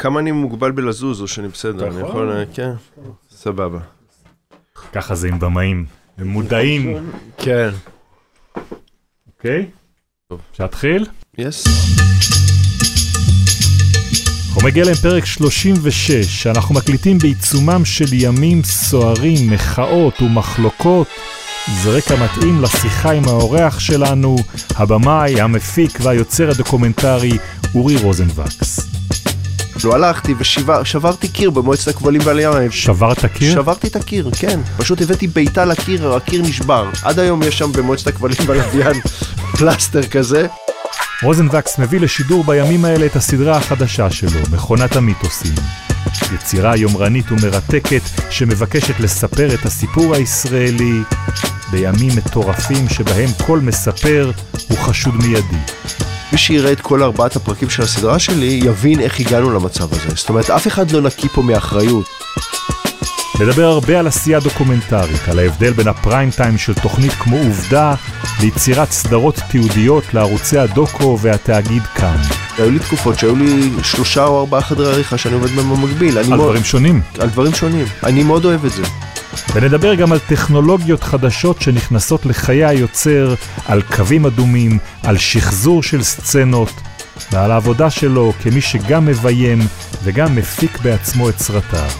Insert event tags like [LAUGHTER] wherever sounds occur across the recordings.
כמה אני מוגבל בלזוז, או שאני בסדר, אני יכול... כן, סבבה. ככה זה עם במאים, הם מודעים, כן. אוקיי? טוב. להתחיל? יס. חומרי גלם פרק 36, אנחנו מקליטים בעיצומם של ימים סוערים, מחאות ומחלוקות. זה רקע מתאים לשיחה עם האורח שלנו, הבמאי, המפיק והיוצר הדוקומנטרי אורי רוזנבקס. לא הלכתי ושברתי קיר במועצת הכבלים ועל ים. שברת קיר? שברתי את הקיר, כן. פשוט הבאתי בעיטה לקיר, הקיר נשבר. עד היום יש שם במועצת הכבלים והלוויין [LAUGHS] פלסטר כזה. רוזנבקס מביא לשידור בימים האלה את הסדרה החדשה שלו, מכונת המיתוסים. יצירה יומרנית ומרתקת שמבקשת לספר את הסיפור הישראלי בימים מטורפים שבהם כל מספר הוא חשוד מיידי. מי שיראה את כל ארבעת הפרקים של הסדרה שלי, יבין איך הגענו למצב הזה. זאת אומרת, אף אחד לא נקי פה מאחריות. נדבר הרבה על עשייה דוקומנטרית, על ההבדל בין הפריים טיים של תוכנית כמו עובדה ליצירת סדרות תיעודיות לערוצי הדוקו והתאגיד כאן. היו לי תקופות שהיו לי שלושה או ארבעה חדרי עריכה שאני עובד בהם במקביל. על דברים שונים. על דברים שונים. אני מאוד אוהב את זה. ונדבר גם על טכנולוגיות חדשות שנכנסות לחיי היוצר, על קווים אדומים, על שחזור של סצנות, ועל העבודה שלו כמי שגם מביים וגם מפיק בעצמו את סרטיו.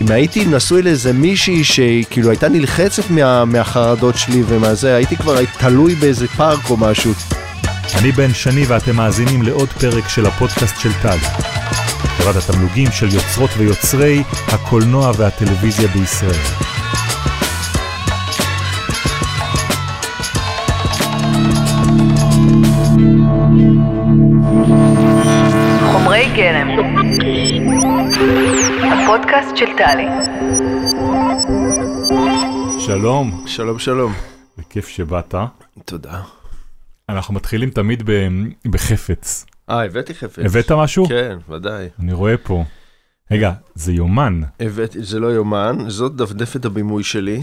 אם הייתי נשוי לאיזה מישהי שכאילו הייתה נלחצת מה, מהחרדות שלי ומהזה, הייתי כבר תלוי באיזה פארק או משהו. אני בן שני ואתם מאזינים לעוד פרק של הפודקאסט של טל. חברת התמלוגים של יוצרות ויוצרי הקולנוע והטלוויזיה בישראל. חומרי גלם הפודקאסט של טלי שלום, שלום שלום. בכיף שבאת. תודה. אנחנו מתחילים תמיד ב- בחפץ. אה, הבאתי חפץ. הבאת משהו? כן, ודאי. אני רואה פה. רגע, זה יומן. הבאתי, זה לא יומן, זאת דפדפת הבימוי שלי.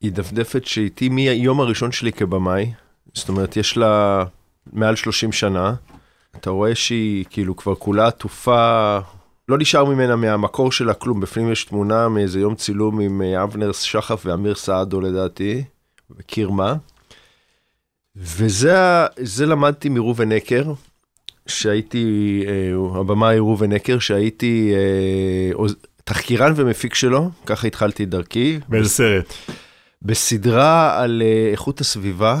היא דפדפת שאיתי מהיום הראשון שלי כבמאי. זאת אומרת, יש לה מעל 30 שנה. אתה רואה שהיא כאילו כבר כולה עטופה, לא נשאר ממנה מהמקור שלה כלום. בפנים יש תמונה מאיזה יום צילום עם אה, אבנר שחף ואמיר סעדו לדעתי, וקירמה. וזה למדתי מראובן נקר, שהייתי, אה, הבמאי ראובן נקר, שהייתי אה, תחקירן ומפיק שלו, ככה התחלתי את דרכי. באיזה סרט? בסדרה על איכות הסביבה,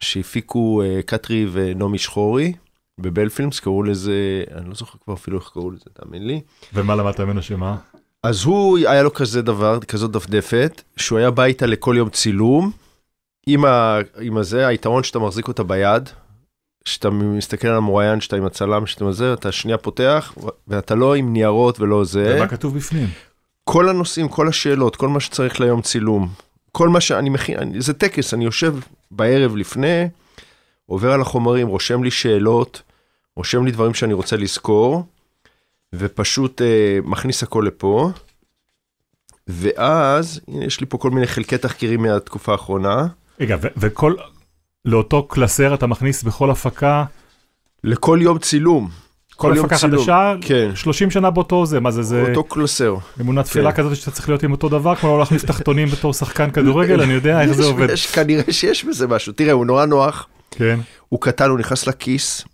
שהפיקו קטרי ונעמי שחורי, בבל פילמס, קראו לזה, אני לא זוכר כבר אפילו איך קראו לזה, תאמין לי. ומה למדת ממנו שמה? אז הוא, היה לו כזה דבר, כזאת דפדפת, שהוא היה בא איתה לכל יום צילום, עם, ה, עם הזה, היתרון שאתה מחזיק אותה ביד, שאתה מסתכל על המרואיין, שאתה עם הצלם, שאתה מזה, אתה שנייה פותח, ואתה לא עם ניירות ולא זה. ומה כתוב בפנים? כל הנושאים, כל השאלות, כל מה שצריך ליום צילום, כל מה שאני מכין, אני- זה טקס, אני יושב בערב לפני, עובר על החומרים, רושם לי שאלות, רושם לי דברים שאני רוצה לזכור, ופשוט אה, מכניס הכל לפה. ואז, הנה, יש לי פה כל מיני חלקי תחקירים מהתקופה האחרונה. רגע, וכל, לאותו קלסר אתה מכניס בכל הפקה, לכל יום צילום. כל יום הפקה צילום. חדשה, כן. 30 שנה באותו זה, מה זה, זה אותו קלסר. אמונת תפילה כן. כזאת שאתה צריך להיות עם אותו דבר, כמו לא להחליף תחתונים בתור שחקן כדורגל, אני יודע איך זה עובד. יש, כנראה שיש בזה משהו. תראה, הוא נורא נוח. כן, הוא קטן, הוא נכנס לכיס,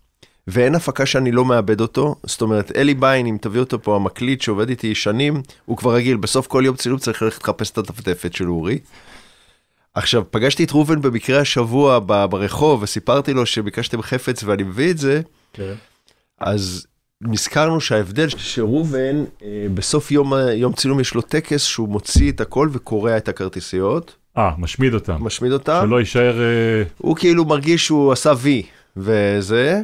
ואין הפקה שאני לא מאבד אותו. זאת אומרת, אלי ביין, אם תביא אותו פה, המקליט שעובד איתי שנים, הוא כבר רגיל, בסוף כל יום צילום צריך ללכת לחפש את הדפדפת של אורי. עכשיו, פגשתי את ראובן במקרה השבוע ברחוב, וסיפרתי לו שביקשתם חפץ ואני מביא את זה, כן. אז נזכרנו שההבדל שראובן, אה, בסוף יום, יום צילום יש לו טקס שהוא מוציא את הכל וקורע את הכרטיסיות, אה, משמיד אותם. משמיד אותם. שלא יישאר... אה, הוא כאילו מרגיש שהוא עשה וי וזה,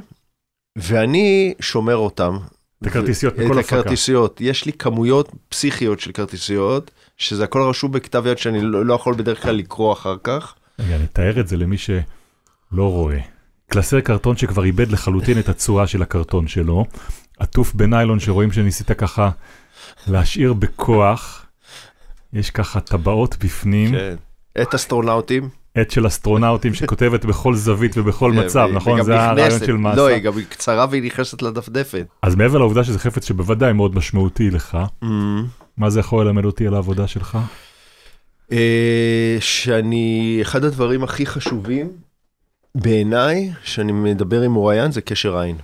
ואני שומר אותם. את הכרטיסיות את בכל הפקה. הכרטיסיות. יש לי כמויות פסיכיות של כרטיסיות, שזה הכל רשום בכתב יד שאני לא, לא יכול בדרך כלל לקרוא אחר כך. רגע, נתאר את זה למי שלא רואה. קלסר קרטון שכבר איבד לחלוטין את הצורה של הקרטון שלו, עטוף בניילון שרואים שניסית ככה להשאיר בכוח, יש ככה טבעות בפנים, כן. את אסטרונאוטים, עט של אסטרונאוטים שכותבת בכל זווית ובכל מצב, כן, נכון? וגם זה הרעיון. של מסה. לא, היא גם קצרה והיא נכנסת לדפדפת. אז מעבר לעובדה שזה חפץ שבוודאי מאוד משמעותי לך, Mm. מה זה יכול ללמד אותי על העבודה שלך? אה, שאני, אחד הדברים הכי חשובים בעיניי, שאני מדבר עם מוריין, זה קשר עין.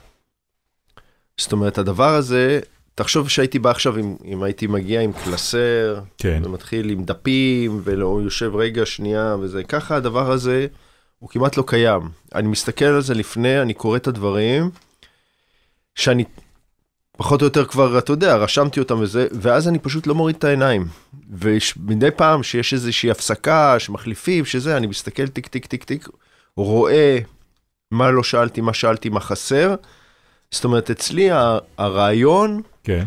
זאת אומרת, הדבר הזה, תחשוב שהייתי בא עכשיו, אם, אם הייתי מגיע עם קלסר, כן. ומתחיל עם דפים, ולא יושב רגע, שנייה, וזה, ככה הדבר הזה, הוא כמעט לא קיים. אני מסתכל על זה לפני, אני קורא את הדברים, שאני פחות או יותר כבר, אתה יודע, רשמתי אותם וזה, ואז אני פשוט לא מוריד את העיניים. ומדי פעם שיש איזושהי הפסקה, שמחליפים, שזה, אני מסתכל טיק טיק טיק טיק, רואה מה לא שאלתי, מה שאלתי, מה חסר. זאת אומרת, אצלי הרעיון, כן.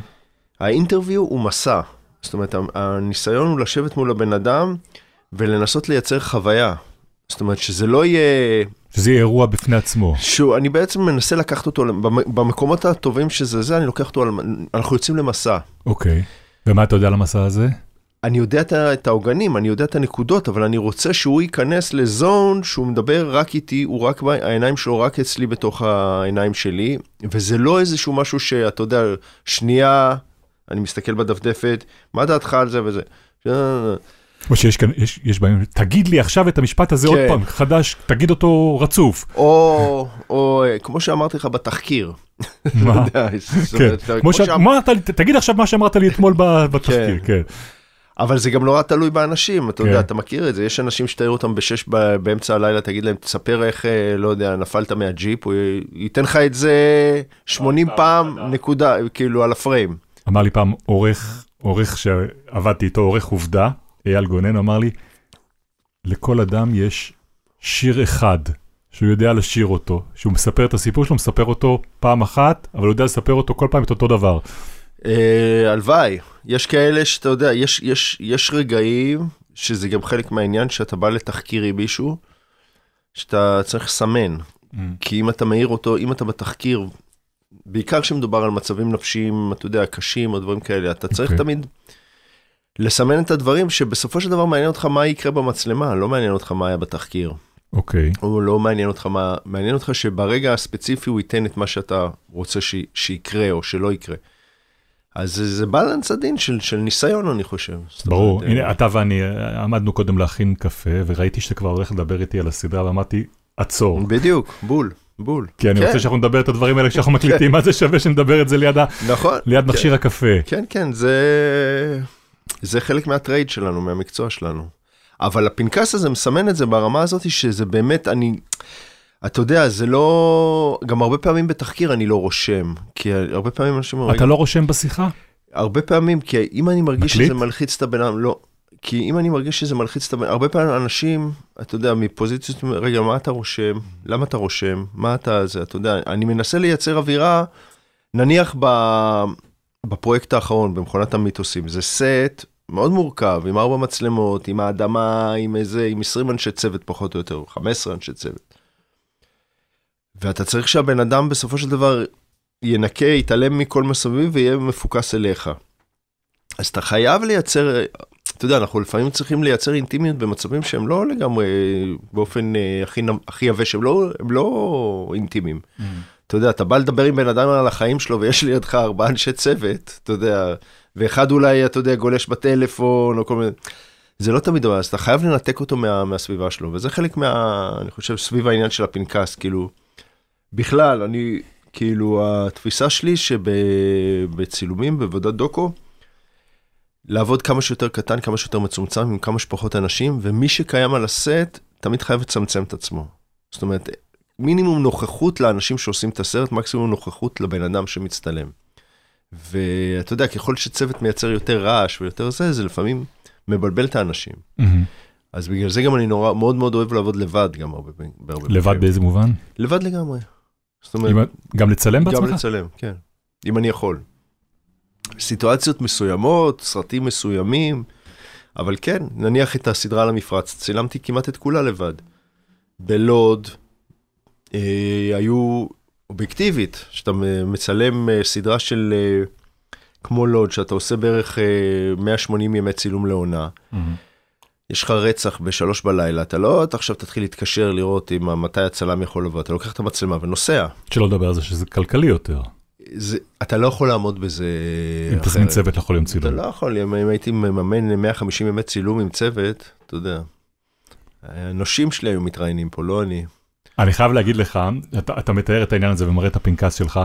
ה interview הוא מסע. זאת אומרת, הניסיון הוא לשבת מול הבן אדם ולנסות לייצר חוויה. זאת אומרת, שזה לא יהיה... שזה יהיה אירוע בפני עצמו. שהוא, אני בעצם מנסה לקחת אותו, במ- במקומות הטובים שזה זה, אני לוקח אותו, על, אנחנו יוצאים למסע. אוקיי. ומה אתה יודע על המסע הזה? אני יודע את העוגנים, אני יודע את הנקודות, אבל אני רוצה שהוא ייכנס לזון שהוא מדבר רק איתי, הוא רק, העיניים שלו רק אצלי בתוך העיניים שלי, וזה לא איזשהו משהו שאתה יודע, שנייה, אני מסתכל בדפדפת, מה דעתך על זה וזה. או שיש כאן, יש, יש בהם, תגיד לי עכשיו את המשפט הזה עוד כן. פעם, חדש, תגיד אותו רצוף. או, או כמו שאמרתי לך בתחקיר. מה? [LAUGHS] כן, כמו שאמרת לי, תגיד עכשיו מה שאמרת לי אתמול בתחקיר, כן. אבל זה גם נורא תלוי באנשים, אתה כן. יודע, אתה מכיר את זה, יש אנשים שתאר אותם בשש ב- באמצע הלילה, תגיד להם, תספר איך, אה, לא יודע, נפלת מהג'יפ, הוא ייתן לך את זה 80 פעם, נקודה, כאילו על הפריים. אמר לי פעם עורך, עורך שעבדתי איתו, עורך עובדה, אייל גונן, אמר לי, לכל אדם יש שיר אחד שהוא יודע לשיר אותו, שהוא מספר את הסיפור שלו, מספר אותו פעם אחת, אבל הוא יודע לספר אותו כל פעם את אותו דבר. אה, הלוואי, יש כאלה שאתה יודע, יש, יש, יש רגעים שזה גם חלק מהעניין שאתה בא לתחקיר עם מישהו, שאתה צריך לסמן, כי אם אתה מעיר אותו, אם אתה בתחקיר, בעיקר כשמדובר על מצבים נפשיים, אתה יודע, קשים או דברים כאלה, אתה צריך אוקיי. תמיד לסמן את הדברים שבסופו של דבר מעניין אותך מה יקרה במצלמה, לא מעניין אותך מה היה בתחקיר. אוקיי, או לא מעניין אותך מה, מעניין אותך שברגע הספציפי הוא ייתן את מה שאתה רוצה ש, שיקרה או שלא יקרה. אז זה, בלנס עדין של, של ניסיון, אני חושב. ברור. אומרת, הנה, אתה ואני אה, עמדנו קודם להכין קפה, וראיתי שאתה כבר הולך לדבר איתי על הסדרה, ואמרתי, עצור. בדיוק, בול, בול. כי אני כן, רוצה שאנחנו נדבר את הדברים האלה כשאנחנו [LAUGHS] מקליטים, מה זה שווה שנדבר את זה ליד ה- נכון. ליד כן. מכשיר הקפה. כן, כן, זה, זה חלק מהטרייד שלנו, מהמקצוע שלנו. אבל הפנקס הזה מסמן את זה ברמה הזאת שזה באמת, אני, אתה יודע, זה לא, גם הרבה פעמים בתחקיר אני לא רושם, כי הרבה פעמים אנשים אתה לא רושם בשיחה? הרבה פעמים, כי אם אני מרגיש מקליט? שזה מלחיץ את הבן אדם, לא. כי אם אני מרגיש שזה מלחיץ את הבן אדם, הרבה פעמים אנשים, אתה יודע, מפוזיציות, רגע, מה אתה רושם? למה אתה רושם? מה אתה זה? אתה יודע, אני מנסה לייצר אווירה, נניח ב, בפרויקט האחרון, במכונת המיתוסים, זה סט מאוד מורכב, עם ארבע מצלמות, עם האדמה, עם איזה, עם 20 אנשי צוות פחות או יותר, 15 אנשי צוות. ואתה צריך שהבן אדם בסופו של דבר ינקה, יתעלם מכל מסביב ויהיה מפוקס אליך. אז אתה חייב לייצר, אתה יודע, אנחנו לפעמים צריכים לייצר אינטימיות במצבים שהם לא לגמרי באופן אה, הכי, הכי יבש, הם לא, הם לא אינטימיים. אתה יודע, אתה בא לדבר עם בן אדם על החיים שלו ויש לידך ארבעה אנשי צוות, אתה יודע, ואחד אולי, אתה יודע, גולש בטלפון או כל מיני... זה לא תמיד, אז אתה חייב לנתק אותו מה, מהסביבה שלו, וזה חלק מה... אני חושב, סביב העניין של הפנקס, כאילו, בכלל, אני, כאילו, התפיסה שלי שבצילומים, בעבודת דוקו, לעבוד כמה שיותר קטן, כמה שיותר מצומצם, עם כמה שפחות אנשים, ומי שקיים על הסט, תמיד חייב לצמצם את עצמו. זאת אומרת, מינימום נוכחות לאנשים שעושים את הסרט, מקסימום נוכחות לבן אדם שמצטלם. ואתה יודע, ככל שצוות מייצר יותר רעש ויותר זה, זה לפעמים מבלבל את האנשים. מהמם. אז בגלל זה גם אני נורא, מאוד מאוד אוהב לעבוד לבד גם הרבה פעמים. לבד. באיזה מובן? לבד לגמרי. זאת אומרת, אם- גם לצלם גם בעצמך? לצלם, כן. אם אני יכול. סיטואציות מסוימות, סרטים מסוימים, אבל כן, נניח את הסדרה על המפרץ, צילמתי כמעט את כולה לבד. בלוד, אה, היו אובייקטיבית, שאתה מצלם אה, סדרה של אה, כמו לוד, שאתה עושה בערך אה, 180 ימי צילום לעונה. מהמם. יש לך רצח בשלוש בלילה, אתה לא אתה עכשיו תתחיל להתקשר לראות אם מתי הצלם יכול לבוא, אתה לוקח את המצלמה ונוסע. שלא לדבר על זה שזה כלכלי יותר. זה, אתה לא יכול לעמוד בזה אם תזמין צוות לכל יום אתה צילום. לא יכול, אם אם הייתי מממן 150 ימי צילום עם צוות, אתה יודע. הנושים שלי היו מתראיינים פה, לא אני. אני חייב להגיד לך, אתה, אתה מתאר את העניין הזה ומראה את הפנקס שלך,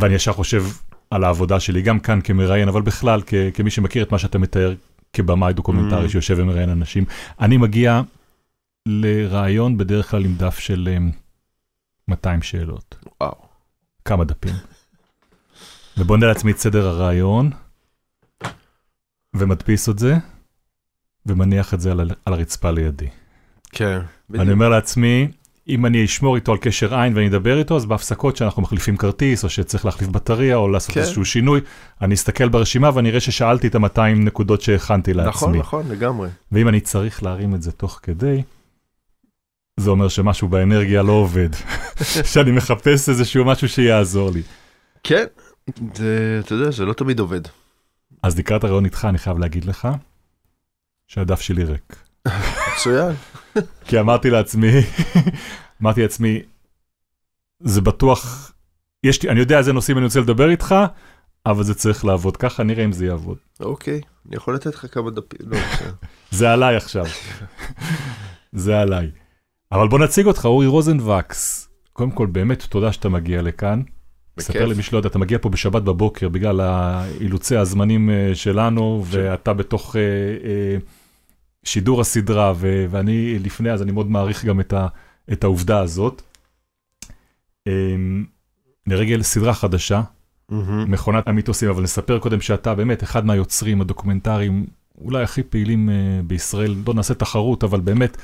ואני ישר חושב על העבודה שלי, גם כאן כמראיין, אבל בכלל, כ, כמי שמכיר את מה שאתה מתאר כבמאי דוקומנטרי Mm. שיושב ומראיין אנשים. אני מגיע לראיון בדרך כלל עם דף של אמ, 200 שאלות, וואו. כמה דפים. ובונה לעצמי את סדר הראיון, ומדפיס את זה, ומניח את זה על, על הרצפה לידי. כן. ואני אומר לעצמי, אם אני אשמור איתו על קשר עין ואני אדבר איתו, אז בהפסקות שאנחנו מחליפים כרטיס, או שצריך להחליף בטריה, או לעשות כן. איזשהו שינוי, אני אסתכל ברשימה ואני אראה ששאלתי את ה-200 נקודות שהכנתי לעצמי. נכון, נכון, לגמרי. ואם אני צריך להרים את זה תוך כדי, זה אומר שמשהו באנרגיה לא עובד, [LAUGHS] שאני מחפש איזשהו משהו שיעזור לי. כן, זה, אתה יודע, זה לא תמיד עובד. אז לקראת הרעיון איתך, אני חייב להגיד לך שהדף שלי ריק. [LAUGHS] מצוין. כי אמרתי לעצמי, [LAUGHS] אמרתי לעצמי, זה בטוח, יש לי, אני יודע איזה נושאים אני רוצה לדבר איתך, אבל זה צריך לעבוד ככה, נראה אם זה יעבוד. אוקיי, אני יכול לתת לך כמה דפים. לא. [LAUGHS] זה עליי עכשיו. [LAUGHS] זה עליי. אבל בוא נציג אותך, אורי רוזנבקס. קודם כל, באמת תודה שאתה מגיע לכאן. ספר בכיף. למי שלא יודע, אתה מגיע פה בשבת בבוקר בגלל האילוצי הזמנים אה, שלנו. ואתה בתוך אה, אה, שידור הסדרה, ו- ואני לפני, אז אני מאוד מעריך גם את, ה- את העובדה הזאת. אה, לרגל סדרה חדשה, מהמם. מכונת המיתוסים, אבל נספר קודם שאתה באמת אחד מהיוצרים הדוקומנטריים אולי הכי פעילים uh, בישראל, לא נעשה תחרות, אבל באמת,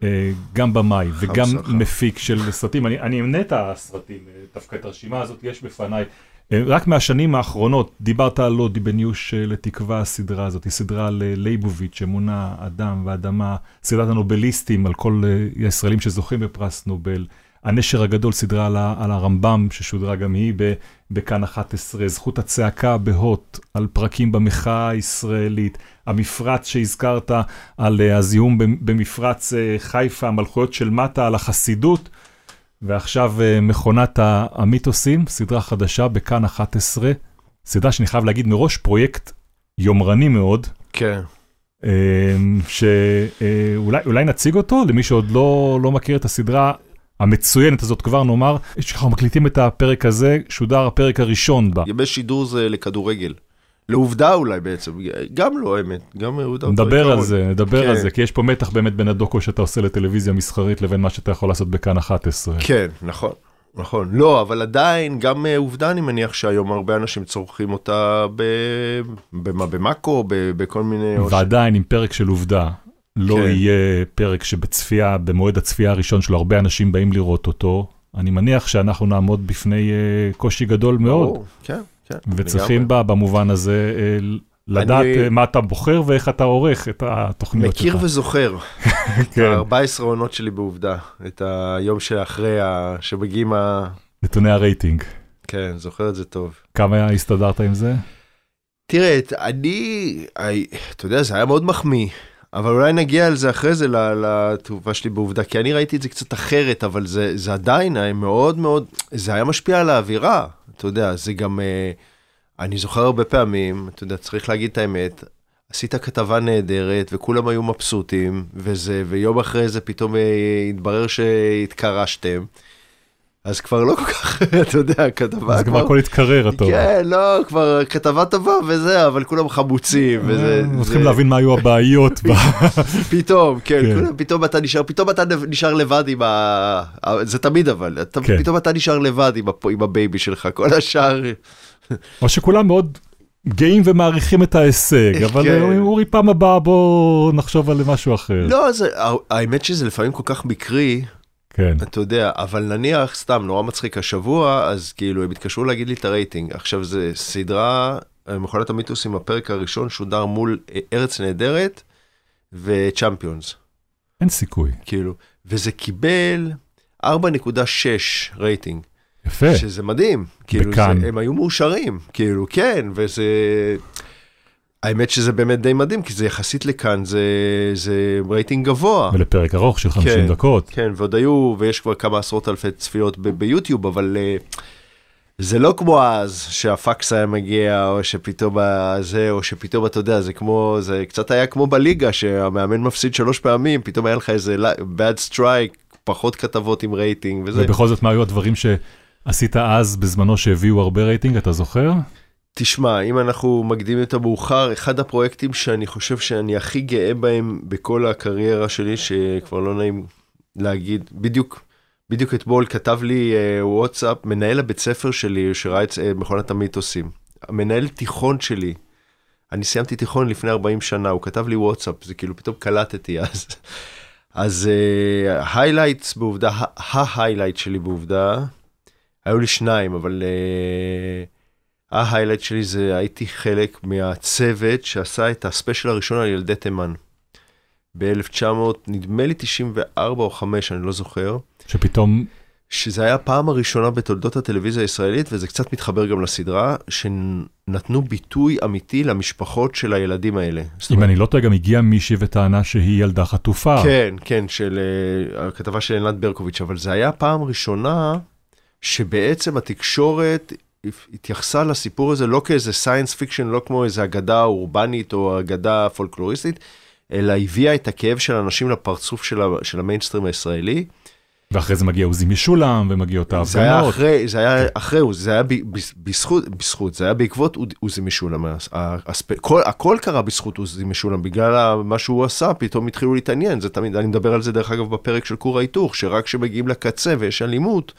uh, גם במאי וגם. מפיק של סרטים. אני, אני אמנה את הסרטים, אה, דווקא את הרשימה הזאת יש בפניי. רק מהשנים האחרונות, דיברת על לודי בניוש uh, לתקווה, הסדרה הזאת, היא סדרה על uh, לייבוביץ', אמונה, אדם ואדמה, סדרת הנובליסטים, על כל uh, הישראלים שזוכים בפרס נובל. הנשר הגדול, סדרה על, על הרמב"ם, ששודרה גם היא בכאן 11, זכות הצעקה בהוט, על פרקים במחאה הישראלית, המפרץ שהזכרת על uh, הזיהום במ- במפרץ חיפה, המלכויות של מטה, על החסידות, ועכשיו uh, מכונת המיתוסים, סדרה חדשה בכאן 11, סדרה שאני חייב להגיד מראש, פרויקט יומרני מאוד, כן. שאולי נציג אותו למי שעוד לא, לא מכיר את הסדרה המצוינת הזאת, כבר נאמר, שאנחנו מקליטים את הפרק הזה, שודר הפרק הראשון בה. ימי שידור זה לכדורגל. לעובדה אולי בעצם, גם לא האמת, גם עובדה. נדבר על. זה, נדבר כן. על זה, כי יש פה מתח באמת בין הדוקו שאתה עושה לטלוויזיה מסחרית לבין מה שאתה יכול לעשות בכאן 11. כן, נכון. נכון, לא, אבל עדיין, גם אה, עובדה, אני מניח שהיום הרבה אנשים צורכים אותה ב... במה, במאקו, ב... בכל מיני... או ש- ועדיין עם פרק של עובדה, לא כן. יהיה פרק שבצפייה, במועד הצפייה הראשון שלו, הרבה אנשים באים לראות אותו. אני מניח שאנחנו נעמוד בפני אה, קושי גדול מאוד. ברור, כן. וצריכים לגמרי. בה במובן הזה אה, לדעת אני- אה, מה אתה בוחר ואיך אתה עורך את התוכניות מכיר שלך. וזוכר, [LAUGHS] את כן, ה-14 עונות שלי בעובדה, את היום שאחרי, ה... שמגיעים ה... נתוני הרייטינג. כן, זוכר את זה טוב. כמה הסתדרת עם זה? תראה, אני, אתה יודע, זה היה מאוד מחמיא, אבל אולי נגיע על זה אחרי זה, לתגובה שלי בעובדה, כי אני ראיתי את זה קצת אחרת, אבל זה, זה עדיין היה מאוד מאוד, זה היה משפיע על האווירה, אתה יודע, זה גם, אה, אני זוכר הרבה פעמים, אתה יודע, צריך להגיד את האמת, עשית כתבה נהדרת וכולם היו מבסוטים, וזה, ויום אחרי זה פתאום אה, התברר שהתקרשתם. אז כבר לא כל כך, [LAUGHS] אתה יודע, כתבה אז כבר הכל התקרר, אתה אומר. כן, לא, כבר כתבה טובה וזה, אבל כולם חמוצים, וזה... אה, צריכים זה- להבין מה היו הבעיות. [LAUGHS] פתאום, כן, כן. פתאום אתה נשאר, פתאום אתה נשאר לבד עם ה... זה תמיד אבל, כן. פתאום אתה נשאר לבד עם, ה baby שלך, כל השאר... או שכולם מאוד גאים ומעריכים את ההישג, [LAUGHS] אבל כן. אורי, פעם הבאה בוא נחשוב על משהו אחר. לא, זה, האמת שזה לפעמים כל כך מקרי, כן, אתה יודע, אבל נניח, סתם, נורא מצחיק השבוע, אז כאילו, הם התקשרו להגיד לי את הרייטינג. עכשיו, זה סדרה, מכונת המיתוסים, הפרק הראשון שודר מול אה, ארץ נהדרת וצ'מפיונס. אין סיכוי. כאילו, וזה קיבל 4.6 רייטינג, יפה. שזה מדהים, כאילו, בכאן. זה, הם היו מאושרים, כאילו, כן, וזה... האמת שזה באמת די מדהים, כי זה יחסית לכאן, זה, זה רייטינג גבוה. ולפרק ארוך של 50 כן, דקות. כן, ועוד היו, ויש כבר כמה עשרות אלפי צפיות ביוטיוב, אבל uh, זה לא כמו אז, שהפקס היה מגיע, או שפתאום זה, או שפתאום, אתה יודע, זה כמו, זה קצת היה כמו בליגה, שהמאמן מפסיד שלוש פעמים, פתאום היה לך איזה bad strike, פחות כתבות עם רייטינג, וזה. ובכל זאת, מה היו הדברים שעשית אז בזמנו שהביאו הרבה רייטינג, אתה זוכר? תשמע, אם אנחנו מקדימים את המאוחר, אחד הפרויקטים שאני חושב שאני הכי גאה בהם בכל הקריירה שלי, שכבר לא נעים להגיד, בדיוק, בדיוק אתמול כתב לי uh, וואטסאפ, מנהל הבית ספר שלי, שראה את uh, מכונת המיתוסים. המנהל תיכון שלי, אני סיימתי תיכון לפני 40 שנה, הוא כתב לי וואטסאפ, זה כאילו פתאום קלטתי אז. אז highlights uh, בעובדה, ה highlight שלי בעובדה, היו לי שניים, אבל... Uh, ההיילייט שלי זה הייתי חלק מהצוות שעשה את הספיישל הראשון על ילדי תימן. ב-1900, נדמה לי 94 או 5, אני לא זוכר. שפתאום... שזה היה הפעם הראשונה בתולדות הטלוויזיה הישראלית, וזה קצת מתחבר גם לסדרה, שנתנו ביטוי אמיתי למשפחות של הילדים האלה. אם אומרת, אני לא טועה, גם הגיעה מישהי וטענה שהיא ילדה חטופה. כן, כן, של uh, הכתבה של עינת ברקוביץ', אבל זה היה פעם ראשונה שבעצם התקשורת התייחסה לסיפור הזה לא כאיזה science fiction, לא כמו איזה אגדה אורבנית או אגדה פולקלוריסטית, אלא הביאה את הכאב של האנשים לפרצוף של, של המיינסטרים הישראלי. ואחרי זה מגיע עוזי משולם ומגיע אותה הפגנות. זה היה אחרי, זה היה אחרי, זה היה בזכות, בזכות, זה היה בעקבות עוזי משולם. הכל, הכל קרה בזכות עוזי משולם, בגלל מה שהוא עשה, פתאום התחילו להתעניין, זה תמיד, אני מדבר על זה דרך אגב בפרק של כור ההיתוך, שרק כשמגיעים לקצה ויש אלימות,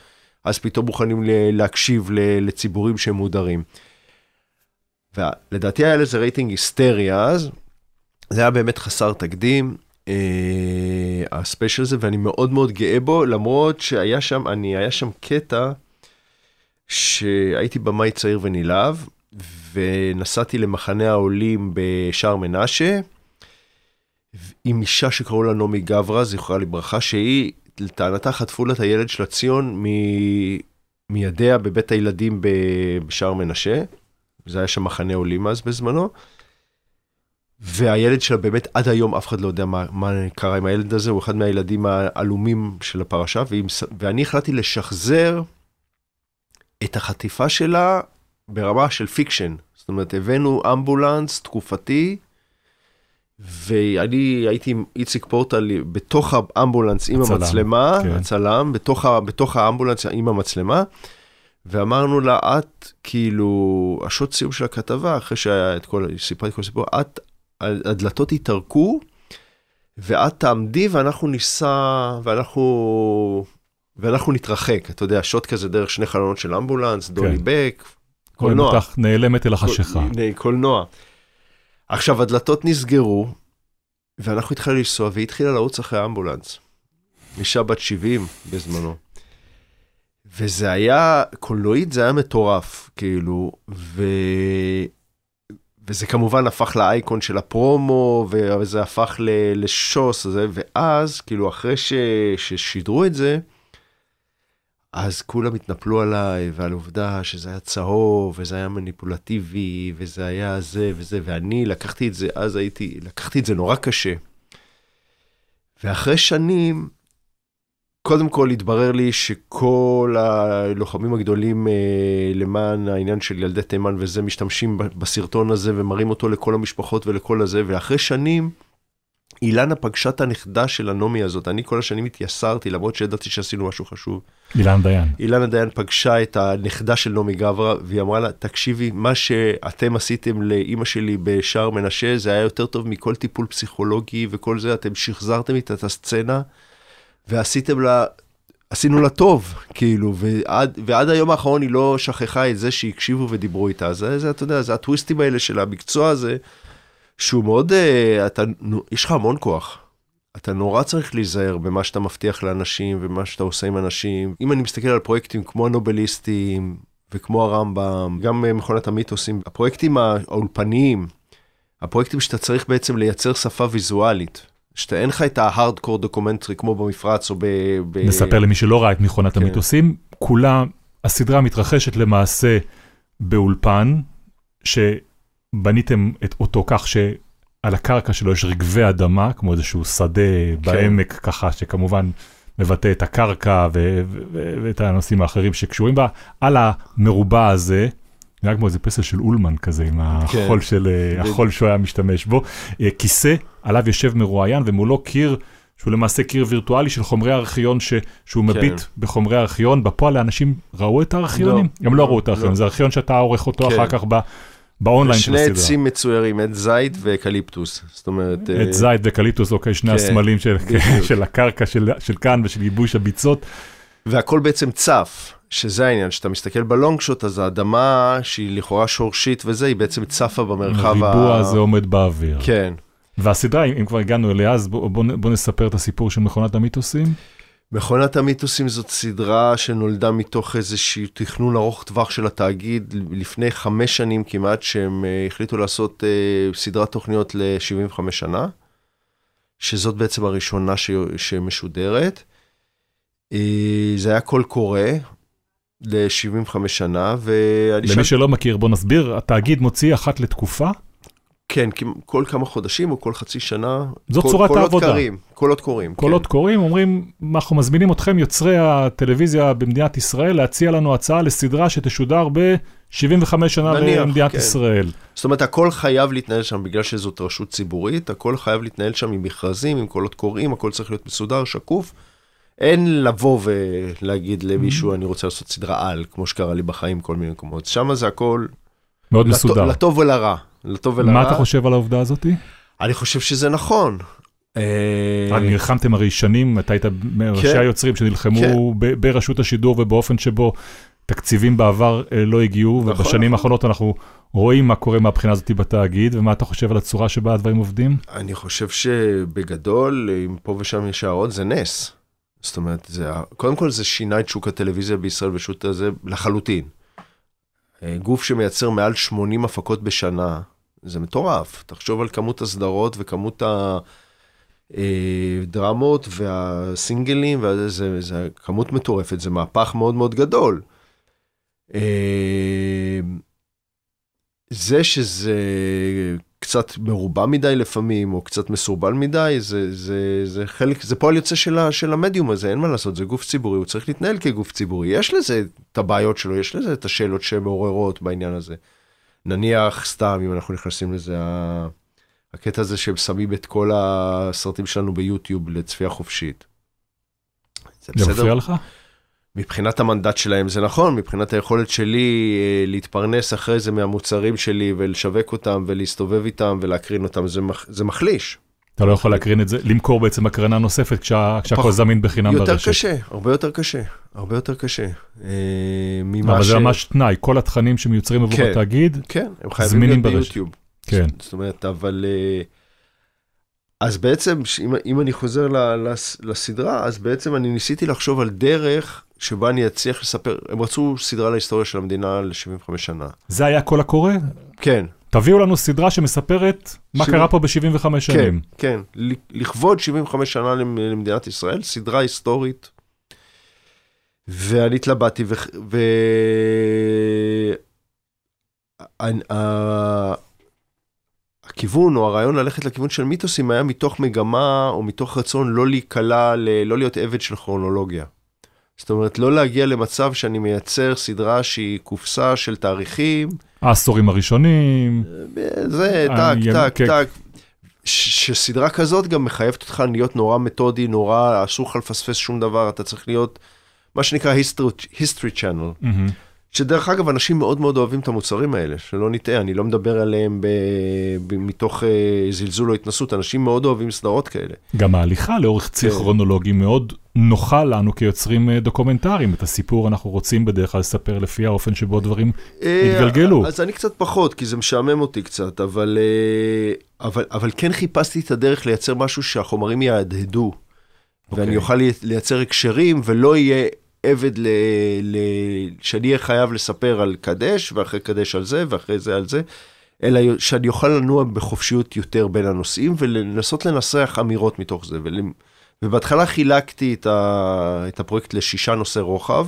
אז פתאום מוכנים להקשיב לציבורים שהם מודרים. ולדעתי היה לזה רייטינג היסטרי אז, זה היה באמת חסר תקדים, אה, הספיישל הזה, ואני מאוד מאוד גאה בו, למרות שהיה שם, אני, היה שם קטע שהייתי במאי צעיר ונלהב, ונסעתי למחנה העולים בשער מנשה, עם אישה שקראו לה נעמי גברה, זכרה לברכה, שהיא לטענתה חטפו לה את הילד שלה ציון מ... מידיה בבית הילדים בשער מנשה. זה היה שם מחנה עולים אז בזמנו. והילד שלה באמת עד היום אף אחד לא יודע מה, מה קרה עם הילד הזה, הוא אחד מהילדים העלומים של הפרשה, ועם, ואני החלטתי לשחזר את החטיפה שלה ברמה של fiction. זאת אומרת, הבאנו אמבולנס תקופתי, ואני הייתי עם איציק פורטל בתוך האמבולנס עם הצלם, המצלמה, כן. הצלם, בתוך, בתוך האמבולנס עם המצלמה, ואמרנו לה, את כאילו, השוט סיום של הכתבה, אחרי סיפרתי את כל הסיפור, את, הדלתות יתערקו, ואת תעמדי ואנחנו ניסע, ואנחנו, ואנחנו נתרחק, אתה יודע, שוט כזה דרך שני חלונות של אמבולנס, כן. דולי בק, קולנוע. נעלמת אל החשיכה. קולנוע. עכשיו, הדלתות נסגרו, ואנחנו התחלנו לנסוע, והיא התחילה לרוץ אחרי האמבולנס. אישה בת 70 בזמנו. וזה היה, קולנועית זה היה מטורף, כאילו, ו... וזה כמובן הפך לאייקון של הפרומו, וזה הפך לשוס, הזה, ואז, כאילו, אחרי ש... ששידרו את זה, אז כולם התנפלו עליי ועל עובדה שזה היה צהוב וזה היה מניפולטיבי וזה היה זה וזה ואני לקחתי את זה אז הייתי לקחתי את זה נורא קשה. ואחרי שנים קודם כל התברר לי שכל הלוחמים הגדולים אה, למען העניין של ילדי תימן וזה משתמשים בסרטון הזה ומראים אותו לכל המשפחות ולכל הזה ואחרי שנים. אילנה פגשה את הנכדה של הנעמי הזאת, אני כל השנים התייסרתי, למרות שידעתי שעשינו משהו חשוב. אילנה דיין. אילנה דיין פגשה את הנכדה של נעמי גברה, והיא אמרה לה, תקשיבי, מה שאתם עשיתם לאימא שלי בשער מנשה, זה היה יותר טוב מכל טיפול פסיכולוגי וכל זה, אתם שחזרתם איתה את הסצנה, ועשיתם לה, עשינו לה טוב, כאילו, ועד, ועד היום האחרון היא לא שכחה את זה שהקשיבו ודיברו איתה. זה, זה, אתה יודע, זה הטוויסטים האלה של המקצוע הזה. שהוא מאוד, uh, אתה, יש לך המון כוח. אתה נורא צריך להיזהר במה שאתה מבטיח לאנשים ומה שאתה עושה עם אנשים. אם אני מסתכל על פרויקטים כמו הנובליסטים וכמו הרמב"ם, גם uh, מכונת המיתוסים, הפרויקטים האולפניים, הפרויקטים שאתה צריך בעצם לייצר שפה ויזואלית. שאתה אין לך את ההארדקור דוקומנטרי כמו במפרץ או ב... ב... נספר למי שלא ראה את מכונת כן. המיתוסים, כולה, הסדרה מתרחשת למעשה באולפן, ש... בניתם את אותו כך שעל הקרקע שלו יש רגבי אדמה, כמו איזשהו שדה בעמק ככה, שכמובן מבטא את הקרקע ואת הנושאים האחרים שקשורים בה, על המרובע הזה. נראה כמו איזה פסל של אולמן כזה, עם החול, של, אה, החול שהוא היה משתמש בו. אה, כיסא, עליו יושב מרואיין, ומולו קיר, שהוא למעשה קיר וירטואלי של חומרי ארכיון, ש, שהוא מביט בחומרי ארכיון. בפועל האנשים ראו את הארכיונים? לא, הם לא לא, ראו את הארכיון, לא. זה ארכיון שאתה עורך אותו כן. אחר כך ב, באונליין של, של הסדרה. עצים מצוירים, עץ זית ואקליפטוס. זאת אומרת... אה, עץ זית ואקליפטוס, אוקיי, שני כן, הסמלים של. [LAUGHS] של הקרקע של, של כאן ושל ייבוש הביצות. והכל בעצם צף, שזה העניין, כשאתה מסתכל ב long shot, אז האדמה שהיא לכאורה שורשית וזה, היא בעצם צפה במרחב הריבוע הזה עומד באוויר. כן. והסדרה, אם כבר הגענו אליה, אז בוא, בוא, בוא נספר את הסיפור של מכונת המיתוסים. מכונת המיתוסים זאת סדרה שנולדה מתוך איזשהו תכנון ארוך טווח של התאגיד לפני חמש שנים כמעט, שהם אה, החליטו לעשות אה, סדרת תוכניות ל-75 שנה, שזאת בעצם הראשונה ש... שמשודרת. אה, זה היה קול קורא ל-75 שנה, ואני למי שלא מכיר, בוא נסביר, התאגיד מוציא אחת לתקופה, כן, כל כמה חודשים או כל חצי שנה. זאת קול- צורת קולות העבודה. קרים, קולות קוראים. קולות כן. קוראים, אומרים, אנחנו מזמינים אתכם, יוצרי הטלוויזיה במדינת ישראל, להציע לנו הצעה לסדרה שתשודר ב-75 שנה נניח, למדינת כן. ישראל. זאת אומרת, הכל חייב להתנהל שם, בגלל שזאת רשות ציבורית, הכל חייב להתנהל שם עם מכרזים, עם קולות קוראים, הכל צריך להיות מסודר, שקוף. אין לבוא ולהגיד למישהו, אני רוצה לעשות סדרה על, כמו שקרה לי בחיים, כל מיני מקומות. שם זה הכל מאוד לטוב, מסודר. לטוב ולרע. לטוב ולרע. מה אתה חושב על העובדה הזאתי? אני חושב שזה נכון. אה, נלחמתם הרי שנים, אתה היית מראשי כן. היוצרים שנלחמו ב- ברשות השידור ובאופן שבו תקציבים בעבר אה, לא הגיעו, נכון, ובשנים נכון. האחרונות אנחנו רואים מה קורה מהבחינה הזאת בתאגיד, ומה אתה חושב על הצורה שבה הדברים עובדים? אני חושב שבגדול, אם פה ושם יש הערות, זה נס. זאת אומרת, זה, קודם כל זה שינה את שוק הטלוויזיה בישראל פשוט הזה לחלוטין. אה, גוף שמייצר מעל 80 הפקות בשנה, זה מטורף. תחשוב על כמות הסדרות וכמות הדרמות והסינגלים, וזה, זה, זה כמות מטורפת, זה מהפך מאוד מאוד גדול. אה, זה שזה קצת מרובע מדי לפעמים, או קצת מסורבל מדי, זה, זה, זה חלק, זה פועל יוצא של, ה, של המדיום הזה, אין מה לעשות, זה גוף ציבורי, הוא צריך להתנהל כגוף ציבורי. יש לזה את הבעיות שלו, יש לזה את השאלות שמעוררות בעניין הזה. נניח, סתם, אם אנחנו נכנסים לזה, הקטע הזה שהם שמים את כל הסרטים שלנו ביוטיוב לצפייה חופשית. זה זה בסדר? מפריע לך? מבחינת המנדט שלהם זה נכון, מבחינת היכולת שלי אה, להתפרנס אחרי זה מהמוצרים שלי ולשווק אותם ולהסתובב איתם ולהקרין אותם, זה, מח, זה מחליש. אתה לא יכול להקרין את זה, למכור בעצם הקרנה נוספת כשה- כשהכל זמין בחינם יותר ברשת. קשה, הרבה יותר קשה, הרבה יותר קשה. אה, ממה אבל ש... זה ממש תנאי, כל התכנים שמיוצרים עבור כן. התאגיד, כן, הם חייבים זמינים להיות. ביוטיוב. כן. זאת אומרת, אבל... אה, אז בעצם, אם, אם אני חוזר לסדרה, אז בעצם אני ניסיתי לחשוב על דרך שבה אני אצליח לספר, הם רצו סדרה להיסטוריה של המדינה ל-75 שנה. זה היה קול הקורא? כן, תביאו לנו סדרה שמספרת מה קרה פה ב-75 כן, שנים. כן, ל- לכבוד 75 שנה למ- למדינת ישראל, סדרה היסטורית. ואני התלבטתי, ו... ו... הכיוון או הרעיון ללכת לכיוון של מיתוסים היה מתוך מגמה או מתוך רצון לא להיקלע. לא להיות עבד של כרונולוגיה. זאת אומרת, לא להגיע למצב שאני מייצר סדרה שהיא קופסה של תאריכים, העשורים הראשונים, זה טק, טק. טק. שסדרה כזאת גם מחייבת אותך להיות נורא מתודי, נורא, אסור לך לפספס שום דבר, אתה צריך להיות מה שנקרא history, history channel. מהמם. שדרך אגב, אנשים מאוד מאוד אוהבים את המוצרים האלה, שלא נטעה, אני לא מדבר עליהם ב, ב, מתוך אה, זלזול או התנשאות, אנשים מאוד אוהבים סדרות כאלה. גם ההליכה לאורך ציר כן. כרונולוגי מאוד נוחה לנו כיוצרים אה, דוקומנטריים. את הסיפור אנחנו רוצים בדרך כלל לספר לפי האופן שבו דברים אה, התגלגלו. אז אני קצת פחות, כי זה משעמם אותי קצת, אבל, אה, אבל, אבל כן חיפשתי את הדרך לייצר משהו שהחומרים יהדהדו, אוקיי. ואני אוכל לייצר הקשרים, ולא יהיה עבד ל, ל, שאני אהיה חייב לספר על קדש, ואחרי קדש על זה, ואחרי זה על זה, אלא שאני אוכל לנוע בחופשיות יותר בין הנושאים, ולנסות לנסח אמירות מתוך זה. ול, ובהתחלה חילקתי את, ה, את הפרויקט לשישה נושאי רוחב.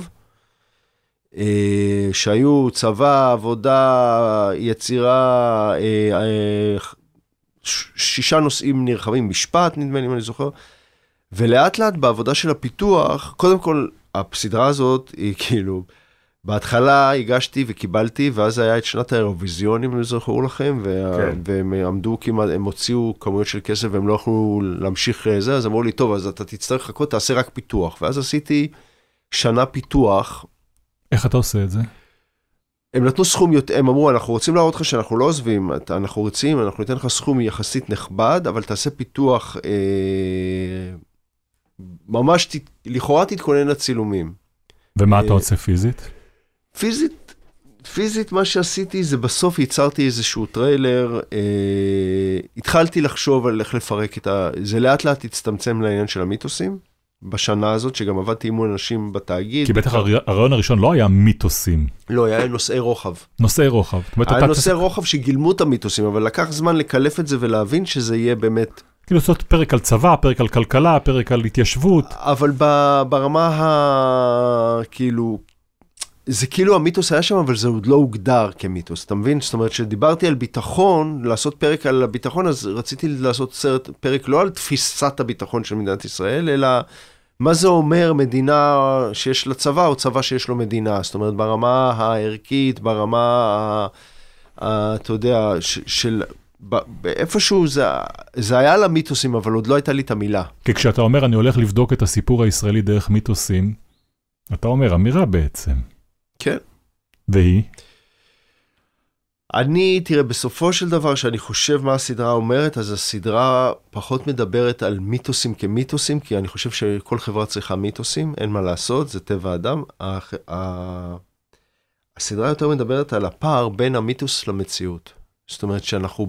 אה, שהיו צבא, עבודה, יצירה, אה, אה, שישה נושאים נרחבים, משפט, נדמה לי, אם אני זוכר. ולאט לאט בעבודה של הפיתוח, קודם כל, הסדרה הזאת היא כאילו, בהתחלה הגשתי וקיבלתי, ואז היה את שנת האירוויזיון, אם זכור לכם, וה... כן. והם עמדו כמעט, הם הוציאו כמויות של כסף והם לא יכלו להמשיך אה, זה, אז אמרו לי, טוב, אז אתה תצטרך לחכות, תעשה רק פיתוח. ואז עשיתי שנה פיתוח, איך אתה עושה את זה? הם נתנו סכום, יותר, הם אמרו, אנחנו רוצים להראות לך שאנחנו לא עוזבים, אנחנו רוצים, אנחנו ניתן לך סכום יחסית נכבד, אבל תעשה פיתוח, אה, ממש, ת, לכאורה תתכונן לצילומים. ומה אתה אה, עושה פיזית? פיזית, פיזית מה שעשיתי זה בסוף ייצרתי איזשהו טריילר, אה, התחלתי לחשוב על איך לפרק את ה... זה לאט לאט הצטמצם לעניין של המיתוסים, בשנה הזאת, שגם עבדתי עם אנשים בתאגיד. כי בטח הר- הרעיון הראשון לא היה מיתוסים, לא, היה נושאי רוחב. נושאי רוחב. היה נושאי רוחב שגילמו את המיתוסים, אבל לקח זמן לקלף את זה ולהבין שזה יהיה באמת... כאילו לעשות פרק על צבא, פרק על כלכלה, פרק על התיישבות. אבל ברמה ה... כאילו... זה כאילו המיתוס היה שם, אבל זה עוד לא הוגדר כמיתוס, אתה מבין? זאת אומרת, כשדיברתי על ביטחון, לעשות פרק על הביטחון, אז רציתי לעשות סרט, פרק לא על תפיסת הביטחון של מדינת ישראל, אלא מה זה אומר מדינה שיש לה צבא, או צבא שיש לו מדינה. זאת אומרת, ברמה הערכית, ברמה, אתה יודע, של... באיפשהו זה, זה היה למיתוסים, אבל עוד לא הייתה לי את המילה. כי כשאתה אומר, אני הולך לבדוק את הסיפור הישראלי דרך מיתוסים, אתה אומר אמירה בעצם. כן. והיא? אני, תראה, בסופו של דבר, שאני חושב מה הסדרה אומרת, אז הסדרה פחות מדברת על מיתוסים כמיתוסים, כי אני חושב שכל חברה צריכה מיתוסים, אין מה לעשות, זה טבע האדם. הח- ה- הסדרה יותר מדברת על הפער בין המיתוס למציאות. זאת אומרת שאנחנו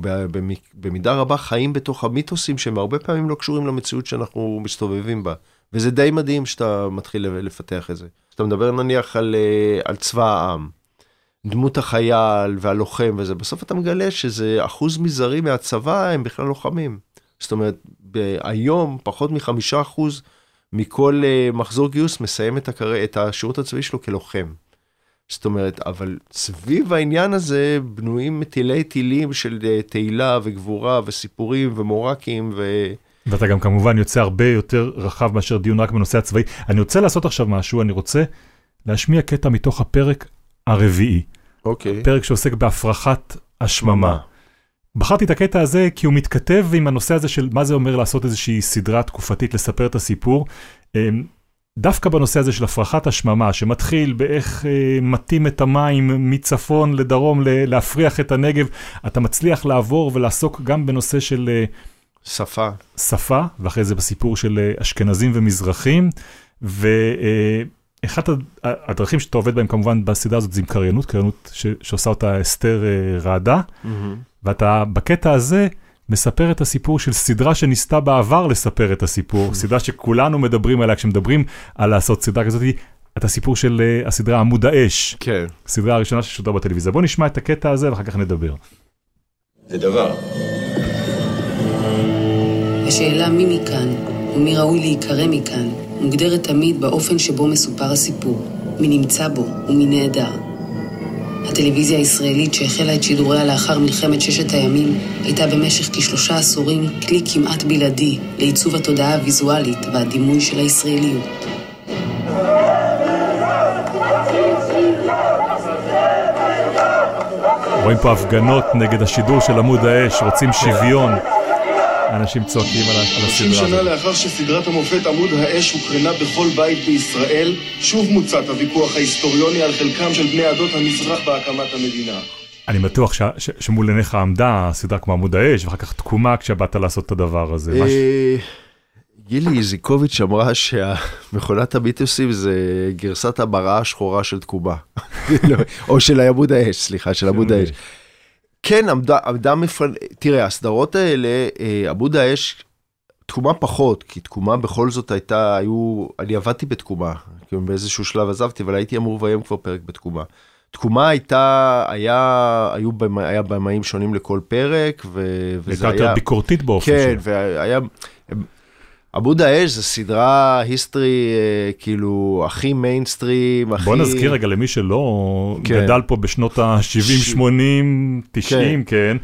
במידה רבה חיים בתוך המיתוסים שהם הרבה פעמים לא קשורים למציאות שאנחנו מסתובבים בה. וזה די מדהים שאתה מתחיל לפתח את זה. אתה מדבר נניח על, אה, על צבא העם. דמות החייל והלוחם וזה, בסוף אתה מגלה שזה אחוז מזערי מהצבא הם בכלל לוחמים. זאת אומרת, היום פחות מחמישה אחוז מכל uh, מחזור גיוס מסיים את, הקר... את השירות הצבאי שלו כלוחם. זאת אומרת, אבל סביב העניין הזה בנויים מטילי טילים של uh, תהילה וגבורה וסיפורים ומורקים ו... ואתה גם כמובן יוצא הרבה יותר רחב מאשר דיון רק בנושא הצבאי. אני רוצה לעשות עכשיו משהו, אני רוצה להשמיע קטע מתוך הפרק הרביעי, אוקיי. פרק שעוסק בהפרחת השממה. בחרתי את הקטע הזה כי הוא מתכתב עם הנושא הזה של מה זה אומר לעשות איזושהי סדרה תקופתית לספר את הסיפור. דווקא בנושא הזה של הפרחת השממה, שמתחיל באיך אה, מטים את המים מצפון לדרום ל- להפריח את הנגב, אתה מצליח לעבור ולעסוק גם בנושא של אה, שפה. שפה, ואחרי זה בסיפור של אה, אשכנזים ומזרחים, ואחת הדרכים שאתה עובד בהם כמובן בסדרה הזאת זה עם קריינות, קריינות ש- שעושה אותה אסתר אה, רעדה, ואתה בקטע הזה מספר את הסיפור של סדרה שניסתה בעבר לספר את הסיפור, סדרה שכולנו מדברים עליה כשמדברים על לעשות סדרה כזאת, את הסיפור של אה, הסדרה עמוד האש, כן. הסדרה הראשונה ששודר בטלוויזיה. בוא נשמע את הקטע הזה ואחר כך נדבר. זה דבר. השאלה מי מכאן ומי ראוי להיקרא מכאן מוגדרת תמיד באופן שבו מסופר הסיפור, מי נמצא בו ומי נעדר. הטלוויזיה הישראלית שהחלה את שידוריה לאחר מלחמת ששת הימים הייתה במשך כשלושה עשורים כלי כמעט בלעדי לעיצוב התודעה הוויזואלית והדימוי של הישראליות. רואים פה הפגנות נגד השידור של עמוד האש, רוצים שוויון. אנשים צועקים על ה- על 30 הסדרה שנה הזאת. לאחר שסדרת המופת עמוד האש הוקרנה בכל בית בישראל, שוב מוצת הוויכוח ההיסטוריוני על חלקם של בני עדות המזרח בהקמת המדינה. אני בטוח ש- ש- שמול עיניך עמדה סדרה כמו עמוד האש, ואחר כך תקומה כשבאת לעשות את הדבר הזה. אה, גילי איזיקוביץ' אמרה שהמכונת המיתוסים זה גרסת המראה השחורה של תקומה. [LAUGHS] לא, או של עמוד האש, סליחה, של עמוד האש. כן, עמדה, עמדה מפרנ... תראה, הסדרות האלה, אה, עמוד האש, תקומה פחות, כי תקומה בכל זאת הייתה, היו, אני עבדתי בתקומה, כאילו באיזשהו שלב עזבתי, אבל הייתי אמור לביים כבר פרק בתקומה. תקומה הייתה, היה, היו, במ- היה במאים שונים לכל פרק, ו, וזה הייתה היה... יותר ביקורתית באופן כן, שלה. והיה... עמוד האש זה סדרה היסטרי, אה, כאילו, הכי מיינסטרים, הכי... בוא נזכיר רגע למי שלא כן. גדל פה בשנות ה-70, ש- 80, 90, כן.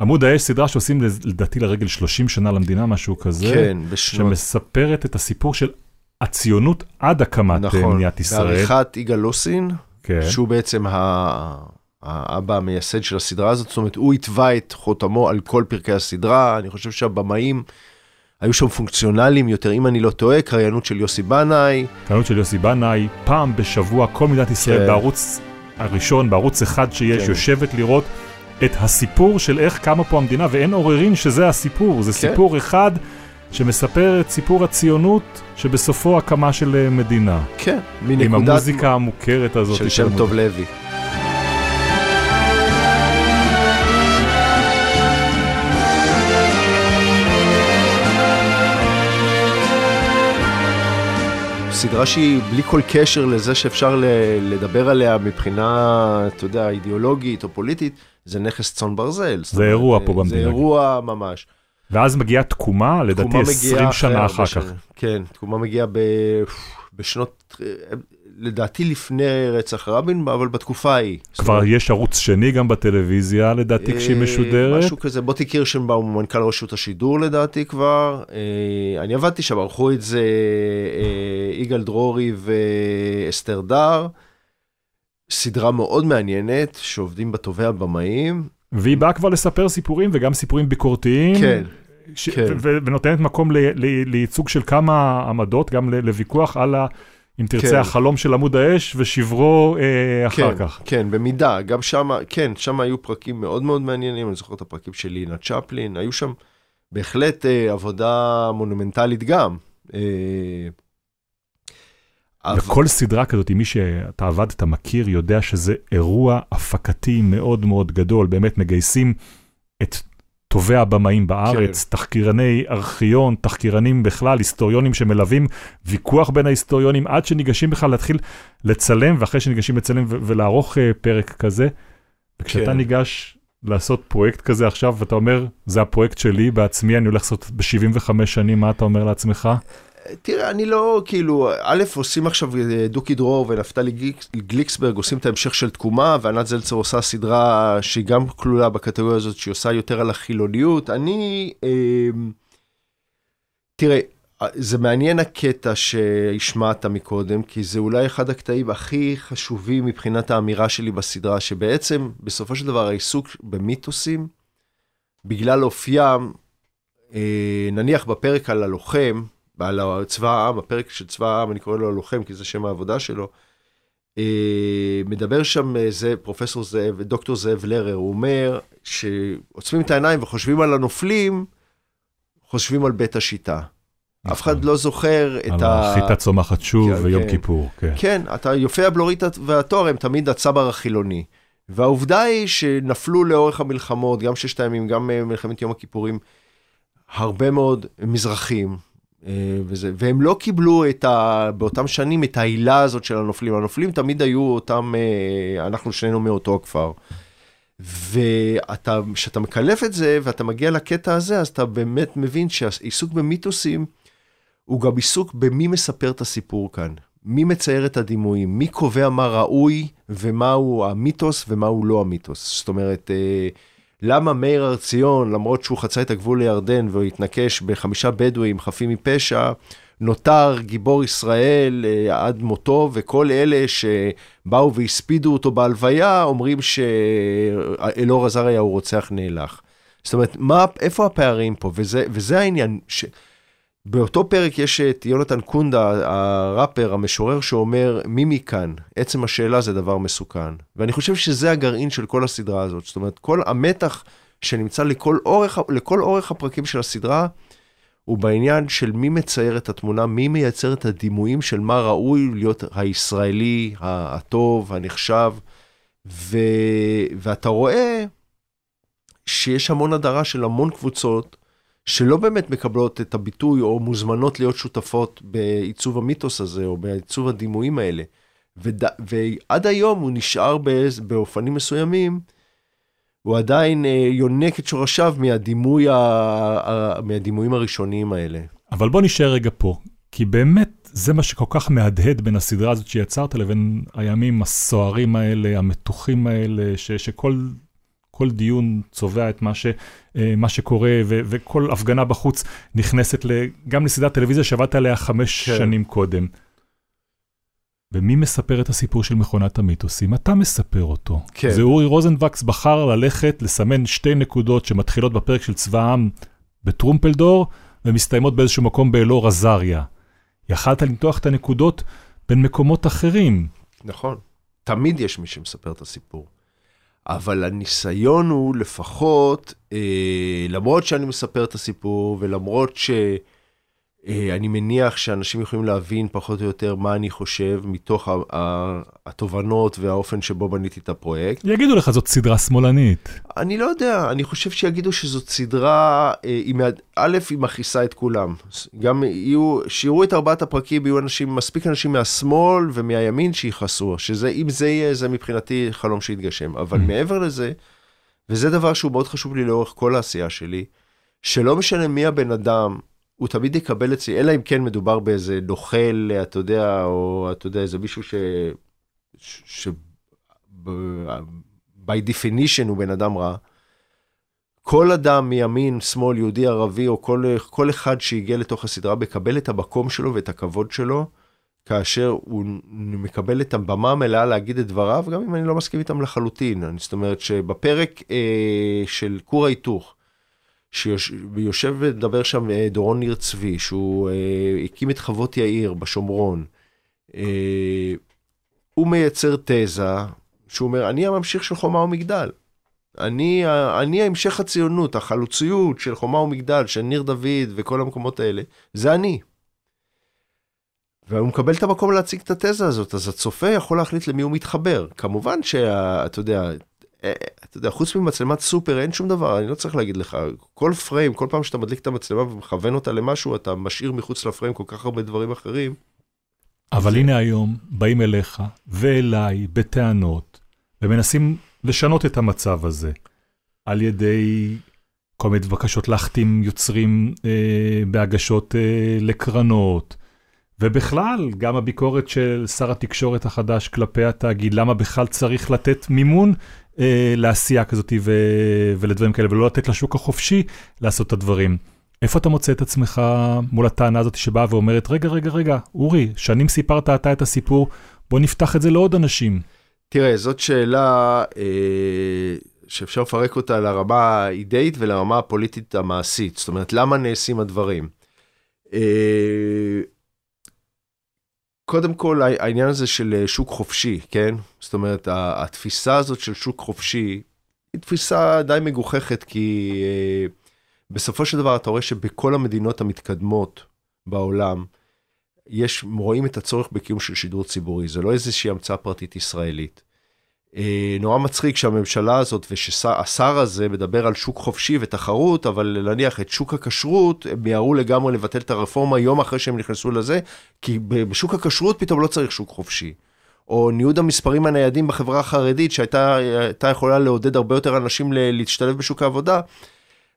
עמוד האש, סדרה שעושים לדעתי לרגל 30 שנה למדינה, משהו כזה, כן, בשנות... שמספרת את הסיפור של הציונות עד הקמת אה, נכון, מדינת ישראל. בעריכת יגאל לוסין, כן. שהוא בעצם ה... האבא המייסד של הסדרה הזאת, זאת אומרת, הוא התווה את חותמו על כל פרקי הסדרה, אני חושב שהבמאים היו שם פונקציונליים יותר, אם אני לא טועה, קריינות של יוסי בנאי, קריינות של יוסי בנאי, פעם בשבוע כל מדינת ישראל כן. בערוץ הראשון, בערוץ אחד שיש, כן. יושבת לראות את הסיפור של איך קמה פה המדינה, ואין עוררין שזה הסיפור, זה כן. סיפור אחד שמספר את סיפור הציונות, שבסופו הקמה של אה, מדינה. כן, עם מנקודת... המוזיקה המוכרת הזאת. של שם טוב לוי. סדרה שהיא בלי כל קשר לזה שאפשר לדבר עליה מבחינה, אתה יודע, אידיאולוגית או פוליטית, זה נכס צאן ברזל. אומרת, אירוע פה אה, במדינה. זה אירוע ממש. ואז מגיעה תקומה, לדעתי תקומה 20 מגיעה שנה אחר כך. כן, תקומה מגיעה ב... בשנות, לדעתי לפני רצח רבין, אבל בתקופה ההיא. כבר אומרת, יש ערוץ שני גם בטלוויזיה, לדעתי, כשהיא אה, משודרת. משהו כזה, בוטי קירשנבאום הוא מנכ"ל רשות השידור לדעתי כבר. אה, אני עבדתי שם, ערכו את זה אה, יגאל דרורי ואסתר דר. סדרה מאוד מעניינת, שעובדים בה טובי הבמאים. והיא באה כבר לספר סיפורים וגם סיפורים ביקורתיים. כן, ש- כן. ונותנת מקום לייצוג של כמה עמדות, גם לוויכוח על, ה- אם תרצה, כן. החלום של עמוד האש ושברו אה, אחר כן, כך. כן, במידה, גם שם, כן, שם היו פרקים מאוד מאוד מעניינים, אני זוכר את הפרקים של לינה צ'פלין, היו שם בהחלט אה, עבודה מונומנטלית גם. אה, אבל- וכל סדרה כזאת, מי שאתה עבדת, מכיר, יודע שזה אירוע הפקתי מאוד מאוד גדול. באמת מגייסים את טובי הבמאים בארץ, כן. תחקירני ארכיון, תחקירנים בכלל, היסטוריונים שמלווים ויכוח בין ההיסטוריונים, עד שניגשים בכלל להתחיל לצלם, ואחרי שניגשים לצלם ולערוך אה, פרק כזה. וכשאתה כן. ניגש לעשות פרויקט כזה עכשיו, ואתה אומר, זה הפרויקט שלי בעצמי, אני הולך לעשות ב-75 שנים, מה אתה אומר לעצמך? תראה, אני לא, כאילו, א', עושים עכשיו אה, דוקי דרור ונפתלי גליק- גליקסברג, עושים את ההמשך של תקומה, וענת זלצר עושה סדרה שהיא גם כלולה בקטגוריה הזאת, שהיא עושה יותר על החילוניות. אני, אה, תראה, אה, זה מעניין הקטע שהשמעת מקודם, כי זה אולי אחד הקטעים הכי חשובים מבחינת האמירה שלי בסדרה, שבעצם, בסופו של דבר, העיסוק במיתוסים, בגלל אופיים, אה, נניח בפרק על הלוחם, על צבא העם, הפרק של צבא העם, אני קורא לו הלוחם, כי זה שם העבודה שלו, אה, מדבר שם אה, זה פרופסור זאב, דוקטור זאב לרר, הוא אומר שעוצמים את העיניים וחושבים על הנופלים, חושבים על בית השיטה. אף אחד לא זוכר את על ה... החיטה צומחת שוב כן, ויום כן. כיפור, כן. כן, אתה יופי הבלורית והתואר הם תמיד הצבר החילוני. והעובדה היא שנפלו לאורך המלחמות, גם ששת הימים, גם אה, מלחמת יום הכיפורים, הרבה מאוד מזרחים, אה, וזה, והם לא קיבלו את ה, באותם שנים את העילה הזאת של הנופלים. הנופלים תמיד היו אותם, אה, אנחנו שנינו מאותו הכפר. ואתה, כשאתה מקלף את זה ואתה מגיע לקטע הזה, אז אתה באמת מבין שהעיסוק במיתוסים הוא גם עיסוק במי מספר את הסיפור כאן. מי מצייר את הדימויים, מי קובע מה ראוי ומהו המיתוס ומהו לא המיתוס. זאת אומרת, אה, למה מאיר הר ציון, למרות שהוא חצה את הגבול לירדן והתנקש בחמישה בדואים חפים מפשע, נותר גיבור ישראל אה, עד מותו, וכל אלה שבאו והספידו אותו בהלוויה, אומרים שאלאור עזריה הוא רוצח נאלח. זאת אומרת, מה, איפה הפערים פה? וזה, וזה העניין. ש... באותו פרק יש את יונתן קונדה, הראפר, המשורר, שאומר, מי מכאן? עצם השאלה זה דבר מסוכן. ואני חושב שזה הגרעין של כל הסדרה הזאת. זאת אומרת, כל המתח שנמצא לכל אורך, לכל אורך הפרקים של הסדרה, הוא בעניין של מי מצייר את התמונה, מי מייצר את הדימויים של מה ראוי להיות הישראלי, הטוב, הנחשב. ו... ואתה רואה שיש המון הדרה של המון קבוצות, שלא באמת מקבלות את הביטוי או מוזמנות להיות שותפות בעיצוב המיתוס הזה או בעיצוב הדימויים האלה. וד... ועד היום הוא נשאר באיז... באופנים מסוימים, הוא עדיין אה, יונק את שורשיו מהדימוי ה... ה... מהדימויים הראשוניים האלה. אבל בוא נשאר רגע פה, כי באמת זה מה שכל כך מהדהד בין הסדרה הזאת שיצרת לבין הימים הסוערים האלה, המתוחים האלה, ש, שכל כל דיון צובע את מה, ש, אה, מה שקורה, ו, וכל הפגנה בחוץ נכנסת גם לסדרת טלוויזיה שעבדת עליה חמש כן. שנים קודם. ומי מספר את הסיפור של מכונת המיתוסים? אתה מספר אותו. כן. זה אורי רוזנבקס בחר ללכת לסמן שתי נקודות שמתחילות בפרק של צבא העם בטרומפלדור, ומסתיימות באיזשהו מקום באלאור עזריה. יכלת למתוח את הנקודות בין מקומות אחרים. נכון. תמיד יש מי שמספר את הסיפור. אבל הניסיון הוא לפחות, אה, למרות שאני מספר את הסיפור, ולמרות ש... אה, אני מניח שאנשים יכולים להבין פחות או יותר מה אני חושב מתוך התובנות והאופן שבו בניתי את הפרויקט. יגידו לך זאת סדרה שמאלנית. אני לא יודע, אני חושב שיגידו שזאת סדרה, אה, א', היא מכעיסה את כולם. גם יהיו, שיראו את ארבעת הפרקים, יהיו אנשים, מספיק אנשים מהשמאל ומהימין שיכעסו, שזה, אם זה יהיה, זה מבחינתי חלום שיתגשם. אבל mm. מעבר לזה, וזה דבר שהוא מאוד חשוב לי לאורך כל העשייה שלי, שלא משנה מי הבן אדם, הוא תמיד יקבל אצלי, אלא אם כן מדובר באיזה נוכל, אתה יודע, או אתה יודע, איזה מישהו ש... ש... ש... by definition הוא בן אדם רע. כל אדם מימין, שמאל, יהודי, ערבי, או כל, כל אחד שהגיע לתוך הסדרה, מקבל את המקום שלו ואת הכבוד שלו, כאשר הוא מקבל את הבמה המלאה להגיד את דבריו, גם אם אני לא מסכים איתם לחלוטין. זאת אומרת שבפרק אה, של כור ההיתוך, שיושב ומדבר שם אה, דורון ניר צבי, שהוא אה, הקים את חוות יאיר בשומרון. אה, הוא מייצר תזה שהוא אומר, אני הממשיך של חומה ומגדל. אני, אני המשך הציונות, החלוציות של חומה ומגדל, של ניר דוד וכל המקומות האלה, זה אני. והוא מקבל את המקום להציג את התזה הזאת, אז הצופה יכול להחליט למי הוא מתחבר. כמובן שאתה יודע, אתה יודע, חוץ ממצלמת סופר אין שום דבר, אני לא צריך להגיד לך, כל פריים, כל פעם שאתה מדליק את המצלמה ומכוון אותה למשהו, אתה משאיר מחוץ לפריים כל כך הרבה דברים אחרים. אבל הנה היום, באים אליך ואליי בטענות, ומנסים לשנות את המצב הזה, על ידי כל מיני בקשות להחתים יוצרים אה, בהגשות אה, לקרנות, ובכלל, גם הביקורת של שר התקשורת החדש כלפי התאגיד, למה בכלל צריך לתת מימון אה, לעשייה כזאת ו... ולדברים כאלה, ולא לתת לשוק החופשי לעשות את הדברים. איפה אתה מוצא את עצמך מול הטענה הזאת שבאה ואומרת, רגע, רגע, רגע, אורי, שנים סיפרת אתה את הסיפור, בוא נפתח את זה לעוד אנשים. תראה, זאת שאלה אה, שאפשר לפרק אותה לרמה האידאית ולרמה הפוליטית המעשית. זאת אומרת, למה נעשים הדברים? אה, קודם כל, העניין הזה של אה, שוק חופשי, כן? זאת אומרת, התפיסה הזאת של שוק חופשי היא תפיסה די מגוחכת, כי אה, בסופו של דבר אתה רואה שבכל המדינות המתקדמות בעולם, יש, רואים את הצורך בקיום של שידור ציבורי, זה לא איזושהי המצאה פרטית ישראלית. אה, נורא מצחיק שהממשלה הזאת ושהשר הזה מדבר על שוק חופשי ותחרות, אבל נניח את שוק הכשרות, הם מיהרו לגמרי לבטל את הרפורמה יום אחרי שהם נכנסו לזה, כי בשוק הכשרות פתאום לא צריך שוק חופשי. או ניוד המספרים הניידים בחברה החרדית, שהייתה יכולה לעודד הרבה יותר אנשים להשתלב בשוק העבודה,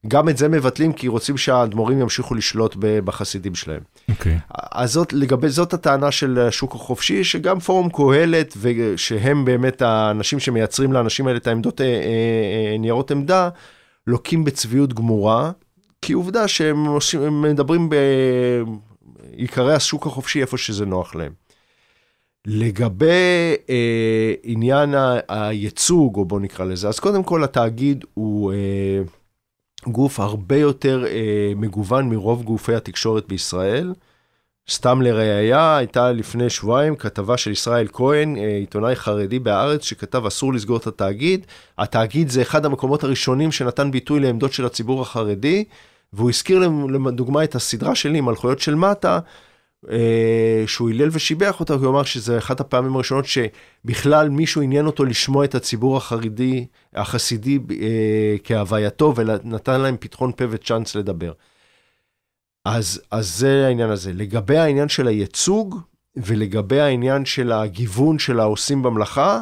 גם את זה מבטלים כי רוצים שהאדמו"רים ימשיכו לשלוט בחסידים שלהם. אוקיי. Okay. אז זאת, לגבי זאת הטענה של השוק החופשי, שגם פורום קהלת, שהם באמת האנשים שמייצרים לאנשים האלה את העמדות, אה, אה, ניירות עמדה, לוקים בצביעות גמורה, כי עובדה שהם עושים, מדברים בעיקרי השוק החופשי איפה שזה נוח להם. לגבי אה, עניין הייצוג, או בוא נקרא לזה, אז קודם כל התאגיד הוא... אה, גוף הרבה יותר אה, מגוון מרוב גופי התקשורת בישראל. סתם לראייה, הייתה לפני שבועיים כתבה של ישראל כהן, אה, עיתונאי חרדי בהארץ, שכתב אסור לסגור את התאגיד. התאגיד זה אחד המקומות הראשונים שנתן ביטוי לעמדות של הציבור החרדי, והוא הזכיר לדוגמה את הסדרה שלי, מלכויות של מטה, שהוא הילל ושיבח אותה, הוא אמר שזה אחת הפעמים הראשונות שבכלל מישהו עניין אותו לשמוע את הציבור החרדי, החסידי אה, כהווייתו, ונתן להם פתחון פה וצ'אנס לדבר. אז, אז זה העניין הזה. לגבי העניין של הייצוג, ולגבי העניין של הגיוון של העושים במלאכה,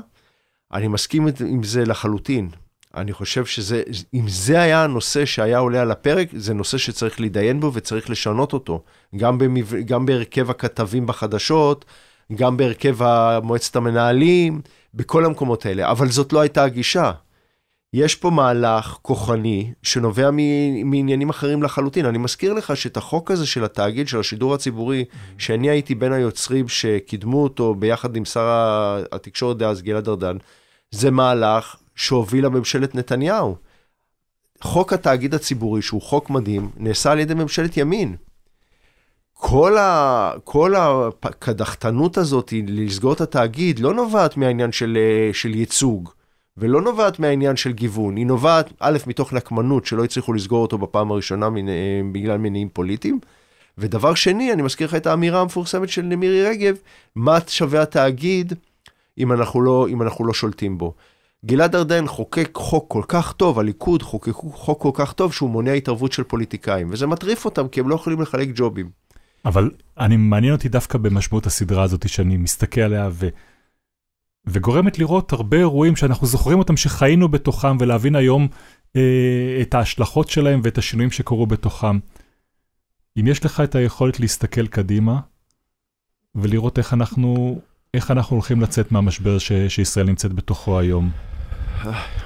אני מסכים עם זה לחלוטין. אני חושב שזה, אם זה היה הנושא שהיה עולה על הפרק, זה נושא שצריך להתדיין בו וצריך לשנות אותו. גם, במב... גם בהרכב הכתבים בחדשות, גם בהרכב מועצת המנהלים, בכל המקומות האלה. אבל זאת לא הייתה הגישה. יש פה מהלך כוחני שנובע מעניינים אחרים לחלוטין. אני מזכיר לך שאת החוק הזה של התאגיד, של השידור הציבורי, שאני הייתי בין היוצרים שקידמו אותו ביחד עם שר התקשורת דאז גלעד ארדן, זה מהלך שהובילה ממשלת נתניהו. חוק התאגיד הציבורי, שהוא חוק מדהים, נעשה על ידי ממשלת ימין. כל, ה, כל הקדחתנות הזאת לסגור את התאגיד לא נובעת מהעניין של, של ייצוג. ולא נובעת מהעניין של גיוון, היא נובעת, א', מתוך נקמנות שלא הצליחו לסגור אותו בפעם הראשונה אה, בגלל מניעים פוליטיים, ודבר שני, אני מזכיר לך את האמירה המפורסמת של מירי רגב, מה שווה התאגיד אם אנחנו לא, אם אנחנו לא שולטים בו. גלעד ארדן חוקק חוק כל כך טוב, הליכוד חוקקו חוק כל כך טוב שהוא מונע התערבות של פוליטיקאים, וזה מטריף אותם כי הם לא יכולים לחלק ג'ובים. אבל אני מעניין אותי דווקא במשמעות הסדרה הזאת שאני מסתכל עליה ו... וגורמת לראות הרבה אירועים שאנחנו זוכרים אותם שחיינו בתוכם ולהבין היום אה, את ההשלכות שלהם ואת השינויים שקורו בתוכם. אם יש לך את היכולת להסתכל קדימה ולראות איך אנחנו, איך אנחנו הולכים לצאת מהמשבר ש, שישראל נמצאת בתוכו היום.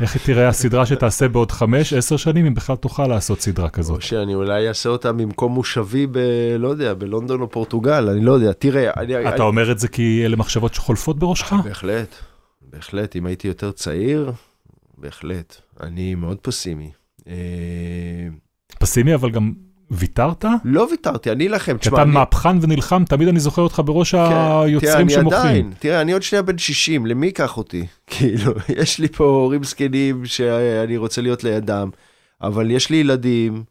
איך תראה הסדרה שתעשה בעוד חמש, עשר שנים, אם בכלל תוכל לעשות סדרה כזאת? או שאני אולי אעשה אותה ממקום מושבי ב... לא יודע, בלונדון או פורטוגל, אני לא יודע. תראה, אני... אתה אומר את זה כי אלה מחשבות שחולפות בראשך? בהחלט, בהחלט. אם הייתי יותר צעיר, בהחלט. אני מאוד פסימי. אה, פסימי, אבל גם ויתרת? לא ויתרתי, אני אלחם. כי אתה אני... מהפכן ונלחם, תמיד אני זוכר אותך בראש כן, היוצרים תראה, שמוחים. עדיין, תראה, אני עוד שנייה בן 60, למי ייקח אותי? [LAUGHS] כאילו, יש לי פה הורים זקנים שאני רוצה להיות לידם, אבל יש לי ילדים.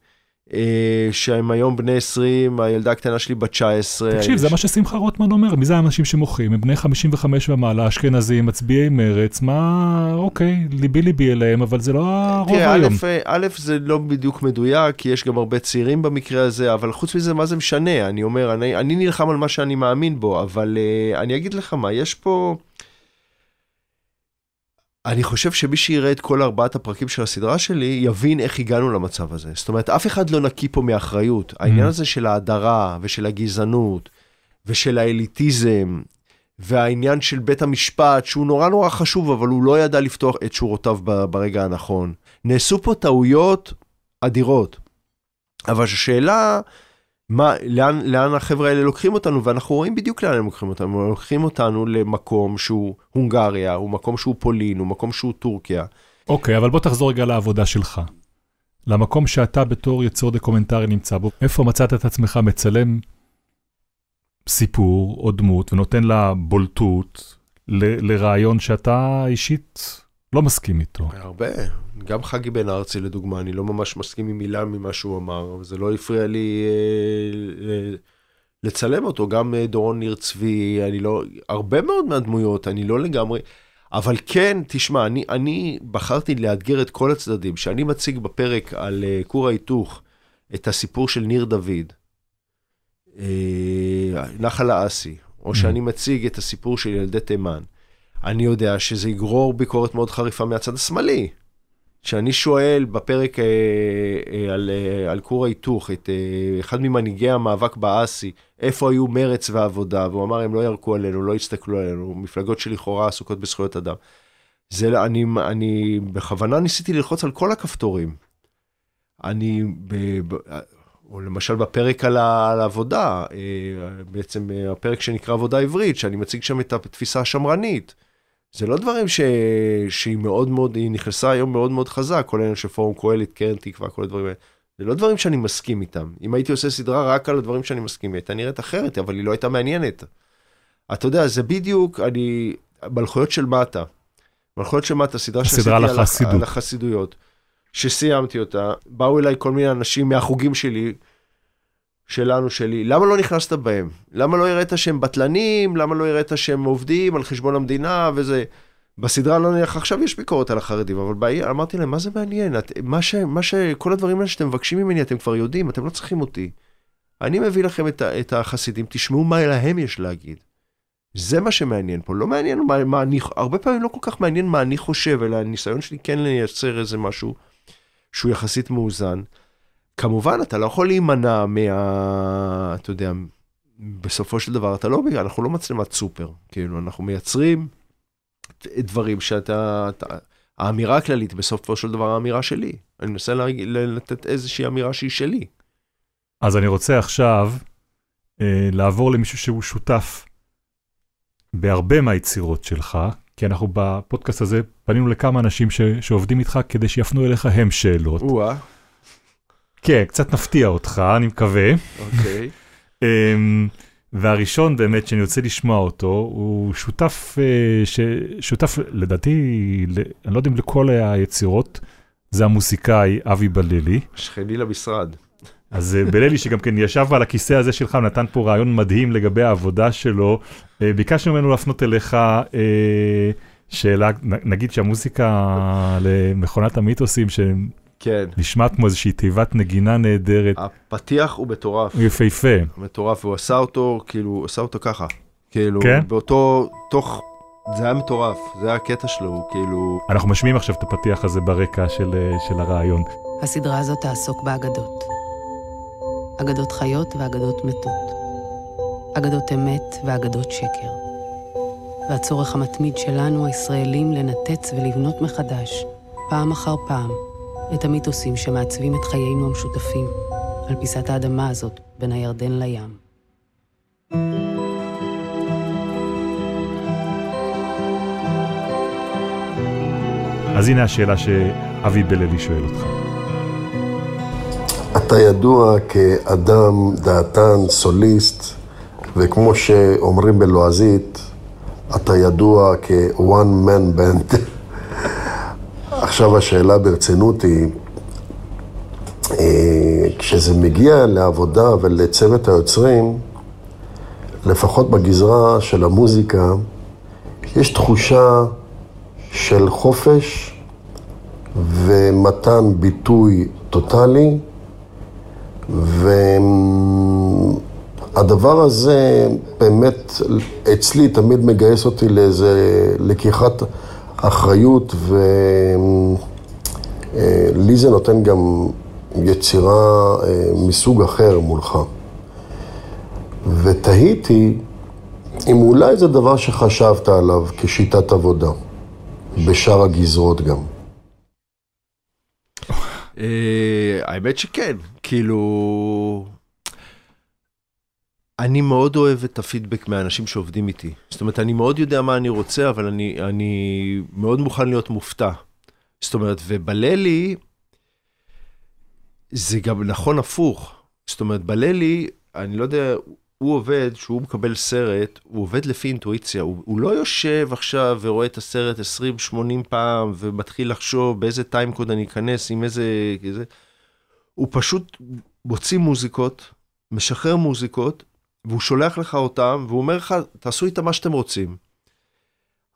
אה, שהם היום בני 20, הילדה הקטנה שלי בת 19. תקשיב, זה מה ששמחה רוטמן אומר, מי זה האנשים שמוחים? הם בני 55 ומעלה, אשכנזים, מצביעי מרץ, מה, אוקיי, ליבי ליבי אליהם, אבל זה לא הרוב היום. תראה, א', זה לא בדיוק מדויק, כי יש גם הרבה צעירים במקרה הזה, אבל חוץ מזה, מה זה משנה? אני אומר, אני, נלחם על מה שאני מאמין בו, אבל uh, אני אגיד לך מה, יש פה... אני חושב שמי שיראה את כל ארבעת הפרקים של הסדרה שלי, יבין איך הגענו למצב הזה. זאת אומרת, אף אחד לא נקי פה מאחריות. Mm. העניין הזה של ההדרה ושל הגזענות ושל האליטיזם, והעניין של בית המשפט, שהוא נורא נורא חשוב, אבל הוא לא ידע לפתוח את שורותיו ברגע הנכון. נעשו פה טעויות אדירות. אבל השאלה... מה, לאן, לאן החבר'ה האלה לוקחים אותנו, ואנחנו רואים בדיוק לאן הם לוקחים אותנו, הם לוקחים אותנו למקום שהוא הונגריה, הוא מקום שהוא פולין, הוא מקום שהוא טורקיה. אוקיי, okay, אבל בוא תחזור רגע לעבודה שלך. למקום שאתה בתור יוצר דוקומנטרי נמצא בו, איפה מצאת את עצמך מצלם סיפור או דמות ונותן לה בולטות ל- לרעיון שאתה אישית לא מסכים איתו. הרבה. גם חגי בן ארצי לדוגמה, אני לא ממש מסכים עם מילה ממה שהוא אמר, אבל זה לא הפריע לי אה, אה, לצלם אותו. גם אה, דורון ניר צבי, אני לא, הרבה מאוד מהדמויות, אני לא לגמרי... אבל כן, תשמע, אני, אני בחרתי לאתגר את כל הצדדים. כשאני מציג בפרק על uh, כור ההיתוך את הסיפור של ניר דוד, uh, נחל האסי, או mm. שאני מציג את הסיפור של ילדי תימן, אני יודע שזה יגרור ביקורת מאוד חריפה מהצד השמאלי. כשאני שואל בפרק אה, אה, על, אה, על כור ההיתוך את אה, אחד ממנהיגי המאבק באסי, איפה היו מרץ ועבודה, והוא אמר, הם לא ירקו עלינו, לא הסתכלו עלינו, מפלגות שלכאורה עסוקות בזכויות אדם. זה, אני, אני בכוונה ניסיתי ללחוץ על כל הכפתורים. אני, ב, ב, או למשל בפרק על, ה, על העבודה, אה, בעצם אה, הפרק שנקרא עבודה עברית, שאני מציג שם את התפיסה השמרנית. זה לא דברים ש... שהיא מאוד מאוד, היא נכנסה היום מאוד מאוד חזק, כל העניין של פורום קהלת, קרן תקווה, כל הדברים האלה. זה לא דברים שאני מסכים איתם. אם הייתי עושה סדרה רק על הדברים שאני מסכים, היא הייתה נראית אחרת, אבל היא לא הייתה מעניינת. אתה יודע, זה בדיוק, אני, מלכויות של מטה. מלכויות של מטה, סדרה שעשיתי על, על החסידויות. שסיימתי אותה, באו אליי כל מיני אנשים מהחוגים שלי, שלנו, שלי, למה לא נכנסת בהם? למה לא הראית שהם בטלנים? למה לא הראית שהם עובדים על חשבון המדינה וזה? בסדרה לא נניח, עכשיו יש ביקורת על החרדים, אבל בעיר, אמרתי להם, מה זה מעניין? את, מה, ש, מה ש... כל הדברים האלה שאתם מבקשים ממני, אתם כבר יודעים, אתם לא צריכים אותי. אני מביא לכם את, את החסידים, תשמעו מה להם יש להגיד. זה מה שמעניין פה, לא מעניין מה, מה אני, הרבה פעמים לא כל כך מעניין מה אני חושב, אלא הניסיון שלי כן לייצר איזה משהו שהוא יחסית מאוזן. כמובן, אתה לא יכול להימנע מה... אתה יודע, בסופו של דבר, אתה לא, אנחנו לא מצלמת סופר, כאילו, אנחנו מייצרים דברים שאתה, אתה, האמירה הכללית, בסופו של דבר, האמירה שלי. אני מנסה לה, לתת איזושהי אמירה שהיא שלי. אז אני רוצה עכשיו אה, לעבור למישהו שהוא שותף בהרבה מהיצירות שלך, כי אנחנו בפודקאסט הזה פנינו לכמה אנשים ש, שעובדים איתך כדי שיפנו אליך הם שאלות. או-אה, כן, קצת נפתיע אותך, אני מקווה. אוקיי. אמ, והראשון באמת שאני רוצה לשמוע אותו, הוא שותף, אה, ש... שותף לדעתי, ל... אני לא יודע אם לכל היצירות, זה המוסיקאי אבי בללי. שכני למשרד. אז אה, בללי שגם כן ישב על הכיסא הזה שלך ונתן פה רעיון מדהים לגבי העבודה שלו, אה, ביקשנו ממנו להפנות אליך שאלה, נגיד שהמוזיקה למכונת המיתוסים שנשמעת כן. כמו איזושהי תיבת נגינה נהדרת, הפתיח הוא מטורף, הוא יפהפה. מטורף, והוא עשה אותו, כאילו, הוא עשה אותו ככה. כאילו, כן? באותו, תוך, זה היה מטורף, זה היה הקטע שלו, כאילו, אנחנו משמיעים עכשיו את הפתיח הזה ברקע של, אה, של הרעיון. הסדרה הזאת תעסוק באגדות. אגדות חיות ואגדות מתות. אגדות אמת ואגדות שקר. והצורך המתמיד שלנו, הישראלים, לנתץ ולבנות מחדש, פעם אחר פעם, את המיתוסים שמעצבים את חיינו המשותפים, על פיסת האדמה הזאת, בין הירדן לים. אז הנה השאלה שאבי בללי שואל אותך. אתה ידוע כאדם דעתן, סוליסט, וכמו שאומרים בלועזית, אתה ידוע כ-one man band. עכשיו השאלה ברצינות היא, אה, כשזה מגיע לעבודה ולצוות היוצרים, לפחות בגזרה של המוזיקה, יש תחושה של חופש ומתן ביטוי טוטאלי, והדבר הזה באמת אצלי תמיד מגייס אותי לאיזה לקיחת אחריות, ולי זה נותן גם יצירה אה, מסוג אחר מולך. ותהיתי אם אולי זה דבר שחשבת עליו כשיטת עבודה, בשאר הגזרות גם. אה, האמת שכן, כאילו... אני מאוד אוהב את הפידבק מהאנשים שעובדים איתי. זאת אומרת, אני מאוד יודע מה אני רוצה, אבל אני, אני מאוד מוכן להיות מופתע. זאת אומרת, ובללי, זה גם נכון הפוך. זאת אומרת, בללי, אני לא יודע, הוא עובד, שהוא מקבל סרט, הוא עובד לפי אינטואיציה. הוא, הוא לא יושב עכשיו ורואה את הסרט 20-80 פעם, ומתחיל לחשוב באיזה טיימקוד אני אכנס, עם איזה... איזה... הוא פשוט מוציא מוזיקות, משחרר מוזיקות, והוא שולח לך אותם, והוא אומר לך, תעשו איתם מה שאתם רוצים.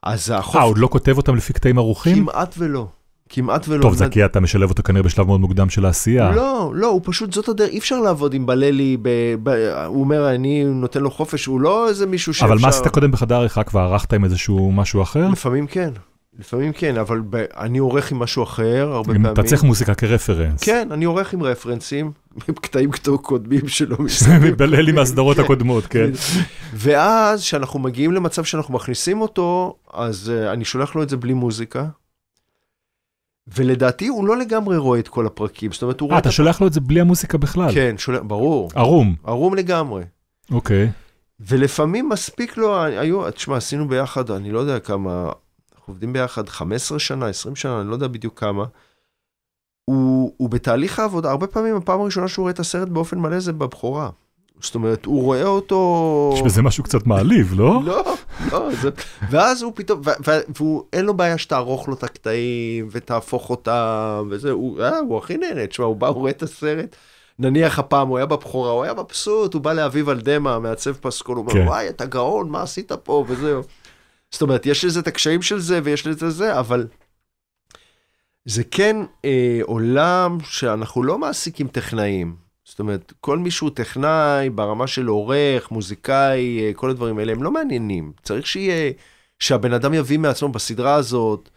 אז החוף... אה, עוד לא כותב אותם לפי קטעים ערוכים? כמעט ולא. כמעט ולא. טוב, זה כי אתה משלב אותו כנראה בשלב מאוד מוקדם של העשייה. לא, לא, הוא פשוט, זאת הדרך, אי אפשר לעבוד עם בללי, ב, ב, הוא אומר, אני נותן לו חופש, הוא לא איזה מישהו שאפשר... אבל מה עשית קודם בחדר עריכה? כבר ערכת עם איזשהו משהו אחר? לפעמים כן, לפעמים כן, אבל ב, אני עורך עם משהו אחר, הרבה פעמים. אתה צריך מוזיקה כרפרנס. כן, אני עורך עם רפרנסים, [LAUGHS] עם קטעים קודמים שלא מסתכלים. [LAUGHS] בליל עם הסדרות כן. הקודמות, כן. [LAUGHS] ואז, כשאנחנו מגיעים למצב שאנחנו מכניסים אותו, אז uh, אני שולח לו את זה בלי מוזיקה. ולדעתי הוא לא לגמרי רואה את כל הפרקים, זאת אומרת, הוא רואה אה, את אתה שולח לו את זה בלי המוזיקה בכלל? כן, שולח, ברור, ערום, ערום לגמרי. אוקיי. ולפעמים מספיק לו, היו, תשמע, עשינו ביחד, אני לא יודע כמה, עובדים ביחד 15 שנה, 20 שנה, אני לא יודע בדיוק כמה. הוא, הוא בתהליך העבודה, הרבה פעמים הפעם הראשונה שהוא רואה את הסרט באופן מלא זה בבכורה. זאת אומרת, הוא רואה אותו... יש בזה משהו קצת מעליב, לא? לא, לא, זה... ואז הוא פתאום, והוא, אין לו בעיה שתערוך לו את הקטעים ותהפוך אותם וזה, הוא, אה, הוא הכי נהנה, תשמע, הוא בא, הוא רואה את הסרט, נניח הפעם הוא היה בבכורה, הוא היה מבסוט, הוא בא לאביב על דמע, מעצב פסקול, הוא אומר, כן. וואי, אתה גאון, מה עשית פה, וזהו. זאת אומרת, יש לזה את הקשיים של זה ויש לזה זה, אבל זה כן אה, עולם שאנחנו לא מעסיקים טכנאים. זאת אומרת, כל מי שהוא טכנאי ברמה של עורך, מוזיקאי, אה, כל הדברים האלה, הם לא מעניינים. צריך שיהיה, שהבן אדם יביא מעצמו בסדרה הזאת.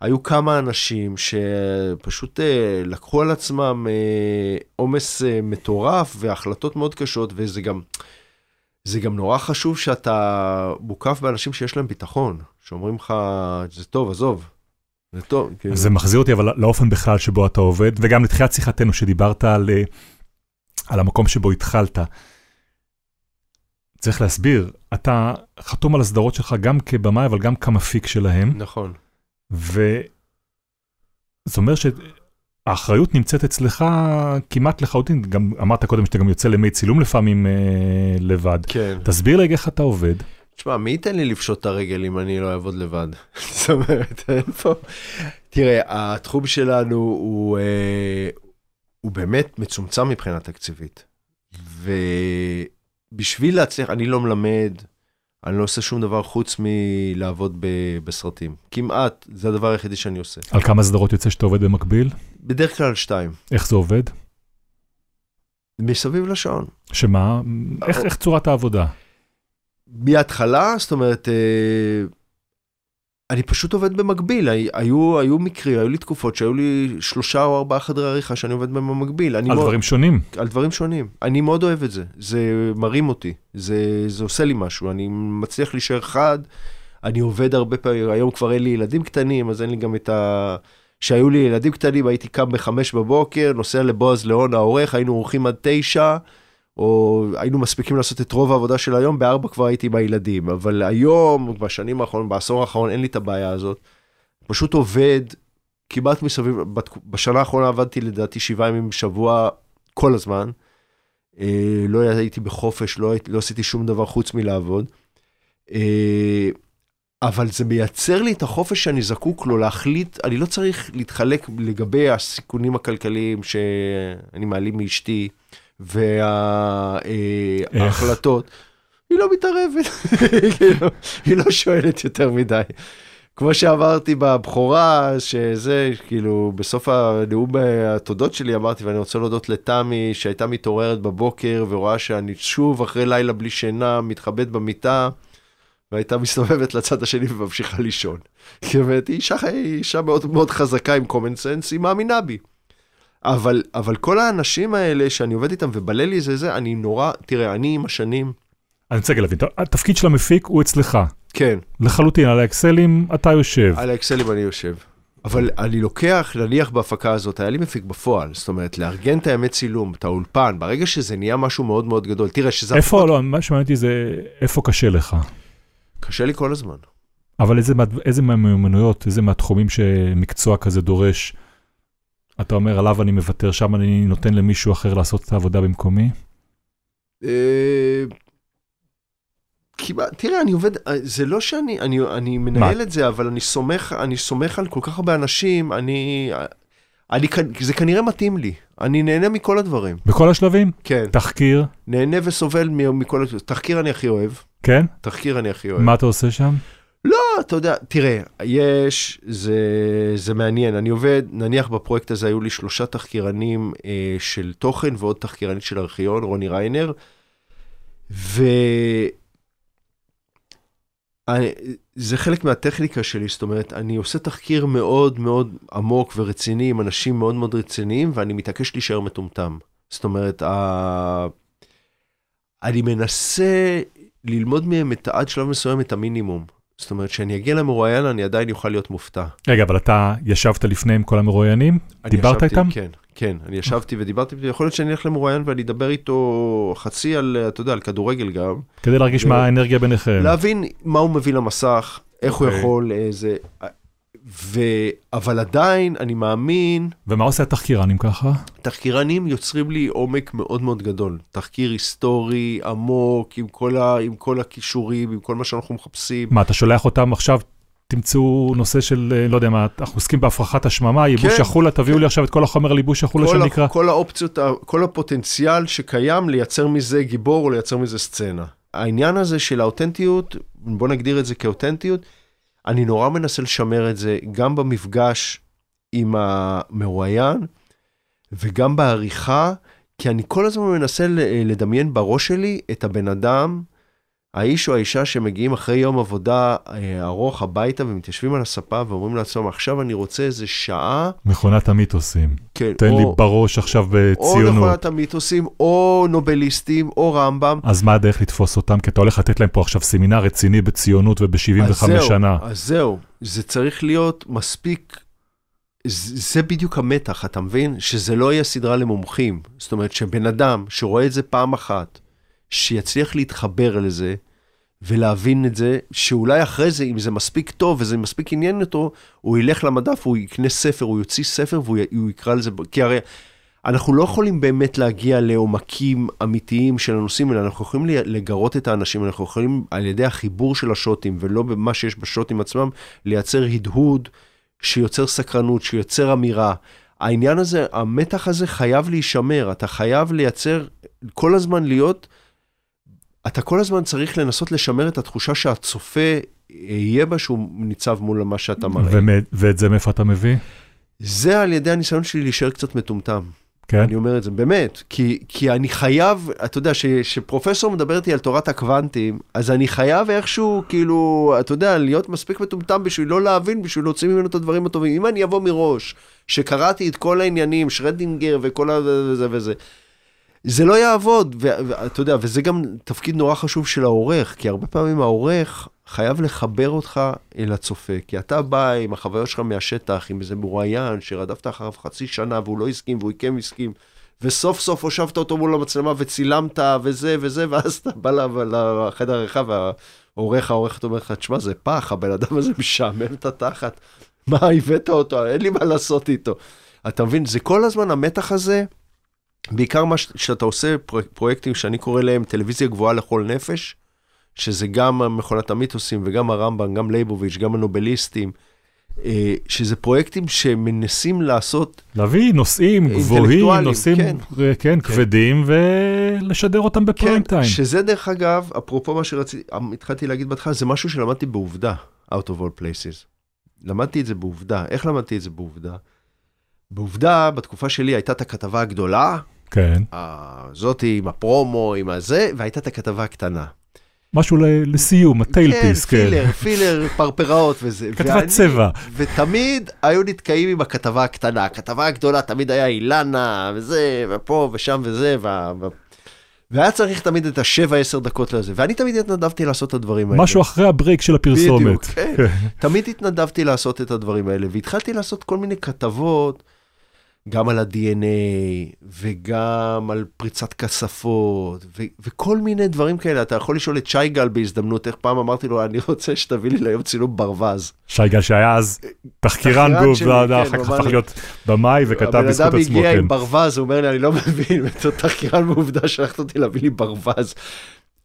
היו כמה אנשים שפשוט אה, לקחו על עצמם אה, עומס אה, מטורף והחלטות מאוד קשות, וזה גם, זה גם נורא חשוב שאתה מוקף באנשים שיש להם ביטחון, שאומרים לך, זה טוב, עזוב. זה טוב. כאילו. זה מחזיר אותי אבל לאופן בכלל שבו אתה עובד, וגם לתחילת שיחתנו שדיברת על, אה, על המקום שבו התחלת. צריך להסביר, אתה חתום על הסדרות שלך גם כבמאי אבל גם כמפיק שלהם, נכון. וזה אומר שהאחריות נמצאת אצלך כמעט לחלוטין, גם אמרת קודם שאתה גם יוצא לימי צילום לפעמים אה, לבד. כן. תסביר לי איך אתה עובד. תשמע, מי ייתן לי לפשוט את הרגל אם אני לא אעבוד לבד? [LAUGHS] זאת אומרת, אין פה... תראה, התחום שלנו הוא, אה, הוא באמת מצומצם מבחינה תקציבית. ובשביל להצליח, אני לא מלמד, אני לא עושה שום דבר חוץ מלעבוד ב- בסרטים. כמעט, זה הדבר היחידי שאני עושה. על כמה סדרות יוצא שאתה עובד במקביל? בדרך כלל שתיים, איך זה עובד? מסביב לשעון. שמה? איך, איך צורת העבודה? מההתחלה, זאת אומרת, אה, אני פשוט עובד במקביל, הי- היו, היו מקרים, היו לי תקופות שהיו לי שלושה או ארבעה חדרי עריכה שאני עובד בהם במקביל. על מאוד, דברים שונים. על דברים שונים. אני מאוד אוהב את זה, זה מרים אותי, זה, זה עושה לי משהו, אני מצליח להישאר חד, אני עובד הרבה פעמים, היום כבר אין לי ילדים קטנים, אז אין לי גם את ה... כשהיו לי ילדים קטנים הייתי קם בחמש בבוקר, נוסע לבועז ליאון העורך, היינו עורכים עד תשע, או היינו מספיקים לעשות את רוב העבודה של היום, בארבע כבר הייתי עם הילדים. אבל היום, בשנים האחרונות, בעשור האחרון, אין לי את הבעיה הזאת. פשוט עובד כמעט מסביב, בשנה האחרונה עבדתי לדעתי שבעה ימים בשבוע כל הזמן. אה, לא הייתי בחופש, לא, הייתי- לא עשיתי שום דבר חוץ מלעבוד. אה, אבל זה מייצר לי את החופש שאני זקוק לו להחליט, אני לא צריך להתחלק לגבי הסיכונים הכלכליים שאני מעלים מאשתי וההחלטות. היא לא מתערבת, [LAUGHS] כאילו, היא לא שואלת יותר מדי. כמו שאמרתי בבכורה, שזה, כאילו, בסוף הנאום התודות שלי אמרתי, ואני רוצה להודות לתמי, שהייתה מתעוררת בבוקר ורואה שאני שוב אחרי לילה בלי שינה, מתחבאת במיטה, והייתה מסתובבת לצד השני וממשיכה לישון. [LAUGHS] זאת אומרת, היא אישה, היא אישה מאוד מאוד חזקה עם common sense, היא מאמינה בי. אבל, אבל כל האנשים האלה שאני עובד איתם ובלה לי זה זה, אני נורא, תראה, אני עם השנים, אני רוצה להבין, התפקיד של המפיק הוא אצלך. כן, לחלוטין, על האקסלים אתה יושב. על האקסלים אני יושב. אבל אני לוקח, נניח בהפקה הזאת, היה לי מפיק בפועל, זאת אומרת, לארגן את הימי צילום, את האולפן, ברגע שזה נהיה משהו מאוד מאוד גדול, תראה שזה... איפה, לא, מה שמעניין אותי זה איפה קשה לך. קשה לי כל הזמן. אבל איזה, איזה מהמיומנויות, איזה מהתחומים שמקצוע כזה דורש, אתה אומר עליו אני מוותר, שם אני נותן למישהו אחר לעשות את העבודה במקומי? אה, כמעט, תראה, אני עובד, אה, זה לא שאני, אני, אני מנהל את זה, אבל אני סומך, אני סומך על כל כך הרבה אנשים, אני, אני, זה כנראה מתאים לי, אני נהנה מכל הדברים. בכל השלבים? כן, תחקיר, נהנה וסובל מכל, תחקיר אני הכי אוהב, כן? תחקיר אני הכי אוהב. מה אתה עושה שם? לא, אתה יודע, תראה, יש, זה, זה מעניין, אני עובד, נניח בפרויקט הזה היו לי שלושה תחקירנים אה, של תוכן ועוד תחקירנית של ארכיון, רוני ריינר, ו... אני, זה חלק מהטכניקה שלי, זאת אומרת, אני עושה תחקיר מאוד מאוד עמוק ורציני עם אנשים מאוד מאוד רציניים, ואני מתעקש להישאר מטומטם. זאת אומרת, ה... אני מנסה ללמוד מהם את, עד שלב מסוים את המינימום. זאת אומרת, כשאני אגיע למרואיין, אני עדיין אוכל להיות מופתע. רגע, אבל אתה ישבת לפני עם כל המרואיינים? דיברת ישבתי, איתם? כן, כן, אני ישבתי ודיברתי, יכול להיות שאני אלך למרואיין ואני אדבר איתו חצי על, אתה יודע, על כדורגל גם. כדי להרגיש ו- מה האנרגיה ביניכם. להבין מה הוא מביא למסך, איך הוא אוקיי. יכול, איזה... ו... אבל עדיין, אני מאמין, ומה עושה התחקירן אם ככה? תחקירנים יוצרים לי עומק מאוד מאוד גדול. תחקיר היסטורי, עמוק, עם כל, ה... עם כל הכישורים, עם כל מה שאנחנו מחפשים. מה, אתה שולח אותם עכשיו, תמצאו נושא של, אה, לא יודע מה, אנחנו עוסקים בהפרחת השממה, ייבוש כן, החולה, תביאו לי עכשיו את כל החומר על ייבוש החולה כל, שנקרא. כל האופציות, כל הפוטנציאל שקיים לייצר מזה גיבור או לייצר מזה סצנה. העניין הזה של האותנטיות, בוא נגדיר את זה כאותנטיות, אני נורא מנסה לשמר את זה גם במפגש עם המרואיין וגם בעריכה, כי אני כל הזמן מנסה לדמיין בראש שלי את הבן אדם, האיש או האישה שמגיעים אחרי יום עבודה אה, ארוך הביתה ומתיישבים על הספה ואומרים לעצמם, עכשיו אני רוצה איזה שעה, מכונת המיתוסים. כן, תן לי או, בראש עכשיו או בציונות. מכונת המיתוסים, או נובליסטים, או רמב"ם. אז מה הדרך לתפוס אותם? כי אתה הולך לתת להם פה עכשיו סמינר רציני בציונות אז וב-75 זהו, שנה. אז זהו, זה צריך להיות מספיק, זה בדיוק המתח, אתה מבין? שזה לא יהיה סדרה למומחים. זאת אומרת, שבן אדם שרואה את זה פעם אחת, שיצליח להתחבר לזה, ולהבין את זה, שאולי אחרי זה, אם זה מספיק טוב וזה מספיק עניין אותו, הוא ילך למדף, הוא יקנה ספר, הוא יוציא ספר והוא יקרא לזה, כי הרי אנחנו לא יכולים באמת להגיע לעומקים אמיתיים של הנושאים האלה, אנחנו יכולים לגרות את האנשים, אנחנו יכולים על ידי החיבור של השוטים, ולא במה שיש בשוטים עצמם, לייצר הדהוד שיוצר סקרנות, שיוצר אמירה. העניין הזה, המתח הזה חייב להישמר, אתה חייב לייצר, כל הזמן להיות, אתה כל הזמן צריך לנסות לשמר את התחושה שהצופה יהיה בה שהוא ניצב מול מה שאתה מראה. ואת זה מאיפה אתה מביא? זה על ידי הניסיון שלי להישאר קצת מטומטם. כן? אני אומר את זה באמת, כי, כי אני חייב, אתה יודע, ש- שפרופסור מדבר איתי על תורת הקוונטים, אז אני חייב איכשהו, כאילו, אתה יודע, להיות מספיק מטומטם בשביל לא להבין, בשביל להוציא ממנו את הדברים הטובים. אם אני אבוא מראש, שקראתי את כל העניינים, שרדינגר וכל הזה וזה, זה לא יעבוד, ואתה יודע, וזה גם תפקיד נורא חשוב של העורך, כי הרבה פעמים העורך חייב לחבר אותך אל הצופה, כי אתה בא עם החוויות שלך מהשטח, עם איזה מרואיין שרדפת אחריו חצי שנה והוא לא הסכים והוא כן הסכים, וסוף סוף הושבת אותו מול המצלמה וצילמת וזה וזה, ואז אתה בא לחדר העריכה והעורך, העורכת אומר לך, תשמע, זה פח, הבן אדם הזה משעמם את התחת, מה, הבאת אותו, אין לי מה לעשות איתו. אתה מבין, זה כל הזמן המתח הזה, בעיקר מה ש- שאתה עושה פרו- פרויקטים שאני קורא להם טלוויזיה גבוהה לכל נפש, שזה גם מכונת המיתוסים וגם הרמב"ם, גם לייבוביץ', גם הנובליסטים, אה, שזה פרויקטים שמנסים לעשות, להביא נושאים גבוהים, נושאים כן. כן, כן, כבדים, ולשדר אותם בפריים טיים. שזה דרך אגב, אפרופו מה שרציתי, התחלתי להגיד בהתחלה, זה משהו שלמדתי בעובדה, out of all places. למדתי את זה בעובדה. איך למדתי את זה בעובדה? בעובדה, בתקופה שלי הייתה את הכתבה הגדולה, כן. זאתי עם הפרומו, עם הזה, והייתה את הכתבה הקטנה. משהו ל- לסיום, הטיילפיס, כן, כן. פילר, פילר, [LAUGHS] פרפראות וזה. כתבת ואני- צבע. ותמיד היו נתקעים עם הכתבה הקטנה. הכתבה הגדולה תמיד היה אילנה, וזה, ופה ושם וזה. ו... והיה צריך תמיד את השבע, עשר דקות לזה. ואני תמיד התנדבתי לעשות את הדברים האלה. משהו אחרי הברייק של הפרסומת. בדיוק, כן. [LAUGHS] תמיד התנדבתי לעשות את הדברים האלה, והתחלתי לעשות כל מיני כתבות, גם על ה-DNA, וגם על פריצת כספות, ו- וכל מיני דברים כאלה. אתה יכול לשאול את שי גל בהזדמנות, איך פעם אמרתי לו, אני רוצה שתביא לי ליום צילום ברווז. שי גל שהיה אז תחקירן כן, אחר כך הפך להיות במאי וכתב הבן בזכות אדם עצמו, הגיע כן. עם ברווז, הוא אומר לי, אני לא מבין, [LAUGHS] בתור תחקירן בעובדה שלחת אותי להביא לי ברווז.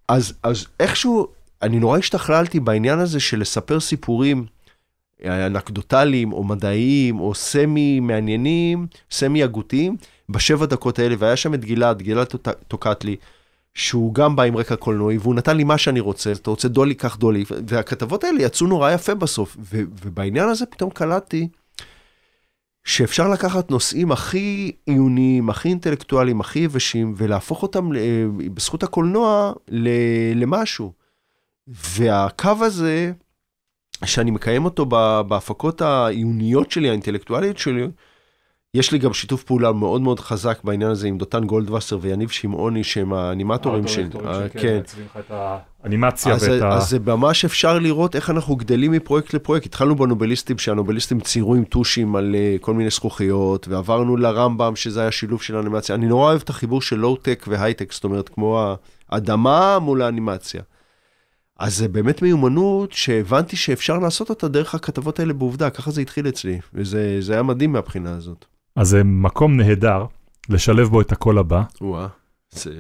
אז, אז איכשהו, אני נורא השתכללתי בעניין הזה של לספר סיפורים אנקדוטליים או מדעיים או סמי מעניינים, סמי הגותיים, בשבע דקות האלה, והיה שם את גלעד, גלעד טוק- טוקטלי, שהוא גם בא עם רקע קולנועי, והוא נתן לי מה שאני רוצה, אתה רוצה dolly, קח dolly, והכתבות האלה יצאו נורא יפה בסוף, ו- ובעניין הזה פתאום קלטתי שאפשר לקחת נושאים הכי עיוניים, הכי אינטלקטואליים, הכי יבשים, ולהפוך אותם ל- בזכות הקולנוע למשהו. והקו הזה, שאני מקיים אותו בהפקות העיוניות שלי, האינטלקטואליות שלי, יש לי גם שיתוף פעולה מאוד מאוד חזק בעניין הזה עם דותן גולדווסר ויניב שמעוני, שהם האנימטורים שלי. אה, כן. האנימציה ואת ה... אז זה ממש אפשר לראות איך אנחנו גדלים מפרויקט לפרויקט. התחלנו בנובליסטים, שהנובליסטים ציירו עם טושים על uh, כל מיני זכוכיות, ועברנו לרמב"ם, שזה היה שילוב של אנימציה. אני נורא אוהב את החיבור של לואו-טק והייטק, זאת אומרת, כמו האדמה מול האנימציה. אז זה באמת מיומנות שהבנתי שאפשר לעשות אותה דרך הכתבות האלה בעובדה, ככה זה התחיל אצלי, וזה זה היה מדהים מהבחינה הזאת. אז זה מקום נהדר לשלב בו את הקול הבא, וואה, זה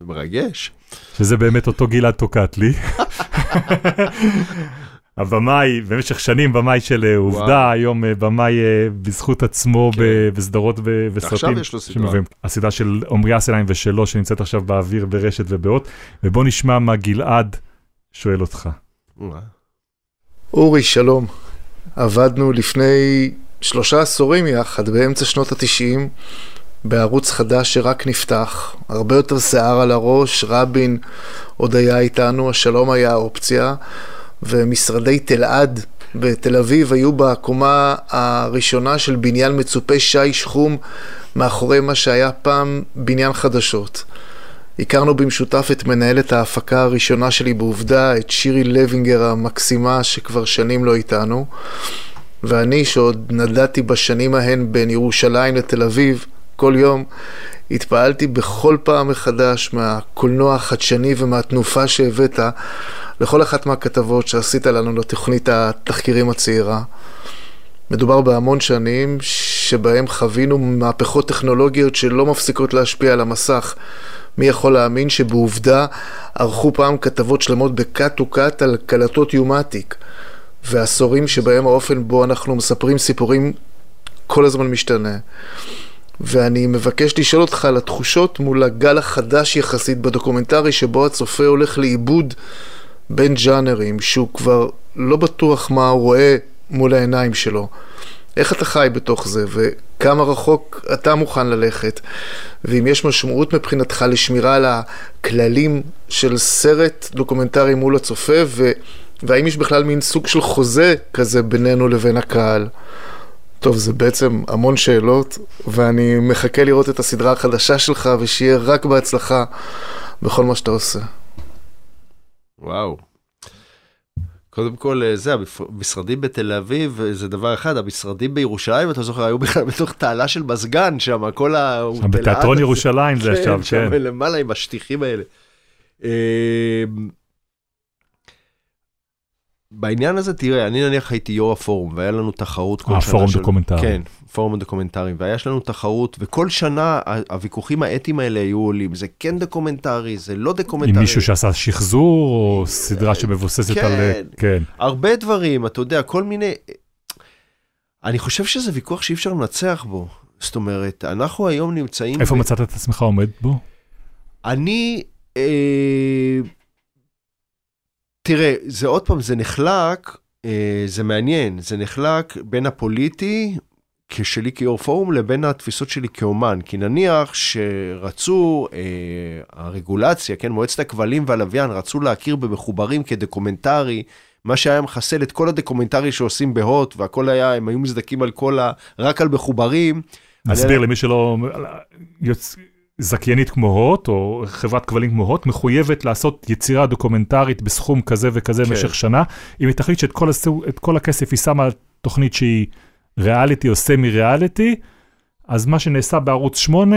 מרגש. שזה באמת אותו גלעד טוקטלי. הבמאי, במשך שנים במאי של אה, עובדה, וואו. היום אה, במאי אה, בזכות עצמו כן. בסדרות וסרטים. ועכשיו יש לו סדרה. הסדרה של עמרי אסליים ושלו, שנמצאת עכשיו באוויר ברשת ובאות, ובוא נשמע מה גלעד שואל אותך. אורי, שלום. עבדנו לפני שלושה עשורים יחד, באמצע שנות התשעים, בערוץ חדש שרק נפתח, הרבה יותר שיער על הראש, רבין עוד היה איתנו, השלום היה האופציה, ומשרדי תלעד בתל אביב היו בקומה הראשונה של בניין מצופה שי שחום מאחורי מה שהיה פעם בניין חדשות. הכרנו במשותף את מנהלת ההפקה הראשונה שלי בעובדה, את שירי לוינגר המקסימה שכבר שנים לא איתנו, ואני שעוד נדדתי בשנים ההן בין ירושלים לתל אביב כל יום, התפעלתי בכל פעם מחדש מהקולנוע החדשני ומהתנופה שהבאת לכל אחת מהכתבות שעשית לנו לתוכנית התחקירים הצעירה. מדובר בהמון שנים שבהם חווינו מהפכות טכנולוגיות שלא מפסיקות להשפיע על המסך. מי יכול להאמין שבעובדה ערכו פעם כתבות שלמות בקאט וקאט על קלטות יומטיק, ועשורים שבהם האופן בו אנחנו מספרים סיפורים כל הזמן משתנה. ואני מבקש לשאול אותך על התחושות מול הגל החדש יחסית בדוקומנטרי שבו הצופה הולך לאיבוד בין ג'אנרים, שהוא כבר לא בטוח מה הוא רואה מול העיניים שלו. איך אתה חי בתוך זה, וכמה רחוק אתה מוכן ללכת, ואם יש משמעות מבחינתך לשמירה על הכללים של סרט דוקומנטרי מול הצופה, ו... והאם יש בכלל מין סוג של חוזה כזה בינינו לבין הקהל. טוב, זה בעצם המון שאלות, ואני מחכה לראות את הסדרה החדשה שלך, ושיהיה רק בהצלחה בכל מה שאתה עושה. וואו. קודם כל, אה, זה, המשרדים בתל אביב אה, זה דבר אחד, המשרדים בירושלים, אתה זוכר, היו בכלל [LAUGHS] בתוך תעלה של מזגן שם, כל ה... בתיאטרון ירושלים זה עכשיו, כן. שם למעלה עם השטיחים האלה. אה, בעניין הזה, תראה, אני נניח הייתי יו"ר הפורום, והיה לנו תחרות כל שנה. הפורום דוקומנטרי. כן, פורום הדוקומנטרי, והיה לנו תחרות, וכל שנה הוויכוחים האתיים האלה היו עולים. זה כן דוקומנטרי, זה לא דוקומנטרי. עם מישהו שעשה שחזור, או סדרה שמבוססת כן, על... כן, הרבה דברים, אתה יודע, כל מיני... אני חושב שזה ויכוח שאי אפשר לנצח בו. זאת אומרת, אנחנו היום נמצאים... איפה ב... מצאת את עצמך עומד בו? אני... אה... תראה, זה עוד פעם, זה נחלק, אה, זה מעניין, זה נחלק בין הפוליטי, כשלי כיו"ר פורום, לבין התפיסות שלי כאומן. כי נניח שרצו, אה, הרגולציה, כן, מועצת הכבלים והלוויין, רצו להכיר במחוברים כדוקומנטרי, מה שהיה מחסל את כל הדוקומנטרי שעושים בהוט, והכל היה, הם היו מזדקים על כל ה... רק על מחוברים. נסביר למי שלא... יוצ... זכיינית כמו הוט, או חברת כבלים כמו הוט, מחויבת לעשות יצירה דוקומנטרית בסכום כזה וכזה כן. במשך שנה. אם היא תחליט שאת כל, הסוג, כל הכסף היא שמה על תוכנית שהיא ריאליטי או סמי ריאליטי, אז מה שנעשה בערוץ 8,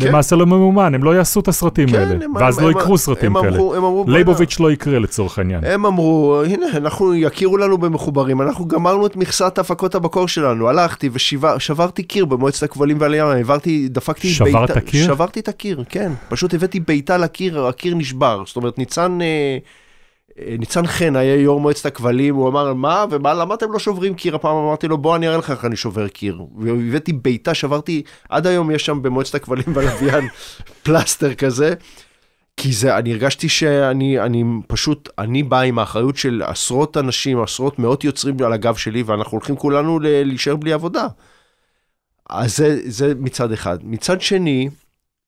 כן. למעשה לא ממומן, הם לא יעשו את הסרטים כן, האלה, הם, ואז הם, לא הם, יקרו סרטים הם כאלה. אמרו, הם אמרו, לייבוביץ' לא יקרה לצורך העניין. הם אמרו, הנה, אנחנו יכירו לנו במחוברים, אנחנו גמרנו את מכסת הפקות המקור שלנו, הלכתי ושברתי קיר במועצת הכבלים והלוויין, העברתי, דפקתי שברת בעיטה, קיר? שברתי את הקיר, כן. פשוט הבאתי בעיטה לקיר, הקיר נשבר. זאת אומרת, ניצן... אה, ניצן חן היה יו"ר מועצת הכבלים, הוא אמר, מה, ומה, למה אתם לא שוברים קיר? הפעם אמרתי לו, בוא אני אראה לך איך אני שובר קיר. והבאתי בעיטה, שברתי, עד היום יש שם במועצת הכבלים [LAUGHS] והלוויין פלסטר כזה. כי זה, אני הרגשתי שאני אני פשוט, אני בא עם האחריות של עשרות אנשים, עשרות מאות יוצרים על הגב שלי, ואנחנו הולכים כולנו להישאר בלי עבודה. אז זה, זה מצד אחד. מצד שני,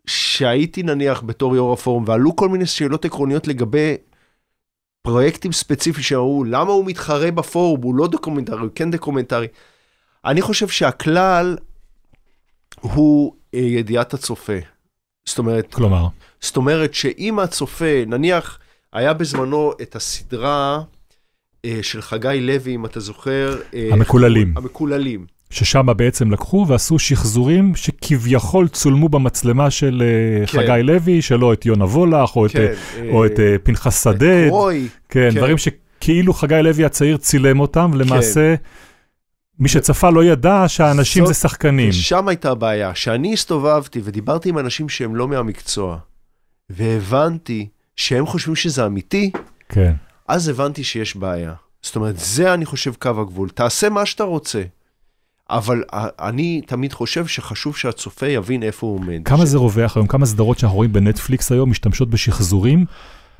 שהייתי נניח בתור יו"ר הפורום, ועלו כל מיני שאלות עקרוניות לגבי פרויקטים ספציפיים שאמרו, למה הוא מתחרה בפורום, הוא לא דוקומנטרי, הוא כן דוקומנטרי. אני חושב שהכלל הוא אה, ידיעת הצופה. זאת אומרת, כלומר, זאת אומרת שאם הצופה, נניח, היה בזמנו את הסדרה אה, של חגי לוי, אם אתה זוכר. אה, המקוללים. המקוללים. ששם בעצם לקחו ועשו שחזורים שכביכול צולמו במצלמה של כן. חגי לוי, שלא את יונה וולך, או, כן, את, אה, או את פנחס שדד. קרוי. כן, כן, דברים שכאילו חגי לוי הצעיר צילם אותם, ולמעשה... כן. מי שצפה לא ידע שהאנשים זאת, זה שחקנים. שם הייתה הבעיה, שאני הסתובבתי ודיברתי עם אנשים שהם לא מהמקצוע, והבנתי שהם חושבים שזה אמיתי, כן. אז הבנתי שיש בעיה. זאת אומרת, זה אני חושב קו הגבול. תעשה מה שאתה רוצה. אבל אני תמיד חושב שחשוב שהצופה יבין איפה הוא עומד. כמה. זה רווח היום? כמה סדרות שאנחנו רואים בנטפליקס היום משתמשות בשחזורים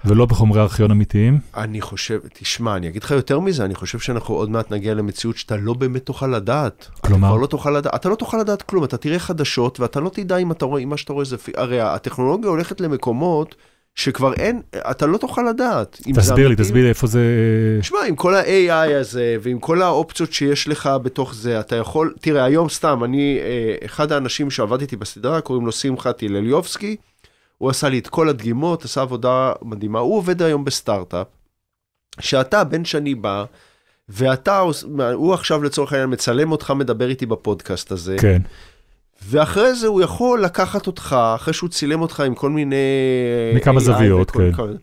ולא בחומרי ארכיון אמיתיים? אני חושב, תשמע, אני אגיד לך יותר מזה, אני חושב שאנחנו עוד מעט נגיע למציאות שאתה לא באמת תוכל לדעת. כלומר? אתה לא תוכל לדעת, אתה לא תוכל לדעת כלום, אתה תראה חדשות ואתה לא תדע אם אתה רואה, אם מה שאתה רואה זה, הרי הטכנולוגיה הולכת למקומות שכבר אין, אתה לא תוכל לדעת. תסביר לי. תסביר לי איפה זה... תשמע, עם כל ה-AI הזה, ועם כל האופציות שיש לך בתוך זה, אתה יכול, תראה, היום סתם, אני, אה, אחד האנשים שעבד איתי בסדרה, קוראים לו שמחה טילליובסקי, הוא עשה לי את כל הדגימות, עשה עבודה מדהימה, הוא עובד היום בסטארט-אפ, שאתה, בן שני בא, ואתה, הוא עכשיו לצורך העניין מצלם אותך, מדבר איתי בפודקאסט הזה, כן. ואחרי זה הוא יכול לקחת אותך, אחרי שהוא צילם אותך עם כל מיני... מכמה AI זוויות, וכל- כן. כל-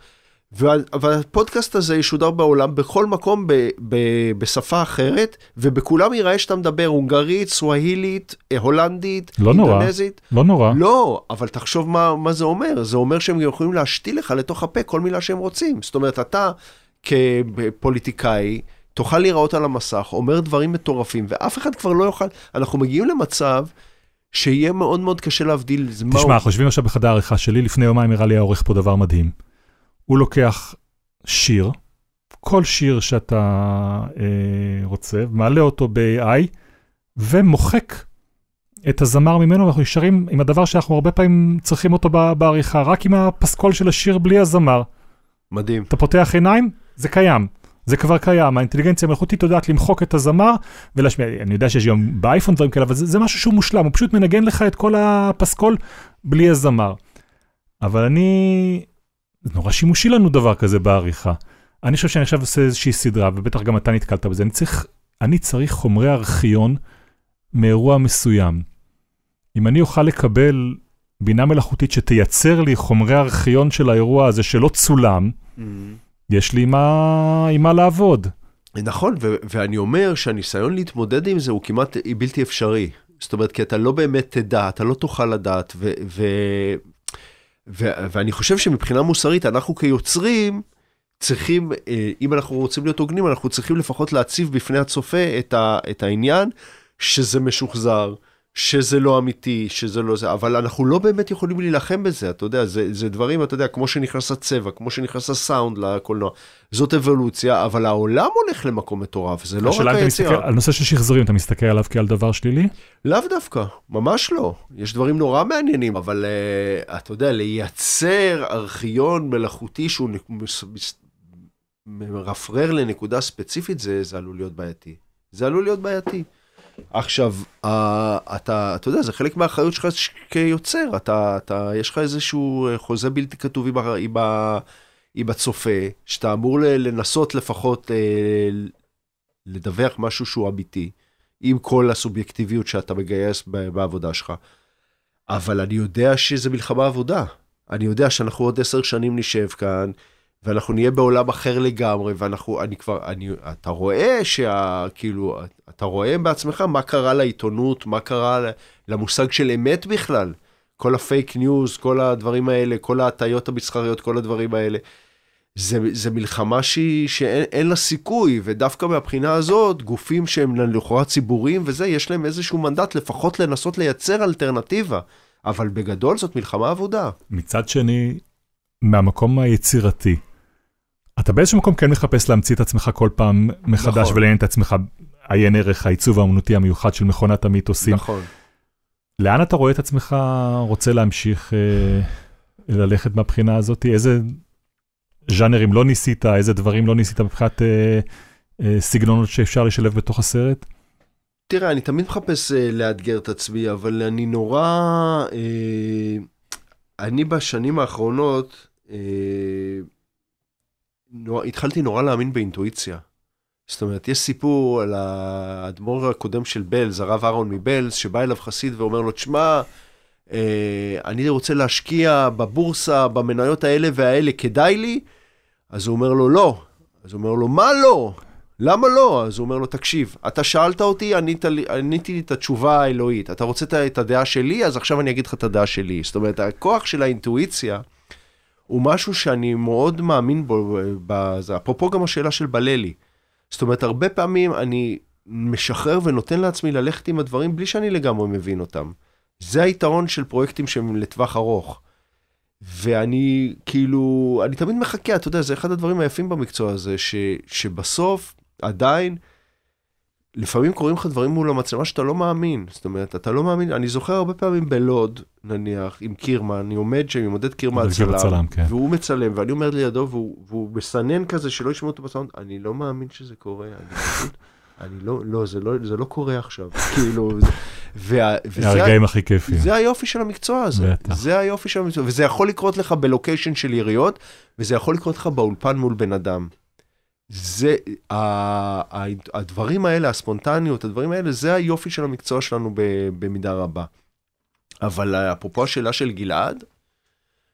וה- והפודקאסט הזה ישודר בעולם בכל מקום ב, ב, בשפה אחרת, ובכולם ייראה שאתה מדבר הונגרית, סווהילית, אה, הולנדית, לא נורא. אינדונזית. לא נורא. לא, אבל תחשוב מה, מה זה אומר. זה אומר שהם יכולים להשתיל לך לתוך הפה כל מילה שהם רוצים. זאת אומרת, אתה כפוליטיקאי, תוכל להיראות על המסך, אומר דברים מטורפים, ואף אחד כבר לא יוכל... אנחנו מגיעים למצב שיהיה מאוד מאוד קשה להבדיל. תשמע, הוא- אנחנו יושבים עכשיו בחדר העריכה שלי, לפני יומיים הראה לי העורך פה דבר מדהים. הוא לוקח שיר, כל שיר שאתה אה, רוצה, מעלה אותו ב-AI, ומוחק את הזמר ממנו, ואנחנו נשארים עם הדבר שאנחנו הרבה פעמים צריכים אותו בעריכה, רק עם הפסקול של השיר בלי הזמר. מדהים. אתה פותח עיניים, זה קיים. זה כבר קיים, האינטליגנציה המלאכותית יודעת למחוק את הזמר ולהשמיע, אני יודע שיש גם באייפון דברים כאלה, אבל זה, זה משהו שהוא מושלם, הוא פשוט מנגן לך את כל הפסקול בלי הזמר. אבל אני, זה נורא שימושי לנו דבר כזה בעריכה. אני חושב שאני עכשיו עושה איזושהי סדרה, ובטח גם אתה נתקלת בזה, אני צריך, אני צריך חומרי ארכיון מאירוע מסוים. אם אני אוכל לקבל בינה מלאכותית שתייצר לי חומרי ארכיון של האירוע הזה שלא צולם, יש לי מה, עם מה לעבוד. נכון, ו- ואני אומר שהניסיון להתמודד עם זה הוא כמעט בלתי אפשרי. זאת אומרת, כי אתה לא באמת תדע, אתה לא תוכל לדעת, ו- ו- ו- ואני חושב שמבחינה מוסרית, אנחנו כיוצרים צריכים, אה, אם אנחנו רוצים להיות הוגנים, אנחנו צריכים לפחות להציב בפני הצופה את, ה- את העניין שזה משוחזר. שזה לא אמיתי, שזה לא זה, אבל אנחנו לא באמת יכולים להילחם בזה, אתה יודע, זה, זה דברים, אתה יודע, כמו שנכנס הצבע, כמו שנכנס הסאונד לקולנוע, זאת אבולוציה, אבל העולם הולך למקום מטורף, זה לא רק השאלה אם אתה מסתכל היצירה. על נושא של שחזורים, אתה מסתכל עליו כעל דבר שלילי? לאו דווקא, ממש לא. יש דברים נורא מעניינים, אבל uh, אתה יודע, לייצר ארכיון מלאכותי שהוא מרפרר לנקודה ספציפית, זה, זה עלול להיות בעייתי. זה עלול להיות בעייתי. עכשיו, אתה, אתה יודע, זה חלק מהאחריות שלך כיוצר, אתה, אתה, יש לך איזשהו אה, חוזה בלתי כתוב עם, ה- עם, ה- עם הצופה, שאתה אמור לנסות לפחות אה, לדווח משהו שהוא אמיתי. עם כל הסובייקטיביות שאתה מגייס בעבודה שלך. אבל אני יודע שזה מלחמה עבודה. אני יודע שאנחנו עוד עשר שנים נשב כאן, ואנחנו נהיה בעולם אחר לגמרי, ואנחנו, אני כבר, אני, אתה רואה שה... כאילו, אתה רואה בעצמך מה קרה לעיתונות, מה קרה למושג של אמת בכלל. כל הפייק ניוז, כל הדברים האלה, כל ההטיות המסחריות, כל הדברים האלה. זה, זה מלחמה שהיא, שאין אין לה סיכוי, ודווקא מהבחינה הזאת, גופים שהם לכאורה ציבוריים וזה, יש להם איזשהו מנדט לפחות לנסות לייצר אלטרנטיבה. אבל בגדול זאת מלחמה אבודה. מצד שני, מהמקום היצירתי, אתה באיזשהו מקום כן מחפש להמציא את עצמך כל פעם מחדש נכון. ולעניין את עצמך עיין ערך העיצוב האמנותי המיוחד של מכונת המיתוסים. נכון. לאן אתה רואה את עצמך רוצה להמשיך אה, ללכת מהבחינה הזאת? איזה ז'אנרים לא ניסית, איזה דברים לא ניסית מבחינת אה, אה, סגנונות שאפשר לשלב בתוך הסרט? תראה, אני תמיד מחפש uh, לאתגר את עצמי, אבל אני נורא... Uh, אני בשנים האחרונות, uh, נורא, התחלתי נורא להאמין באינטואיציה. זאת אומרת, יש סיפור על האדמו"ר הקודם של בלז, הרב אהרון מבלז, שבא אליו חסיד ואומר לו, תשמע, אה, אני רוצה להשקיע בבורסה, במניות האלה והאלה, כדאי לי? אז הוא אומר לו, לא. אז הוא אומר לו, מה לא? למה לא? אז הוא אומר לו, תקשיב, אתה שאלת אותי, ענית עניתי לי את התשובה האלוהית. אתה רוצה את הדעה שלי, אז עכשיו אני אגיד לך את הדעה שלי. זאת אומרת, הכוח של האינטואיציה הוא משהו שאני מאוד מאמין בו, בזה. אפרופו גם השאלה של בללי. זאת אומרת, הרבה פעמים אני משחרר ונותן לעצמי ללכת עם הדברים בלי שאני לגמרי מבין אותם. זה היתרון של פרויקטים שהם לטווח ארוך. ואני כאילו, אני תמיד מחכה, אתה יודע, זה אחד הדברים היפים במקצוע הזה, ש, שבסוף עדיין, לפעמים קורים לך דברים מול המצלמה שאתה לא מאמין. זאת אומרת, אתה לא מאמין, אני זוכר הרבה פעמים בלוד, נניח, עם קירמן, אני עומד שם עם עודד קירמן הצלם, צלם, כן. והוא מצלם, ואני עומד לידו, והוא, והוא מסנן כזה שלא ישמעו אותו בסאונד, אני לא מאמין שזה קורה, אני פשוט, [LAUGHS] אני לא, לא, זה לא, זה לא קורה עכשיו, [LAUGHS] כאילו, וה, וזה, הרגעים הכי כיפים. זה היופי של המקצוע הזה, בטח. זה היופי של המקצוע, וזה יכול לקרות לך בלוקיישן של יריות, וזה יכול לקרות לך באולפן מול בן אדם. זה, ה, ה, הדברים האלה, הספונטניות, הדברים האלה, זה היופי של המקצוע שלנו ב, במידה רבה. אבל אפרופו השאלה של גלעד,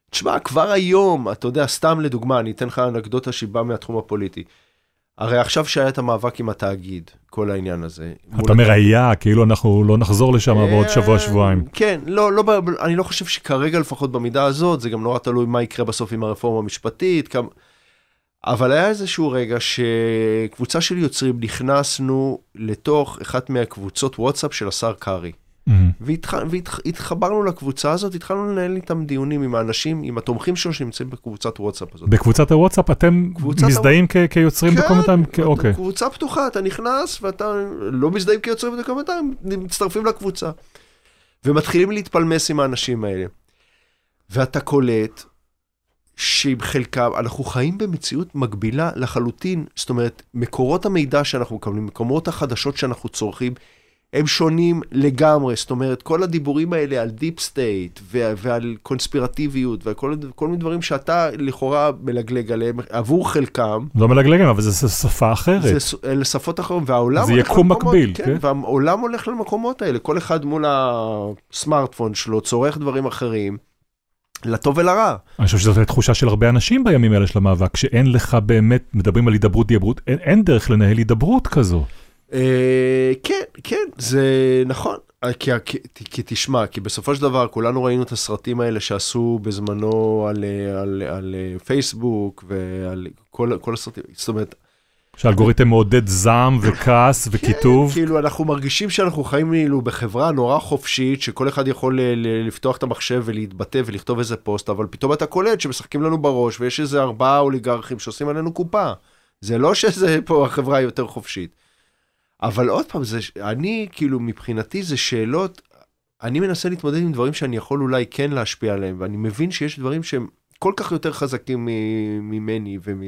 תשמע, כבר היום, אתה יודע, סתם לדוגמה, אני אתן לך אנקדוטה שהיא באה מהתחום הפוליטי. הרי עכשיו שהיה את המאבק עם התאגיד, כל העניין הזה. אתה אומר היה, כאילו אנחנו לא נחזור לשם בעוד אה, שבוע, שבועיים. כן, לא, לא, אני לא חושב שכרגע לפחות במידה הזאת, זה גם נורא תלוי מה יקרה בסוף עם הרפורמה המשפטית, כמה... אבל היה איזשהו רגע שקבוצה של יוצרים נכנסנו לתוך אחת מהקבוצות וואטסאפ של השר קרעי. מהמם. והתחברנו לקבוצה הזאת, התחלנו לנהל איתם דיונים עם האנשים, עם התומכים שלנו שנמצאים בקבוצת וואטסאפ הזאת. בקבוצת הוואטסאפ אתם מזדהים כ- כיוצרים דוקומנטריים? כ- אוקיי. קבוצה פתוחה, אתה נכנס ואתה לא מזדהים כיוצרים דוקומנטריים, מצטרפים לקבוצה. ומתחילים להתפלמס עם האנשים האלה. ואתה קולט שעם חלקם, אנחנו חיים במציאות מקבילה לחלוטין, זאת אומרת, מקורות המידע שאנחנו מקבלים, מקורות החדשות שאנחנו צורכים, הם שונים לגמרי, זאת אומרת, כל הדיבורים האלה על דיפ סטייט ועל קונספירטיביות וכל כל מיני דברים שאתה לכאורה מלגלג עליהם, עבור חלקם, לא מלגלגים, אבל זו שפה אחרת. זה אלה שפות אחרות, והעולם זה הולך יקום למקומות- מקביל, כן, כן. והעולם הולך למקומות האלה, כל אחד מול הסמארטפון שלו צורך דברים אחרים, לטוב ולרע. אני חושב שזאת תחושה של הרבה אנשים בימים האלה של המאבק, שאין לך באמת, מדברים על הידברות, הידברות, אין, אין דרך לנהל הידברות כזו. אה, כן, כן, זה נכון. אה, כי, כי, כי תשמע, כי בסופו של דבר כולנו ראינו את הסרטים האלה שעשו בזמנו על, אה, על, על אה, פייסבוק ועל כל, כל הסרטים, זאת אומרת, שהאלגוריתם מעודד זעם וכעס וקיטוב. כאילו אנחנו מרגישים שאנחנו חיים כאילו בחברה נורא חופשית, שכל אחד יכול ל- לפתוח את המחשב ולהתבטא ולכתוב איזה פוסט, אבל פתאום אתה קולט שמשחקים לנו בראש ויש איזה ארבעה אוליגרכים שעושים עלינו קופה. זה לא שזה [LAUGHS] פה החברה יותר חופשית. אבל עוד פעם, זה, אני כאילו מבחינתי זה שאלות, אני מנסה להתמודד עם דברים שאני יכול אולי כן להשפיע עליהם, ואני מבין שיש דברים שהם כל כך יותר חזקים ממני ומ...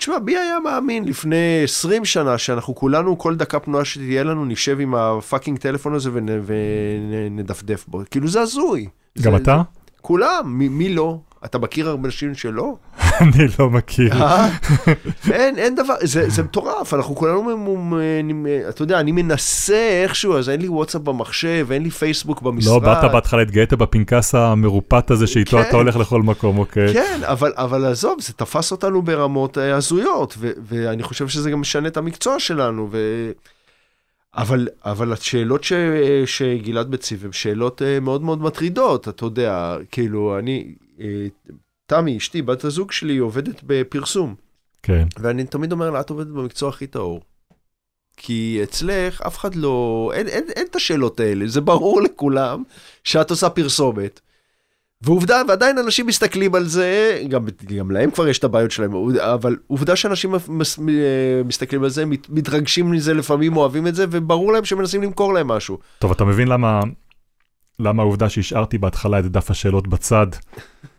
תשמע, מי היה מאמין לפני 20 שנה שאנחנו כולנו, כל דקה פנויה שתהיה לנו, נשב עם הפאקינג טלפון הזה ונ- ונדפדף בו. כאילו זה הזוי. גם זה, אתה? כולם, מי, מי לא? אתה מכיר הרבה אנשים שלא? [LAUGHS] אני לא מכיר. אה? אין, אין דבר, זה, זה מטורף, אנחנו כולנו, אתה יודע, אני מנסה איכשהו, אז אין לי וואטסאפ במחשב, אין לי פייסבוק במשרד. לא באת בהתחלה, התגאית בפנקס המרופט הזה שאיתו כן. אתה הולך לכל מקום, אוקיי? כן, אבל, אבל עזוב, זה תפס אותנו ברמות אה, הזויות, ו, ואני חושב שזה גם משנה את המקצוע שלנו. ו... אבל, אבל השאלות ש, שגלעד מציב הן שאלות אה, מאוד מאוד מטרידות, אתה יודע, כאילו, אני, תמי, אשתי, בת הזוג שלי, עובדת בפרסום, כן. ואני תמיד אומר לה, את עובדת במקצוע הכי טהור. כי אצלך אף אחד לא, אין, אין, אין את השאלות האלה, זה ברור לכולם שאת עושה פרסומת. ועובדה, ועדיין אנשים מסתכלים על זה, גם, גם להם כבר יש את הבעיות שלהם, אבל עובדה שאנשים מס, מ- מסתכלים על זה, מת, מתרגשים מזה לפעמים, אוהבים את זה, וברור להם שמנסים למכור להם משהו. טוב, אתה מבין למה, למה העובדה שהשארתי בהתחלה את דף השאלות בצד, אה,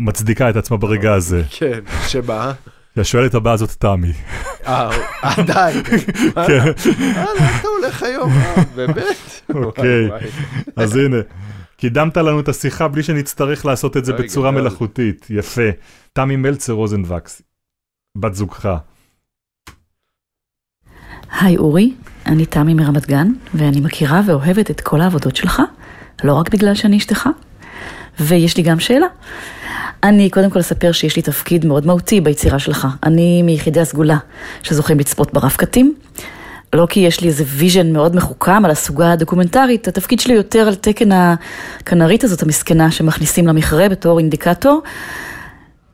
מצדיקה את עצמה ברגע הזה. כן, שמה? השואלת הבאה זאת תמי. אה, עדיין. [LAUGHS] כן. אה, לאן אתה הולך היום? אה, באמת? אוקיי. אז הנה, קידמת לנו את השיחה בלי שנצטרך לעשות את זה בצורה גדול. מלאכותית. יפה. תמי מלצר רוזנבקס, בת זוגך. היי אורי, אני תמי מרמת גן, ואני מכירה ואוהבת את כל העבודות שלך, לא רק בגלל שאני אשתך. ויש לי גם שאלה. אני קודם כל אספר שיש לי תפקיד מאוד מהותי ביצירה שלך. אני מיחידי הסגולה, שזוכים לצפות ב rough cut ים. לא כי יש לי איזה vision מאוד מחוכם על הסוגה הדוקומנטרית, התפקיד שלי יותר על תקן הכנרית הזאת המסכנה שמכניסים למכרה בתור אינדיקטור.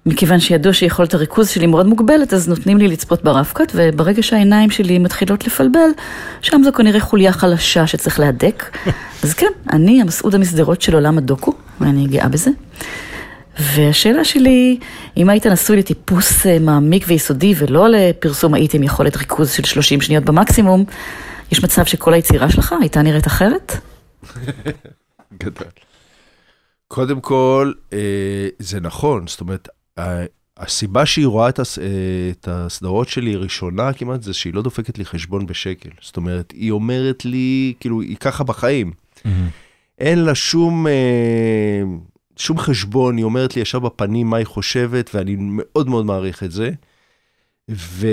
מכיוון שידוע שיכולת הריכוז שלי מאוד מוגבלת, אז נותנים לי לצפות ב rough cut, וברגע שהעיניים שלי מתחילות לפלבל, שם זו כנראה חוליה חלשה שצריך להדק. [LAUGHS] אז כן, אני המסעודה משדרות של עולם הדוקו, ואני גאה בזה. והשאלה שלי, אם היית נשוי לטיפוס אה, מעמיק ויסודי ולא לפרסום היית עם יכולת ריכוז של 30 שניות במקסימום, יש מצב שכל היצירה שלך הייתה נראית אחרת? [LAUGHS] גדול. קודם כל, אה, זה נכון, זאת אומרת, הסיבה שהיא רואה את, הס, אה, את הסדרות שלי ראשונה כמעט, זה שהיא לא דופקת לי חשבון בשקל. זאת אומרת, היא אומרת לי, כאילו, היא ככה בחיים. אין לה שום, אה, שום חשבון, היא אומרת לי ישר בפנים מה היא חושבת, ואני מאוד מאוד מעריך את זה. ו...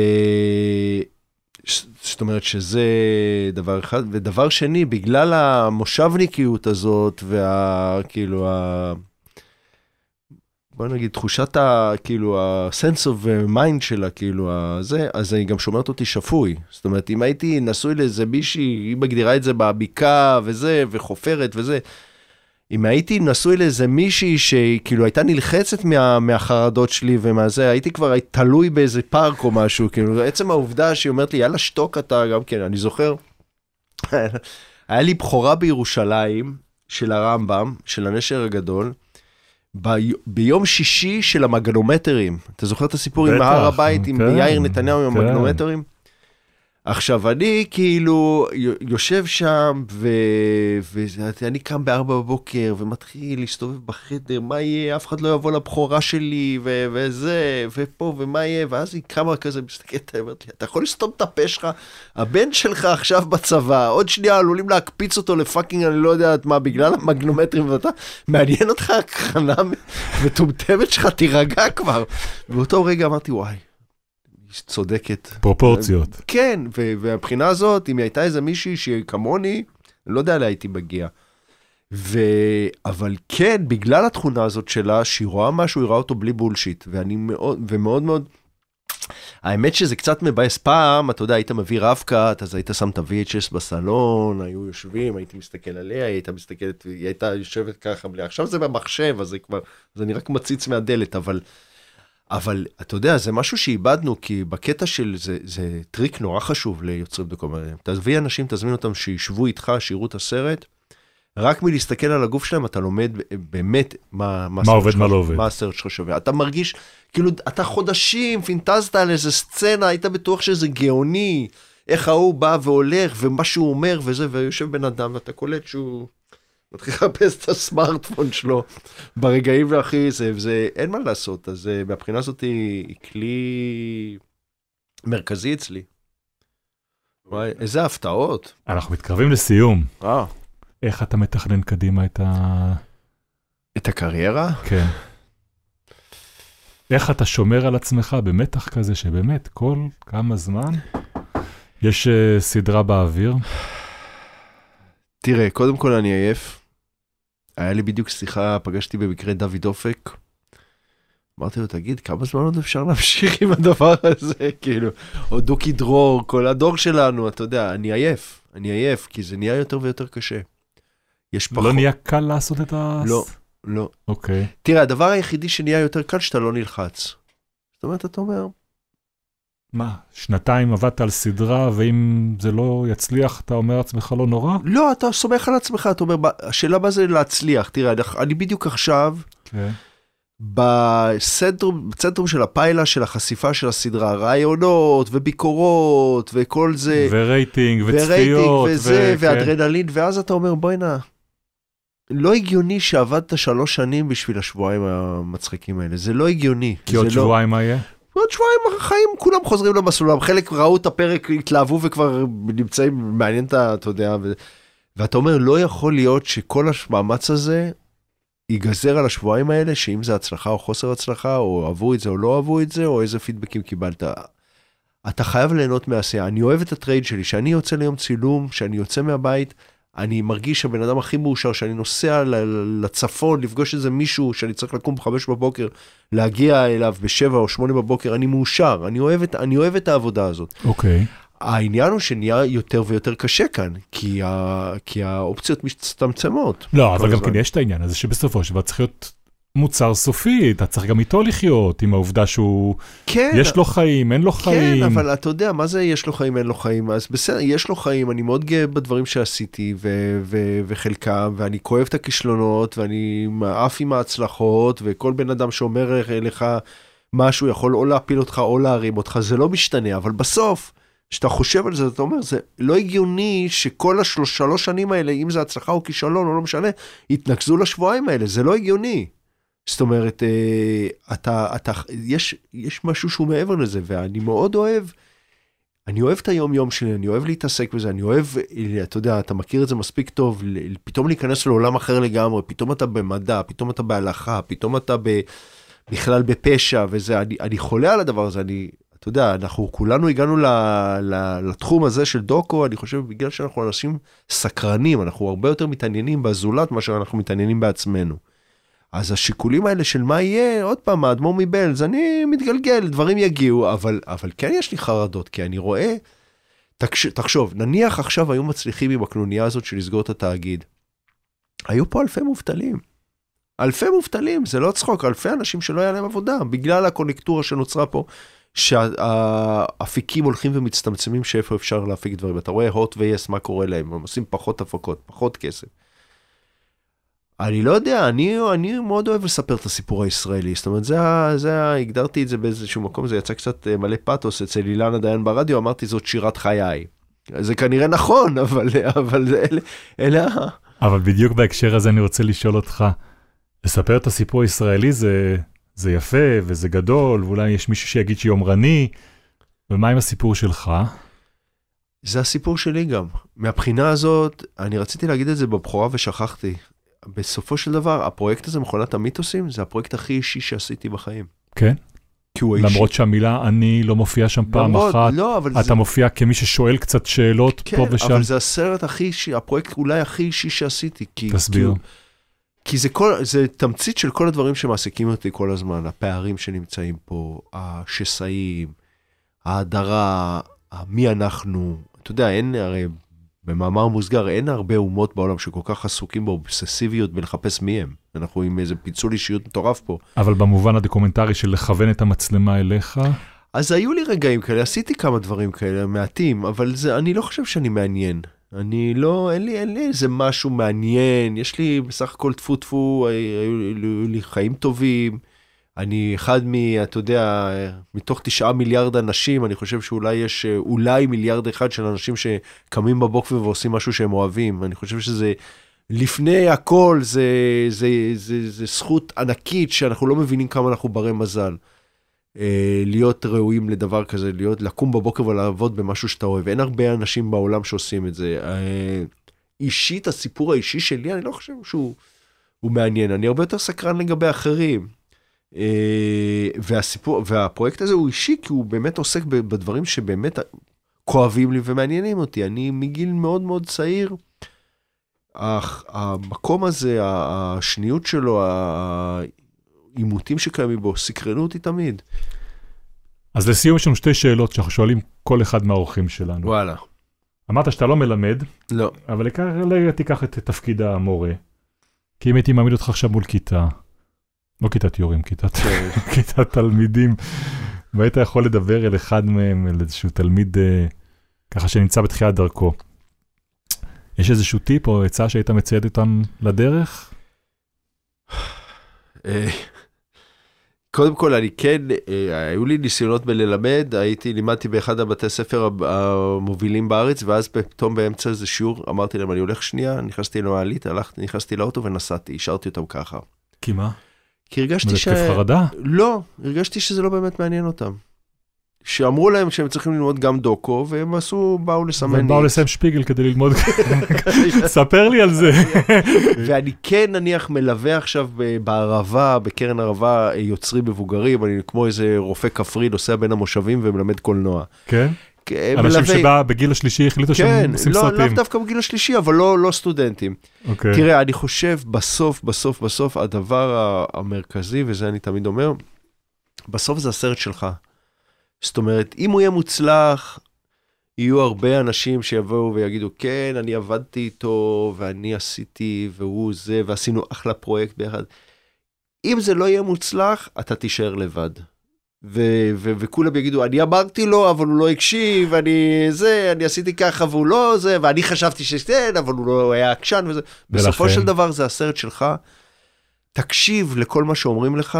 זאת אומרת שזה דבר אחד, ודבר שני, בגלל המושבניקיות הזאת, וה... כאילו, ה... בוא נגיד, תחושת ה... כאילו, ה-sense of mind שלה, כאילו, הזה, אז היא גם שומרת אותי שפוי. זאת אומרת, אם הייתי נשוי לאיזה מישהי, היא מגדירה את זה בבקעה וזה, וחופרת וזה, אם הייתי נשוי לאיזה מישהי שהיא כאילו הייתה נלחצת מה, מהחרדות שלי ומהזה, הייתי כבר תלוי באיזה פארק או משהו, כאילו, עצם העובדה שהיא אומרת לי, יאללה, שתוק אתה, גם כן, אני זוכר, [LAUGHS] היה לי בכורה בירושלים של הרמב"ם, של הנשר הגדול, ביום שישי של המגנומטרים. אתה זוכר את הסיפור עם הר הבית, עם כן, יאיר נתניהו עם כן. המגנומטרים? עכשיו, אני כאילו יו- יושב שם, ו- ואני קם בארבע בבוקר, ומתחיל להסתובב בחדר, מה יהיה, אף אחד לא יבוא לבכורה שלי, ו- וזה, ופה, ומה יהיה, ואז היא קמה כזה, מסתכלת, אומרת לי, אתה יכול לסתום את הפה שלך? הבן שלך עכשיו בצבא, עוד שנייה עלולים להקפיץ אותו לפאקינג, אני לא יודעת מה, בגלל המגנומטרים, ואתה, מעניין אותך הקרנה מטומטמת שלך, תירגע כבר. באותו רגע אמרתי, וואי, צודקת. פרופורציות. כן, ו- והבחינה הזאת, אם היא הייתה איזה מישהי שהיא כמוני, אני לא יודע לאן הייתי מגיע. ו... אבל כן, בגלל התכונה הזאת שלה, שהיא רואה משהו, היא רואה אותו בלי בולשיט. ואני מאוד, ומאוד מאוד... האמת שזה קצת מבאס פעם, אתה יודע, היית מביא rough cut, אז היית שם את ה-VHS בסלון, היו יושבים, הייתי מסתכל עליה, היא הייתה מסתכלת, היא הייתה יושבת ככה בלי... עכשיו זה במחשב, אז זה כבר, זה נראה כמו מציץ מהדלת, אבל... אבל אתה יודע, זה משהו שאיבדנו, כי בקטע של, זה, זה טריק נורא חשוב ליוצרים דוקומנטריים. תביא אנשים, תזמין אותם שישבו איתך, שיראו את הסרט, רק מלהסתכל על הגוף שלהם אתה לומד באמת מה, מה הסרט עובד, מה לא עובד. מה הסרט שלך שווה. אתה מרגיש, כאילו, אתה חודשים פינטזת על איזה סצנה, היית בטוח שזה גאוני, איך ההוא בא והולך, ומה שהוא אומר וזה, ויושב בן אדם, ואתה קולט שהוא מתחיל לחפש את הסמארטפון שלו ברגעים הכי זה, וזה, אין מה לעשות, אז אה, מהבחינה הזאת היא, היא כלי מרכזי אצלי. וואי, איזה הפתעות. אנחנו מתקרבים לסיום. אה. איך אתה מתכנן קדימה את ה... את הקריירה? כן. איך אתה שומר על עצמך במתח כזה שבאמת כל כמה זמן יש uh, סדרה באוויר? תראה, קודם כל אני עייף. היה לי בדיוק שיחה, פגשתי במקרה דוד אופק. אמרתי לו, תגיד, כמה זמן עוד אפשר להמשיך עם הדבר הזה? [LAUGHS] כאילו, או דוקי דרור, כל הדור שלנו, אתה יודע, אני עייף. אני עייף, כי זה נהיה יותר ויותר קשה. יש פחות... לא נהיה קל לעשות את ה... לא, לא. אוקיי. תראה, הדבר היחידי שנהיה יותר קל, שאתה לא נלחץ. זאת אומרת, אתה אומר, מה, שנתיים עבדת על סדרה, ואם זה לא יצליח, אתה אומר לעצמך לא נורא? לא, אתה סומך על עצמך, אתה אומר, "ב- השאלה מה זה להצליח. תראה, אני- אני בדיוק עכשיו, כן. בסנטרום, בצנטרום של הפיילה של החשיפה של הסדרה, רעיונות וביקורות וכל זה, ורייטינג, ורייטינג וצפיות. וזה, ו- כן. ואדרנלין, ואז אתה אומר, בוא'נה, לא הגיוני שעבדת שלוש שנים בשביל השבועיים המצחיקים האלה, זה לא הגיוני. כי עוד לא- שבועיים מה יהיה? עוד שבועיים החיים כולם חוזרים למסלולם, חלק ראו את הפרק, התלהבו וכבר נמצאים, מעניין. אתה יודע, ו... ואתה אומר, לא יכול להיות שכל המאמץ הזה ייגזר על השבועיים האלה, שאם זה הצלחה או חוסר הצלחה, או אהבו את זה או לא אהבו את זה, או איזה פידבקים קיבלת. אתה חייב ליהנות מהעשייה. אני אוהב את הטרייד שלי, שאני יוצא ליום צילום, שאני יוצא מהבית, אני מרגיש שהבן אדם הכי מאושר, שאני נוסע לצפון, לפגוש איזה מישהו שאני צריך לקום בחמש בבוקר, להגיע אליו בשבע או שמונה בבוקר, אני מאושר, אני אוהב את, אני אוהב את העבודה הזאת. אוקיי. העניין הוא שנהיה יותר ויותר קשה כאן, כי, ה, כי האופציות מצטמצמות. לא, אבל גם הזמן. כן יש את העניין הזה שבסופו של דבר צריך להיות מוצר סופי, אתה צריך גם איתו לחיות, עם העובדה שהוא, כן, יש לו חיים, אין לו חיים. כן, אבל אתה יודע, מה זה יש לו חיים, אין לו חיים? אז בסדר, יש לו חיים, אני מאוד גאה בדברים שעשיתי, ו- ו- וחלקם, ואני כואב את הכישלונות, ואני עף עם ההצלחות, וכל בן אדם שאומר לך משהו יכול או להפיל אותך או להרים אותך, זה לא משתנה, אבל בסוף, כשאתה חושב על זה, אתה אומר, זה לא הגיוני שכל השלוש שלוש שנים האלה, אם זה הצלחה או כישלון או לא משנה, יתנקזו לשבועיים האלה, זה לא הגיוני. זאת אומרת, אה, אתה, אתה, יש, יש משהו שהוא מעבר לזה, ואני מאוד אוהב, אני אוהב את היום-יום שלי, אני אוהב להתעסק בזה, אני אוהב, אתה יודע, אתה מכיר את זה מספיק טוב, פתאום להיכנס לעולם אחר לגמרי, פתאום אתה במדע, פתאום אתה בהלכה, פתאום אתה ב, בכלל בפשע, וזה, אני, אני חולה על הדבר הזה, אני, אתה יודע, אנחנו כולנו הגענו ל, ל, לתחום הזה של דוקו, אני חושב, בגלל שאנחנו אנשים סקרנים, אנחנו הרבה יותר מתעניינים בזולת מאשר אנחנו מתעניינים בעצמנו. אז השיקולים האלה של מה יהיה, עוד פעם, האדמו"ר מבלז, אני מתגלגל, דברים יגיעו, אבל, אבל כן יש לי חרדות, כי אני רואה, תקש, תחשוב, נניח עכשיו היו מצליחים עם הקנוניה הזאת של לסגור את התאגיד. היו פה אלפי מובטלים. אלפי מובטלים, זה לא צחוק, אלפי אנשים שלא היה להם עבודה, בגלל הקונקטורה שנוצרה פה, שהאפיקים הולכים ומצטמצמים שאיפה אפשר להפיק דברים. אתה רואה הוט ויס, מה קורה להם, הם עושים פחות הפקות, פחות כסף. אני לא יודע, אני, אני מאוד אוהב לספר את הסיפור הישראלי, זאת אומרת, זה, זה, הגדרתי את זה באיזשהו מקום, זה יצא קצת אה, מלא פאתוס אצל אילנה דיין ברדיו, אמרתי זאת שירת חיי. זה כנראה נכון, [LAUGHS] אבל, אבל זה, אלה, אלה, אבל בדיוק בהקשר הזה אני רוצה לשאול אותך, לספר את הסיפור הישראלי זה, זה יפה וזה גדול, ואולי יש מישהו שיגיד שיומרני, ומה עם הסיפור שלך? זה הסיפור שלי גם. מהבחינה הזאת, אני רציתי להגיד את זה בבכורה ושכחתי. בסופו של דבר, הפרויקט הזה, מכונת המיתוסים, זה הפרויקט הכי אישי שעשיתי בחיים. כן? כי הוא אישי. למרות שהמילה אני לא מופיעה שם פעם למרות- אחת, לא, אבל אתה זה... מופיע כמי ששואל קצת שאלות כן, פה ושם. אבל זה הסרט הכי אישי, הפרויקט אולי הכי אישי שעשיתי. כי, תסביר. כי, כי זה, כל, זה תמצית של כל הדברים שמעסיקים אותי כל הזמן, הפערים שנמצאים פה, השסעים, ההדרה, מי אנחנו. אתה יודע, אין הרי, במאמר מוסגר, אין הרבה אומות בעולם שכל כך עסוקים באובססיביות בלחפש מי הם. אנחנו עם איזה פיצול אישיות מטורף פה. אבל במובן הדוקומנטרי של לכוון את המצלמה אליך, אז היו לי רגעים כאלה, עשיתי כמה דברים כאלה, מעטים, אבל זה, אני לא חושב שאני מעניין. אני לא, אין לי, אין לי איזה משהו מעניין, יש לי בסך הכל טפו טפו, היו היו לי חיים טובים. אני אחד מ... אתה יודע, מתוך תשעה מיליארד אנשים, אני חושב שאולי יש אולי מיליארד אחד של אנשים שקמים בבוקר ועושים משהו שהם אוהבים. אני חושב שזה, לפני הכל, זה, זה, זה, זה זכות ענקית שאנחנו לא מבינים כמה אנחנו ברי מזל. אה, להיות ראויים לדבר כזה, להיות, לקום בבוקר ולעבוד במשהו שאתה אוהב. אין הרבה אנשים בעולם שעושים את זה. אה, אישית, הסיפור האישי שלי, אני לא חושב שהוא הוא מעניין. אני הרבה יותר סקרן לגבי אחרים. אה, והסיפור, והפרויקט הזה הוא אישי, כי הוא באמת עוסק בדברים שבאמת כואבים לי ומעניינים אותי. אני מגיל מאוד מאוד צעיר, הח- המקום הזה, השניות שלו, העימותים שקיימים בו, סקרנו אותי תמיד. אז לסיום יש לנו שתי שאלות שאנחנו שואלים כל אחד מהאורחים שלנו. וואלה. אמרת שאתה לא מלמד, לא. אבל כרגע תיקח את תפקיד המורה. כי אם הייתי מעמיד אותך עכשיו מול כיתה, לא כיתת יורים, כיתת, כן. [LAUGHS] כיתת תלמידים, והיית יכול לדבר אל אחד מהם, אל איזשהו תלמיד אה, ככה שנמצא בתחילת דרכו. יש איזשהו טיפ או עצה שהיית מצייד אותם לדרך? אה, קודם כל, אני כן, אה, היו לי ניסיונות בללמד, הייתי, לימדתי באחד הבתי ספר המובילים בארץ, ואז פתאום באמצע איזה שיעור, אמרתי להם, אני הולך שנייה, נכנסתי למעלית, הלכתי, נכנסתי לאוטו ונסעתי, השארתי אותם ככה. כי מה? כי הרגשתי זה ש... התקף חרדה? לא, הרגשתי שזה לא באמת מעניין אותם. שאמרו להם שהם צריכים ללמוד גם דוקו, והם עשו, באו לסמן הם באו. לסיים שפיגל כדי ללמוד, [LAUGHS] ספר לי על זה. [LAUGHS] ואני כן נניח מלווה עכשיו בערבה, בקרן ערבה, יוצרים מבוגרים, אני כמו איזה רופא כפרי נוסע בין המושבים ומלמד קולנוע. כן? כ- אנשים מלווה- שבגיל השלישי החליטו כן, שהם עושים לא, לאו סרטים. דווקא בגיל השלישי, אבל לא, לא סטודנטים. אוקיי. תראה, אני חושב בסוף, בסוף, בסוף, הדבר המרכזי, וזה אני תמיד אומר, בסוף זה הסרט שלך. זאת אומרת, אם הוא יהיה מוצלח, יהיו הרבה אנשים שיבואו ויגידו, כן, אני עבדתי איתו, ואני עשיתי, והוא זה, ועשינו אחלה פרויקט ביחד. אם זה לא יהיה מוצלח, אתה תישאר לבד. ו- ו- וכולם יגידו, אני אמרתי לו, אבל הוא לא הקשיב, אני זה, אני עשיתי ככה והוא לא זה, ואני חשבתי שכן, אבל הוא לא היה עקשן וזה. בסופו ולכן? של דבר זה הסרט שלך, תקשיב לכל מה שאומרים לך,